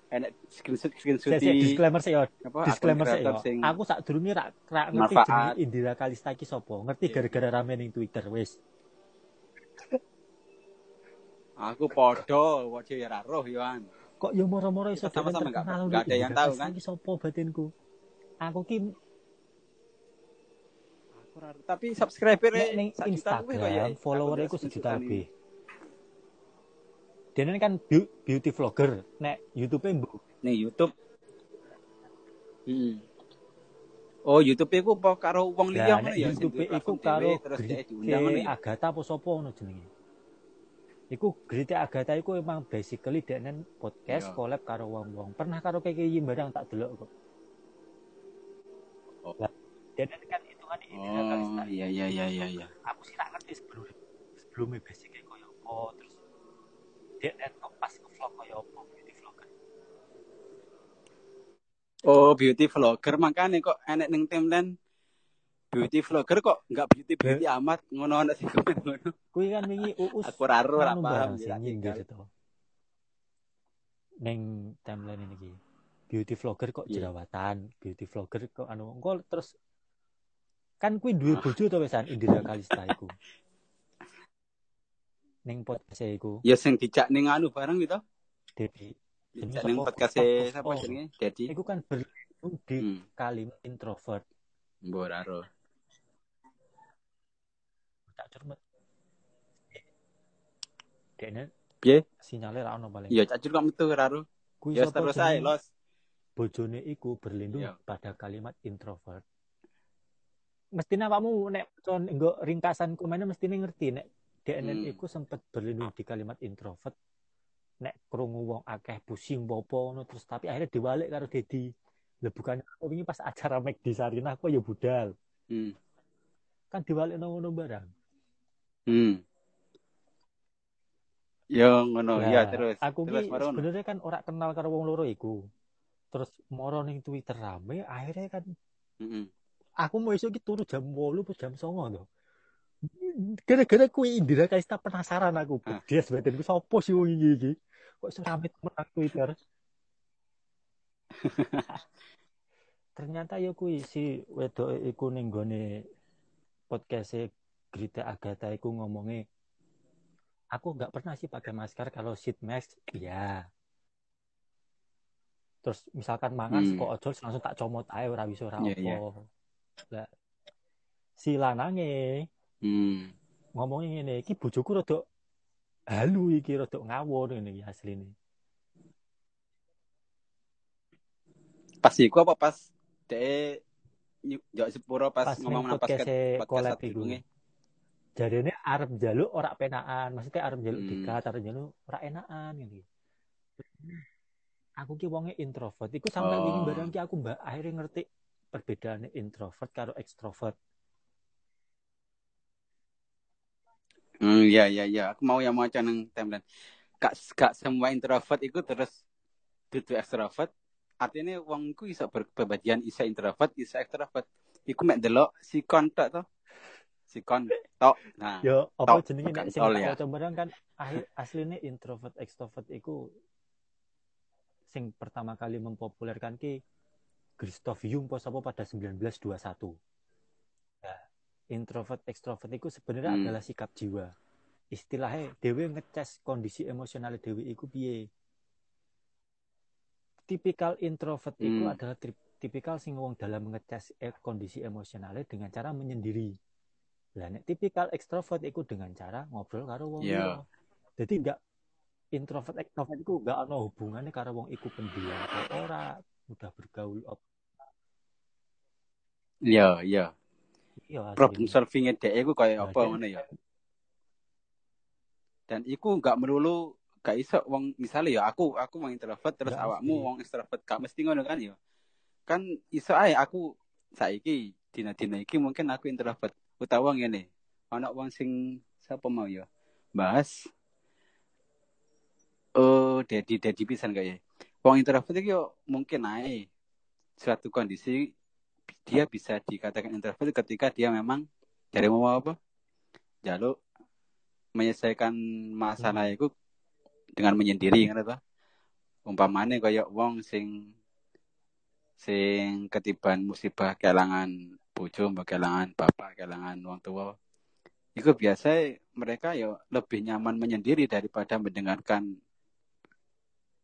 Speaker 4: enek screenshot screenshot
Speaker 2: sik, disclaimer sih yo. Disclaimer sih yo. Aku sak durunge rak rak ngerti jenenge Indira Kalista iki sapa. Ngerti
Speaker 4: Iya.
Speaker 2: gara-gara rame ning Twitter wis.
Speaker 4: aku podo wae ya ra roh yo an
Speaker 2: Kok yo moro-moro iso
Speaker 4: sama-sama nggak- ada yang tahu, kan?
Speaker 2: Sapa batinku? Aku ki
Speaker 4: tapi subscriber
Speaker 2: ning
Speaker 4: kok ya
Speaker 2: Instagram follower
Speaker 4: Aku
Speaker 2: iku sejuta lebih. Dene kan beau- beauty vlogger, nek YouTube-e mbok
Speaker 4: ning YouTube Hmm. Oh, YouTube iku apa karo wong liya
Speaker 2: Lah
Speaker 4: ngono
Speaker 2: nek
Speaker 4: ya?
Speaker 2: YouTube iku karo
Speaker 4: terus diundang ya.
Speaker 2: Agatha apa sapa ngono jenenge. Iku Grite Agatha iku emang basically dekne podcast
Speaker 4: Iya.
Speaker 2: collab karo wong-wong. Pernah karo KKI barang tak delok kok.
Speaker 4: Oh.
Speaker 2: Lah, dekne kan hitungan Indira Kalista.
Speaker 4: Oh, iya iya iya iya iya.
Speaker 2: Aku sih tak ngerti sebelum sebelumnya basicnya koyo apa dekne kok pas nge-vlog koyo apa beauty vlogger.
Speaker 4: Oh, beauty vlogger makanya kok enek ning timeline beauty vlogger kok enggak beauty beauty amat ngono ana sing komen ngono.
Speaker 2: Kuwi kan wingi uus
Speaker 4: Aku ra ro ra
Speaker 2: anu
Speaker 4: paham ya.
Speaker 2: nyindir itu. Neng timeline ini ki. Beauty vlogger kok
Speaker 4: Iya.
Speaker 2: jerawatan, beauty vlogger kok anu engko terus kan kuwi duwe
Speaker 4: Ah.
Speaker 2: bojo to wesan Indira Kalista iku. Ning podcast iku,
Speaker 4: Ya sing dijak ning anu bareng gitu.
Speaker 2: Dedi.
Speaker 4: Dijak ning podcast
Speaker 2: Oh,
Speaker 4: sapa
Speaker 2: oh.
Speaker 4: jenenge? Jadi.
Speaker 2: Iku kan berlindung di
Speaker 4: Hmm,
Speaker 2: kalimat introvert.
Speaker 4: mbok ra ro.
Speaker 2: Tak cermet. Dekne
Speaker 4: Piye?
Speaker 2: sinyalnya ra ono paling.
Speaker 4: Ya cacur kok metu ra ro. Ya terus ae los.
Speaker 2: bojone iku berlindung
Speaker 4: Iya.
Speaker 2: pada kalimat introvert. Mestinya kamu nek con nggo ringkasan komennya mestinya ngerti nek DNN
Speaker 4: Hmm.
Speaker 2: iku sempet berlindung di kalimat introvert. Nek krungu wong akeh pusing popo ngono terus tapi akhirnya diwalik karo Dedi. Lah bukannya aku wingi pas acara Mac di Sarinah aku ya budal.
Speaker 4: Hmm.
Speaker 2: Kan diwalik nang ngono barang.
Speaker 4: Hmm. Ya ngono,
Speaker 2: Lah,
Speaker 4: ya terus.
Speaker 2: Aku
Speaker 4: terus
Speaker 2: sebenarnya kan ora kenal karo wong loro iku. Terus moro ning Twitter rame akhirnya kan
Speaker 4: Heeh.
Speaker 2: aku mau esuk turu jam 8 pas jam 09 to. Gara-gara kuwi Indira Kalista penasaran aku.
Speaker 4: Ah.
Speaker 2: Dia sebenarnya sapa sih wong iki iki? Kok iso rame temen nang Twitter. Ternyata ya kuwi si wedok iku ning gone podcast Grita Agatha iku ngomongnya aku nggak pernah sih pakai masker kalau sheet mask iya terus misalkan mangan
Speaker 4: Hmm.
Speaker 2: kok ojol langsung tak comot ae ora
Speaker 4: Iya,
Speaker 2: apa
Speaker 4: iya.
Speaker 2: lah si lanange
Speaker 4: Hmm.
Speaker 2: ngomongnya ngene iki bojoku rada halu iki rada ngawur ngene iki asline
Speaker 4: Pas iku apa pas nyu- njok sepuro pas,
Speaker 2: pas
Speaker 4: ngomong nang podcast
Speaker 2: podcast
Speaker 4: podcast
Speaker 2: collab iku
Speaker 4: sadurunge.
Speaker 2: jarene arep njaluk ora penaan maksudnya arep njaluk
Speaker 4: Hmm.
Speaker 2: dikat arep njaluk ora enakan ngene aku ki wonge introvert iku sampai
Speaker 4: Oh.
Speaker 2: wingi barang ki aku mbak akhirnya ngerti perbedaannya introvert karo extrovert
Speaker 4: Hmm, iya iya iya, aku mau yang maca nang timeline. Gak gak semua introvert iku terus dudu extrovert. Artinya wong iku iso berkepribadian isa introvert, isa extrovert. Iku mek delok sikon tok to. Sikon tok. Nah,
Speaker 2: yo apa jenenge
Speaker 4: bukan
Speaker 2: nek sing
Speaker 4: ya.
Speaker 2: waca barang kan akhir aslinya introvert extrovert iku sing pertama kali mempopulerkan ki Christoph Jung pos apa pada 1921 Nah, introvert extrovert itu sebenarnya
Speaker 4: Hmm.
Speaker 2: adalah sikap jiwa istilahnya dewe ngecas kondisi emosional dewe iku piye tipikal introvert itu
Speaker 4: Hmm.
Speaker 2: adalah tri- tipikal sing wong dalam ngecas eh, kondisi emosionalnya dengan cara menyendiri lah nek tipikal ekstrovert itu dengan cara ngobrol karo wong liya. jadi enggak introvert ekstrovert itu enggak ada hubungannya karo wong iku pendiam atau ora mudah bergaul op
Speaker 4: iya iya.
Speaker 2: Iya
Speaker 4: Problem solvingnya iku kaya
Speaker 2: Nah,
Speaker 4: apa ngono ya. Dan iku gak melulu gak iso wong misalnya ya aku aku wong introvert terus
Speaker 2: Nggak
Speaker 4: awakmu wong extrovert gak mesti ngono kan ya. Kan iso ae aku saiki dina-dina iki mungkin aku introvert utawa ngene. Ana wong sing sapa mau ya bahas oh dedi dedi pisan kayak wong introvert iki yo mungkin ae suatu kondisi dia bisa dikatakan introvert ketika dia memang dari mau apa jaluk menyelesaikan masalah itu dengan menyendiri kan apa umpamane kaya wong sing sing ketiban musibah kelangan bojo, kelangan bapak, kelangan wong tua. Itu biasa mereka ya lebih nyaman menyendiri daripada mendengarkan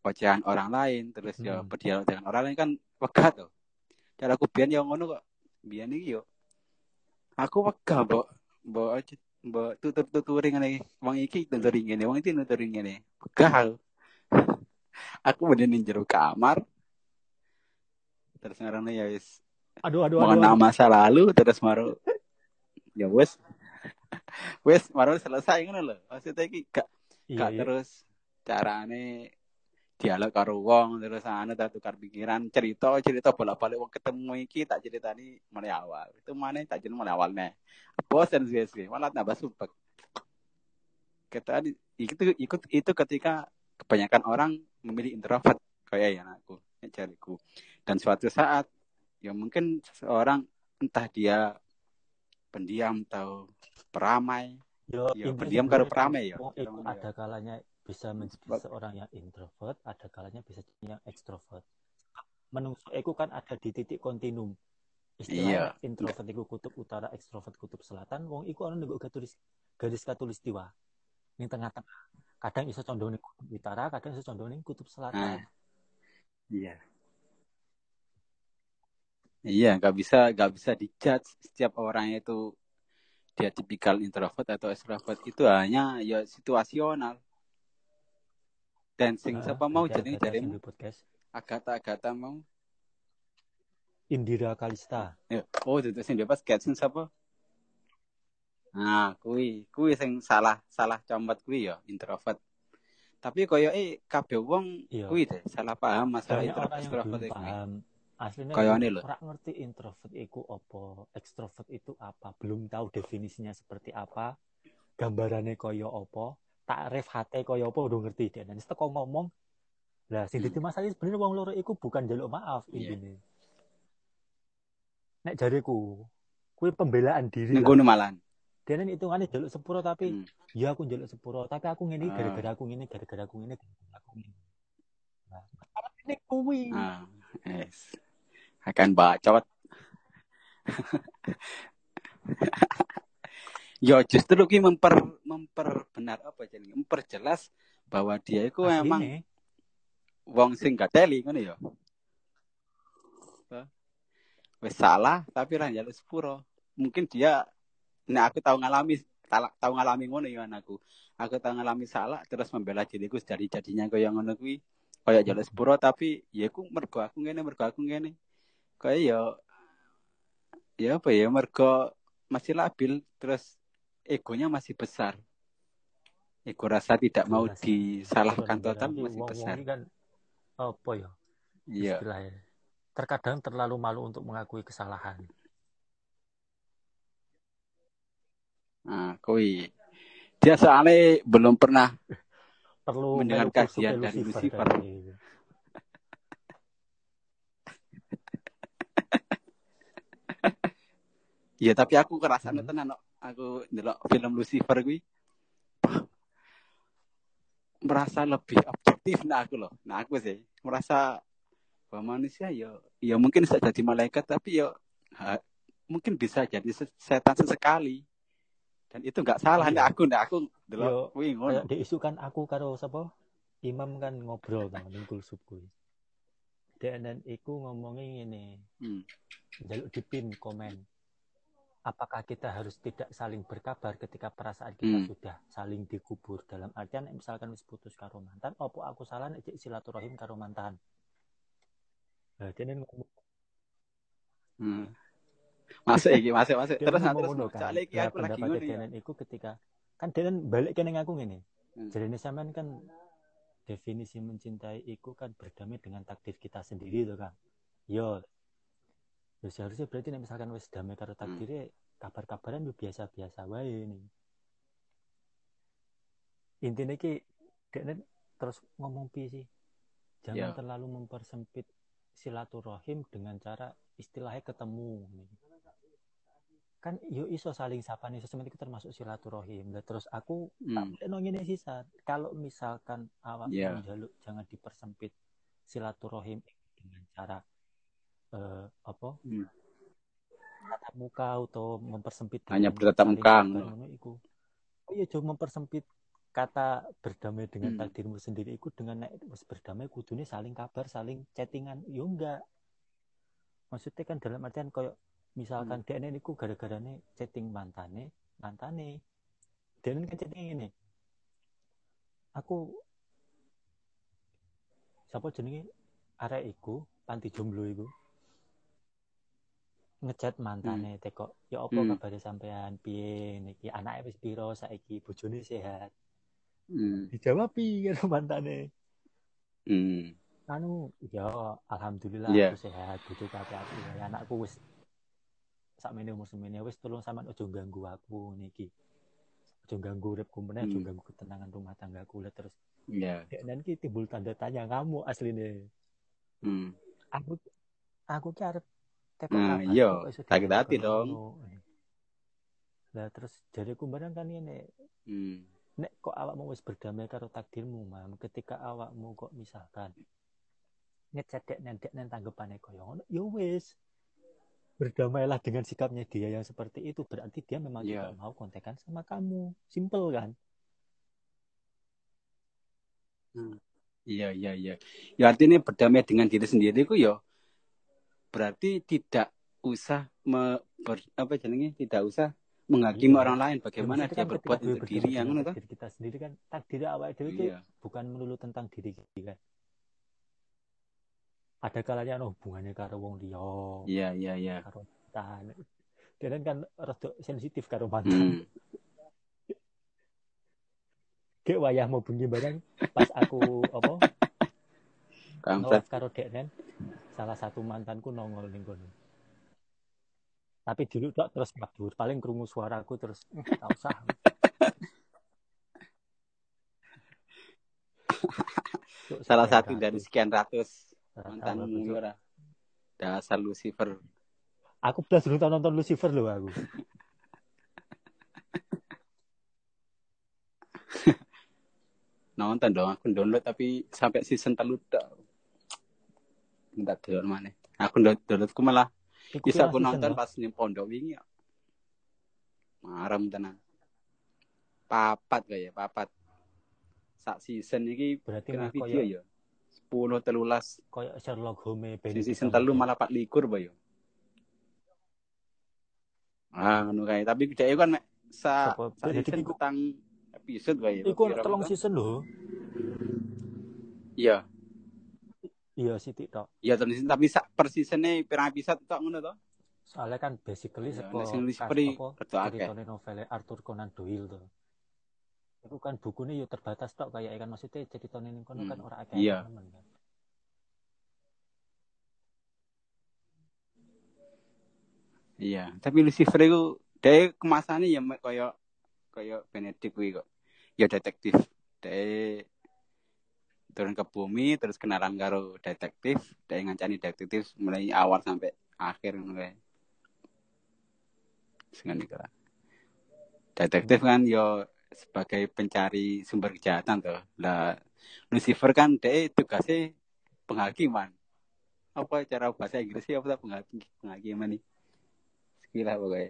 Speaker 4: ocehan orang lain terus ya
Speaker 2: Hmm.
Speaker 4: berdialog dengan orang lain kan wegah tuh. Cara aku biyen ya ngono kok. Biyen iki yo aku wegah mbok mbok mbok tutur-tuturi ngene wong iki tuturi ngene wong iki tuturi ngene. Wegah aku. aku jero kamar terus ngarane ya wis
Speaker 2: Aduh, aduh, aduh.
Speaker 4: mengenang masa lalu terus maru ya wes wes maru selesai ngono lho maksudnya iki gak
Speaker 2: Iya,
Speaker 4: gak
Speaker 2: iya.
Speaker 4: terus carane dialog karo wong terus anu tak tukar pikiran cerita cerita bolak-balik wong ketemu iki tak ceritani mulai awal. Itu mana tak cerita mulai awal nih bosan sih sih. Malah tambah sumpek. Kita itu ikut itu ketika kebanyakan orang memilih introvert kayak ya aku cariku. Dan suatu saat ya mungkin seseorang entah dia pendiam atau peramai
Speaker 2: Yo,
Speaker 4: Ya, pendiam karo peramai ya.
Speaker 2: ada kalanya bisa menjadi seorang yang introvert, ada kalanya bisa jadi yang ekstrovert. Menungso iku kan ada di titik kontinum. Istilahnya
Speaker 4: Iya.
Speaker 2: introvert iku kutub utara, ekstrovert kutub selatan, wong iku ana nego garis garis katulistiwa. Ning tengah-tengah. Kadang iso condong ning kutub utara, kadang iso condong ning kutub selatan.
Speaker 4: Iya. Iya, nggak bisa nggak bisa dijudge setiap orang itu dia tipikal introvert atau extrovert itu hanya ya situasional. Dan sing
Speaker 2: Heeh,
Speaker 4: siapa mau jadi
Speaker 2: ada
Speaker 4: jarimu
Speaker 2: sing di podcast.
Speaker 4: Agatha-Agatha mau.
Speaker 2: Indira Kalista.
Speaker 4: Ya, oh itu sing bebas sing siapa? Nah, kui, kui sing salah salah comot kui ya introvert. Tapi koyo eh kabeh wong
Speaker 2: Iya.
Speaker 4: kui deh salah paham masalah introvert
Speaker 2: belum
Speaker 4: iki.
Speaker 2: paham. Aslinya belum-
Speaker 4: lho.
Speaker 2: ora ngerti introvert itu apa, ekstrovert itu apa, belum tahu definisinya seperti apa, gambarannya koyo apa, takrif hati koyo apa udah ngerti dia. Dan kok ngomong, lah sing
Speaker 4: Hmm.
Speaker 2: dadi masalah sebenarnya wong loro iku bukan jaluk maaf
Speaker 4: Iya.
Speaker 2: intine. Nek jariku, kuwi pembelaan diri.
Speaker 4: Kono malan.
Speaker 2: Dene hitungannya jaluk sepuro tapi
Speaker 4: Hmm.
Speaker 2: ya aku jaluk sepuro, tapi aku ngene
Speaker 4: Ah.
Speaker 2: gara-gara aku ngene, gara-gara aku ngene, gara-gara aku ngene. Nah, ini kuwi.
Speaker 4: Ah, yes. Akan bacot. Yo justru ki memper memperbenar apa jadi memperjelas bahwa dia itu emang
Speaker 2: Asline.
Speaker 4: wong sing gak teli ngono ya. Wis salah tapi ra njaluk sepuro. Mungkin dia nek aku tahu ngalami tahu tahu ngalami ngono ya anakku. Aku tahu ngalami salah terus membela diriku jadi jadinya kaya ngono kuwi. Kaya njaluk sepuro tapi ya aku mergo aku ngene mergo aku ngene. Kaya ya ya apa ya mergo masih labil terus egonya masih besar. Ego rasa tidak mau
Speaker 2: Jelas.
Speaker 4: disalahkan total masih besar.
Speaker 2: kan apa ya
Speaker 4: Iya.
Speaker 2: istilahnya terkadang terlalu malu untuk mengakui kesalahan
Speaker 4: Nah, kui. Dia soalnya belum pernah
Speaker 2: perlu
Speaker 4: Mendengar kajian
Speaker 2: kursus
Speaker 4: dari
Speaker 2: Lucifer dari-
Speaker 4: Iya, tapi aku kerasane
Speaker 2: Hmm.
Speaker 4: tenan. Aku ndelok film Lucifer kuwi. merasa lebih objektif nah aku loh. Nah aku sih merasa bahwa manusia ya ya mungkin bisa jadi malaikat tapi ya ha- mungkin bisa jadi se- setan sesekali. Dan itu nggak salah
Speaker 2: Iya.
Speaker 4: nih aku nih aku
Speaker 2: Yo,
Speaker 4: delok kuwi ngono.
Speaker 2: diisukan aku karo sapa imam kan ngobrol kan ning kulsub kuwi dan iku ngomongin ini
Speaker 4: Hmm.
Speaker 2: jaluk dipin komen apakah kita harus tidak saling berkabar ketika perasaan kita
Speaker 4: Hmm.
Speaker 2: sudah saling dikubur dalam artian misalkan wis putus karo mantan opo aku salah nek silaturahim karo mantan nah ngomong
Speaker 4: Hmm. Masuk iki, masuk, masuk. Terus terus
Speaker 2: ngono kan
Speaker 4: iki aku lagi ngono ya.
Speaker 2: Iku ketika kan Denen balik kene aku ngene
Speaker 4: Hmm.
Speaker 2: jadi ini sampean kan definisi mencintai iku kan berdamai dengan takdir kita sendiri tuh kan yo ya seharusnya berarti nek misalkan wis damai karo takdirnya kabar-kabaran yo biasa-biasa wae nih intinya ki Denen terus ngomong pi sih jangan
Speaker 4: Ya.
Speaker 2: terlalu mempersempit silaturahim dengan cara istilahnya ketemu kan yo iso saling sapa nih sesuatu itu termasuk silaturahim Lah terus aku
Speaker 4: Hmm.
Speaker 2: tak sih Sat. kalau misalkan awak
Speaker 4: Iya.
Speaker 2: menjaluk jangan dipersempit silaturahim dengan cara eh, apa
Speaker 4: Hmm.
Speaker 2: tatap muka atau mempersempit
Speaker 4: Hanya bertatap muka,
Speaker 2: iku. Oh iya coba mempersempit kata berdamai dengan
Speaker 4: Hmm.
Speaker 2: takdirmu sendiri iku dengan nek wis berdamai kudune saling kabar, saling chattingan. Yo enggak. Maksudnya kan dalam artian koyo misalkan
Speaker 4: Hmm.
Speaker 2: dia niku gara-garane chatting mantane, mantane. Dia kan chatting ini. Aku siapa jenenge arek iku panti jomblo iku ngechat mantane teko ya apa
Speaker 4: Hmm.
Speaker 2: kabare sampean piye niki anake wis piro saiki bojone sehat
Speaker 4: Hmm.
Speaker 2: dijawab piye karo mantane
Speaker 4: Hmm.
Speaker 2: anu ya alhamdulillah
Speaker 4: Iya.
Speaker 2: aku sehat bojoku api-api ya anakku wis sakmene umur semene wis tolong sampean ojo ganggu aku niki ojo ganggu uripku meneh ojo
Speaker 4: Hmm.
Speaker 2: ganggu ketenangan rumah tanggaku lah terus
Speaker 4: Iya.
Speaker 2: dan ki timbul tanda tanya kamu aslinya
Speaker 4: Hmm.
Speaker 2: aku aku ki arep
Speaker 4: Nah, iya, sakit hati dong.
Speaker 2: lah terus jariku barang kan ini.
Speaker 4: Hmm.
Speaker 2: nek kok awakmu wis berdamai karo takdirmu mam? Ketika awakmu kok misalkan ngecek dek nendek neng tanggepane koyo ngono ya wis. Berdamailah dengan sikapnya dia yang seperti itu. Berarti dia memang
Speaker 4: Iya.
Speaker 2: tidak mau kontekan sama kamu. Simple kan?
Speaker 4: Iya, iya, iya. Ya artinya berdamai dengan diri sendiri ku ya berarti tidak usah me, ber- apa jenenge tidak usah menghakimi
Speaker 2: Iya.
Speaker 4: orang lain bagaimana dia
Speaker 2: kan
Speaker 4: berbuat untuk diri yang ngono toh.
Speaker 2: takdir kita sendiri kan takdir dewe itu
Speaker 4: Iya.
Speaker 2: bukan melulu tentang diri kita ada kalanya ono hubungannya karo wong liya
Speaker 4: Iya, iya, iya.
Speaker 2: karo mantan dan kan rada sensitif karo mantan
Speaker 4: Hmm.
Speaker 2: Dek wayah mau bengi barang pas aku apa
Speaker 4: Kampret.
Speaker 2: karo Deknen salah satu mantanku nongol ning kono. Tapi dulu tok terus mabur, paling krungu suaraku terus "Eh, tak usah.
Speaker 4: Salah satu dari sekian ratus mantan ora. Dasar Lucifer.
Speaker 2: Aku belas dulu nonton Lucifer loh aku.
Speaker 4: Nonton dong, aku download tapi sampai season telu tok. Minta download mana? Aku download downloadku malah
Speaker 2: Iku
Speaker 4: bisa aku nonton pas ning pondok wingi. ya. Marem tenan. Papat kayak papat. Sak season iki
Speaker 2: Berarti
Speaker 4: kena video ya. 10 telulas.
Speaker 2: koyo Sherlock Holmes Benedict
Speaker 4: season telu malah 4 likur ba yo. Ah, ngono kae. Tapi dhek kan mek sa, season
Speaker 2: iku-
Speaker 4: petang episode wae.
Speaker 2: Iku ono telung season loh.
Speaker 4: Iya.
Speaker 2: Iya sih tok.
Speaker 4: Iya tapi sak per seasone pirang episode tok ngono to.
Speaker 2: Soalnya kan basically
Speaker 4: Iya,
Speaker 2: seko
Speaker 4: nek sing akeh.
Speaker 2: ceritane novel Arthur Conan Doyle tuh. Itu kan bukunya yo terbatas tok kayak kan maksudnya ceritane ning kono kan
Speaker 4: Hmm,
Speaker 2: ora akeh
Speaker 4: iya.
Speaker 2: temen kan.
Speaker 4: Iya, tapi Lucifer itu dia kemasannya ya koyo koyo Benedict kuwi kok. Ya detektif. Dia turun ke bumi terus kenalan karo detektif, dia ngancani detektif mulai awal sampai akhir kae. Dengan. Detektif kan yo sebagai pencari sumber kejahatan tuh. Lah Lucifer kan dia tugasnya penghakiman. Apa cara bahasa Inggrisnya apa penghakim penghakiman nih? Gila pokoknya.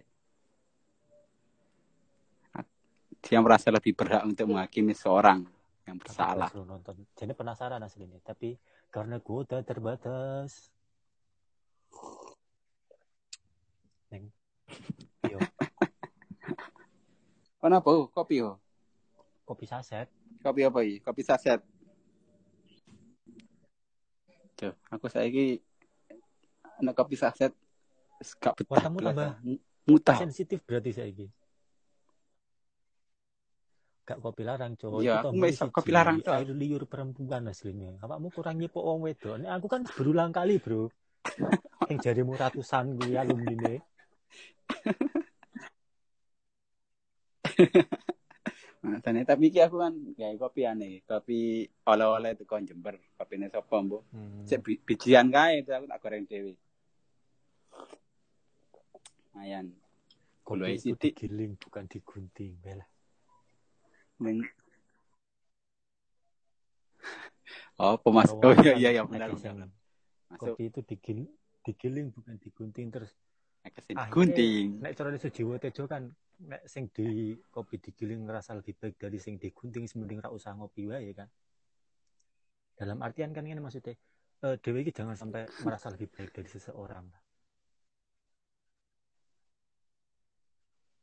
Speaker 4: Dia merasa lebih berhak untuk menghakimi seorang yang
Speaker 2: Aku
Speaker 4: bersalah.
Speaker 2: disuruh nonton. Jadi penasaran aslinya, tapi karena kuota terbatas. Neng. Yo,
Speaker 4: Kenapa? Kopi oh.
Speaker 2: kopi saset.
Speaker 4: Kopi apa ini? Kopi saset. Tuh, aku saiki anak kopi saset gak betah.
Speaker 2: Watamu
Speaker 4: belas.
Speaker 2: tambah
Speaker 4: mutah.
Speaker 2: sensitif berarti saya ini. Gak kopi larang cowok.
Speaker 4: Iya,
Speaker 2: Itu tombol
Speaker 4: kopi larang, Cok.
Speaker 2: Air liur perempuan aslinya. Awakmu kurang nyepok wong wedok. Nek aku kan berulang kali, Bro. Yang jarimu ratusan gue alumni
Speaker 4: Nah, tapi iki aku kan gawe kopi aneh, kopi oleh-oleh itu kon Jember, kopine sapa mbok?
Speaker 2: Hmm.
Speaker 4: Cek bi- bijian kae itu aku tak goreng dhewe. Lumayan.
Speaker 2: Kopi itu digiling bukan digunting. Bela.
Speaker 4: Ning Oh, pemas. Oh iya iya iya benar
Speaker 2: sing
Speaker 4: benar. Masuk
Speaker 2: kopi itu digil, digiling bukan digunting terus
Speaker 4: sini
Speaker 2: akhirnya
Speaker 4: gunting.
Speaker 2: nek cara Sujiwo Tejo kan nek sing di kopi digiling ngerasa lebih baik dari sing digunting mending ra usah ngopi wae kan dalam artian kan ini maksudnya eh dewe iki jangan sampai merasa lebih baik dari seseorang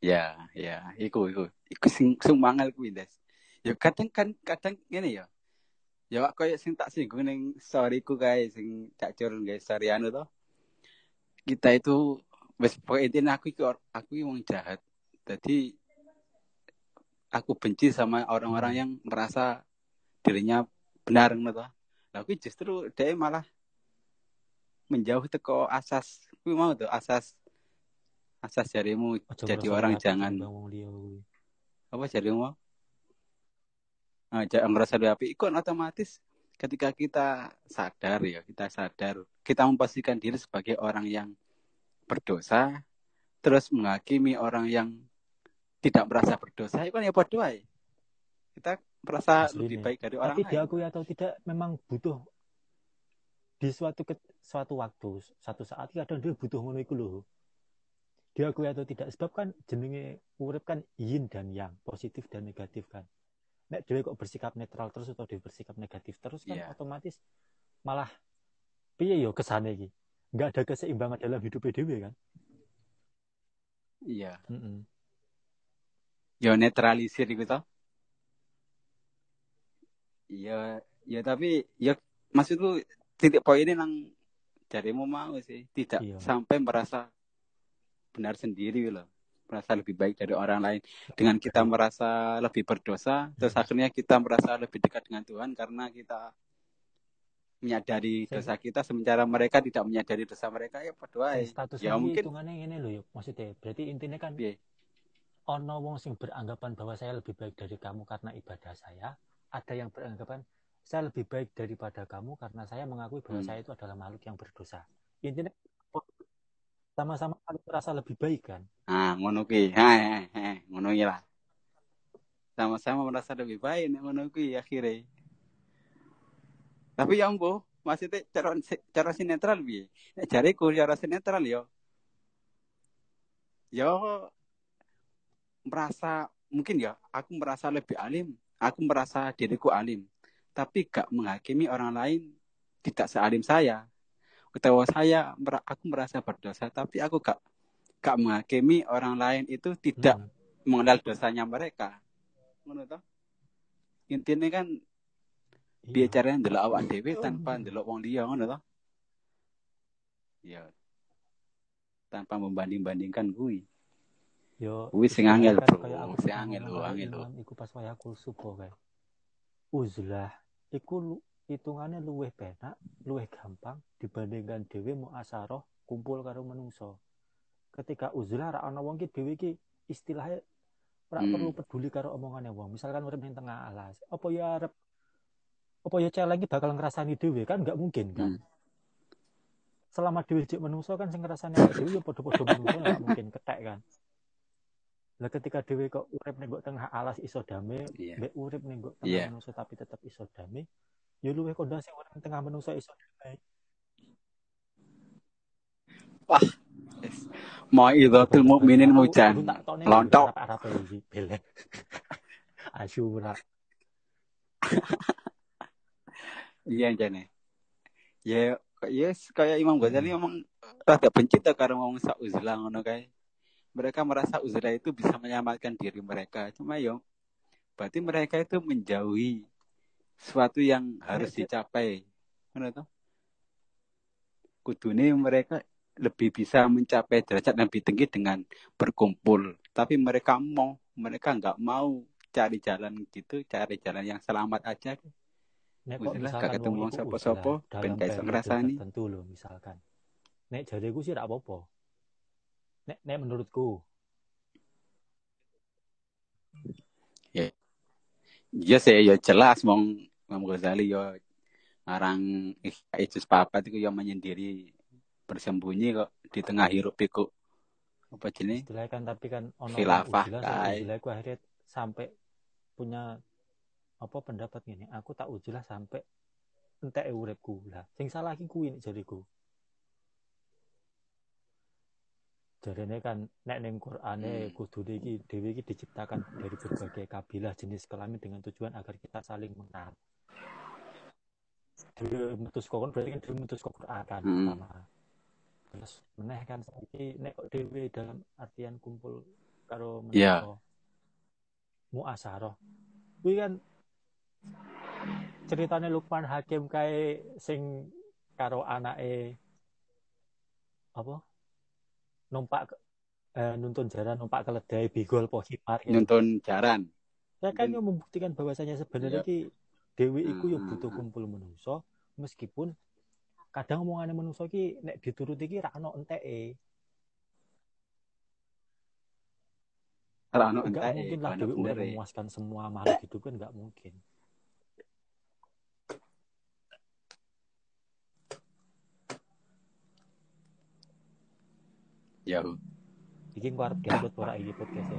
Speaker 4: Ya, ya, iku iku. Iku sing sing mangal kuwi, Des. Ya kadang kan kadang ngene ya. Ya wak koyo sing tak singgung ning storyku kae sing tak cur guys story anu to. Kita itu wis pokoke aku iki aku iki wong jahat. Jadi aku benci sama orang-orang yang merasa dirinya benar ngono to. Lah justru dia malah menjauh teko asas kuwi mau tuh asas asas jarimu
Speaker 2: Ojo
Speaker 4: jadi
Speaker 2: ngerasa
Speaker 4: orang jangan. apa jarimu nah, jangan ngerasa api. Itu kan otomatis ketika kita sadar ya kita sadar. Kita memposisikan diri sebagai orang yang berdosa terus menghakimi orang yang tidak merasa berdosa. Itu kan ya ae. kita merasa
Speaker 2: Asline.
Speaker 4: lebih baik dari orang
Speaker 2: tapi
Speaker 4: lain.
Speaker 2: diakui atau tidak memang butuh. Di suatu ke, suatu waktu satu saat kadang dia butuh ngono iku lho diakui atau tidak? Sebab kan jenenge urip kan yin dan yang positif dan negatif kan. Nek dhewe kok bersikap netral terus atau dia bersikap negatif terus kan
Speaker 4: Iya.
Speaker 2: otomatis malah piye yo kesane iki? Nggak ada keseimbangan dalam hidup dhewe kan?
Speaker 4: Iya.
Speaker 2: Mm-mm.
Speaker 4: ya netralisir gitu iya ya tapi ya maksudku titik poinnya nang jarimu mau sih. Tidak
Speaker 2: Iya.
Speaker 4: sampai merasa benar sendiri loh. Merasa lebih baik dari orang lain. Dengan kita merasa lebih berdosa terus akhirnya kita merasa lebih dekat dengan Tuhan karena kita menyadari dosa kita. Sementara mereka tidak menyadari dosa mereka ya berdoa
Speaker 2: Sing status
Speaker 4: ya
Speaker 2: ini
Speaker 4: mungkin
Speaker 2: hitungannya ngene lho yo maksudnya. Berarti intinya kan
Speaker 4: Piye?
Speaker 2: ono wong sing beranggapan bahwa saya lebih baik dari kamu karena ibadah saya ada yang beranggapan saya lebih baik daripada kamu karena saya mengakui bahwa
Speaker 4: Hmm.
Speaker 2: saya itu adalah makhluk yang berdosa. Intinya sama-sama saling merasa lebih baik kan?
Speaker 4: Ah ngono kuwi. Ha ngono kuwi lah. Sama-sama merasa lebih baik nek ngono kuwi akhirnya tapi ya ambo maksudnya cara cara sinetral piye? Nek jariku cara sinetral yo yo merasa mungkin ya aku merasa lebih alim. Aku merasa diriku alim. Tapi gak menghakimi orang lain tidak sealim saya utawa saya aku merasa berdosa tapi aku gak gak menghakimi orang lain itu tidak
Speaker 2: Mm.
Speaker 4: mengenal dosanya mereka. Ngono toh? Intinya kan
Speaker 2: Iya.
Speaker 4: biar caranya ndelok awak dhewe tanpa ndelok wong liya ngono toh? Ya. Tanpa membanding-bandingkan kuwi
Speaker 2: yo
Speaker 4: kuwi sing angel
Speaker 2: kan
Speaker 4: bro.
Speaker 2: aku
Speaker 4: sing
Speaker 2: pernah
Speaker 4: angel lho
Speaker 2: karo
Speaker 4: angel lho
Speaker 2: imam iku pas wayah subuh kae uzlah iku hitungannya luwih penak luwih gampang dibandingkan dhewe mau asaroh kumpul karo menungso ketika uzlah ra ana wong ki dhewe ki istilahnya ora
Speaker 4: Hmm.
Speaker 2: perlu peduli karo omongane wong misalkan urip ning tengah alas apa ya arep apa ya celeng ki bakal ngrasani dhewe kan nggak mungkin kan
Speaker 4: Hmm.
Speaker 2: selama dhewe jek menungso kan sing ngrasani awake dhewe ya padha-padha menungso nggak mungkin ketek kan lah ketika dhewe kok urip ning tengah alas iso damai
Speaker 4: iya
Speaker 2: mbek urip ning tengah
Speaker 4: Iya.
Speaker 2: menungso tapi tetep iso damai ya luwih kondang sing urip tengah menungso iso damai
Speaker 4: wah. Yes. mau idhatul mukminin mujan Lontok.
Speaker 2: Arab iki bele asyura.
Speaker 4: Iya jane ya. Yes kayak Imam Ghazali
Speaker 2: Hmm.
Speaker 4: memang rada benci ta karo ngomong sak uzlah ngono kae. Mereka merasa uzlah itu bisa menyelamatkan diri mereka. Cuma yo berarti mereka itu menjauhi sesuatu yang harus
Speaker 2: Nek-
Speaker 4: dicapai. Toh kudune mereka lebih bisa mencapai derajat yang lebih tinggi dengan berkumpul. Tapi mereka mau mereka nggak mau cari jalan gitu cari jalan yang selamat aja.
Speaker 2: Nek kok misalkan
Speaker 4: ketemu
Speaker 2: wong
Speaker 4: sapa-sapa,
Speaker 2: uzlah
Speaker 4: ben iso ngrasani.
Speaker 2: tertentu lho misalkan. Nek jariku sih ra apa-apa. Nek nek menurutku.
Speaker 4: Iya sih, ya jelas mong Imam Ghazali yo ngarang Isus papat itu yang menyendiri bersembunyi kok di tengah hiruk pikuk. Apa jenis
Speaker 2: istilahnya kan tapi kan ono
Speaker 4: Khilafah,
Speaker 2: aku akhirnya sampai punya apa pendapat gini aku tak ujilah sampai entek uripku. Lah sing salah iki kuwi nek jariku. Jarene kan nek ning Qur'ane
Speaker 4: Hmm.
Speaker 2: kudune iki dhewe iki diciptakan dari berbagai kabilah jenis kelamin dengan tujuan agar kita saling mengenal. Dhewe metu saka kon berarti kan dhewe metu saka Qur'an kan
Speaker 4: Hmm.
Speaker 2: pertama. Terus meneh kan saiki nek kok dhewe dalam artian kumpul karo
Speaker 4: Iya.
Speaker 2: menungso muasaroh. Kuwi kan ceritane Lukman Hakim kae sing karo anake apa numpak eh, nuntun jaran numpak keledai bigol pohipar gitu.
Speaker 4: Nuntun jaran.
Speaker 2: Ya kan yang membuktikan bahwasanya sebenarnya
Speaker 4: Iya.
Speaker 2: ki dewi iku
Speaker 4: Hmm,
Speaker 2: butuh kumpul menungso meskipun kadang omongane menungso ki nek dituruti ki ra ono enteke.
Speaker 4: Ora ono
Speaker 2: Enggak
Speaker 4: enteke,
Speaker 2: mungkin lah dewi udah memuaskan semua makhluk hidup kan enggak mungkin.
Speaker 4: Ya.
Speaker 2: Iki engko arep diupload ora iki podcast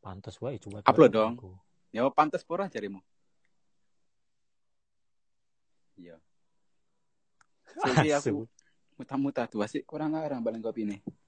Speaker 2: Pantes wae coba
Speaker 4: Upload dong. Ya pantes pura jarimu. Iya. Jadi aku muta-muta tuh sih kurang ngarang balen kopi ini.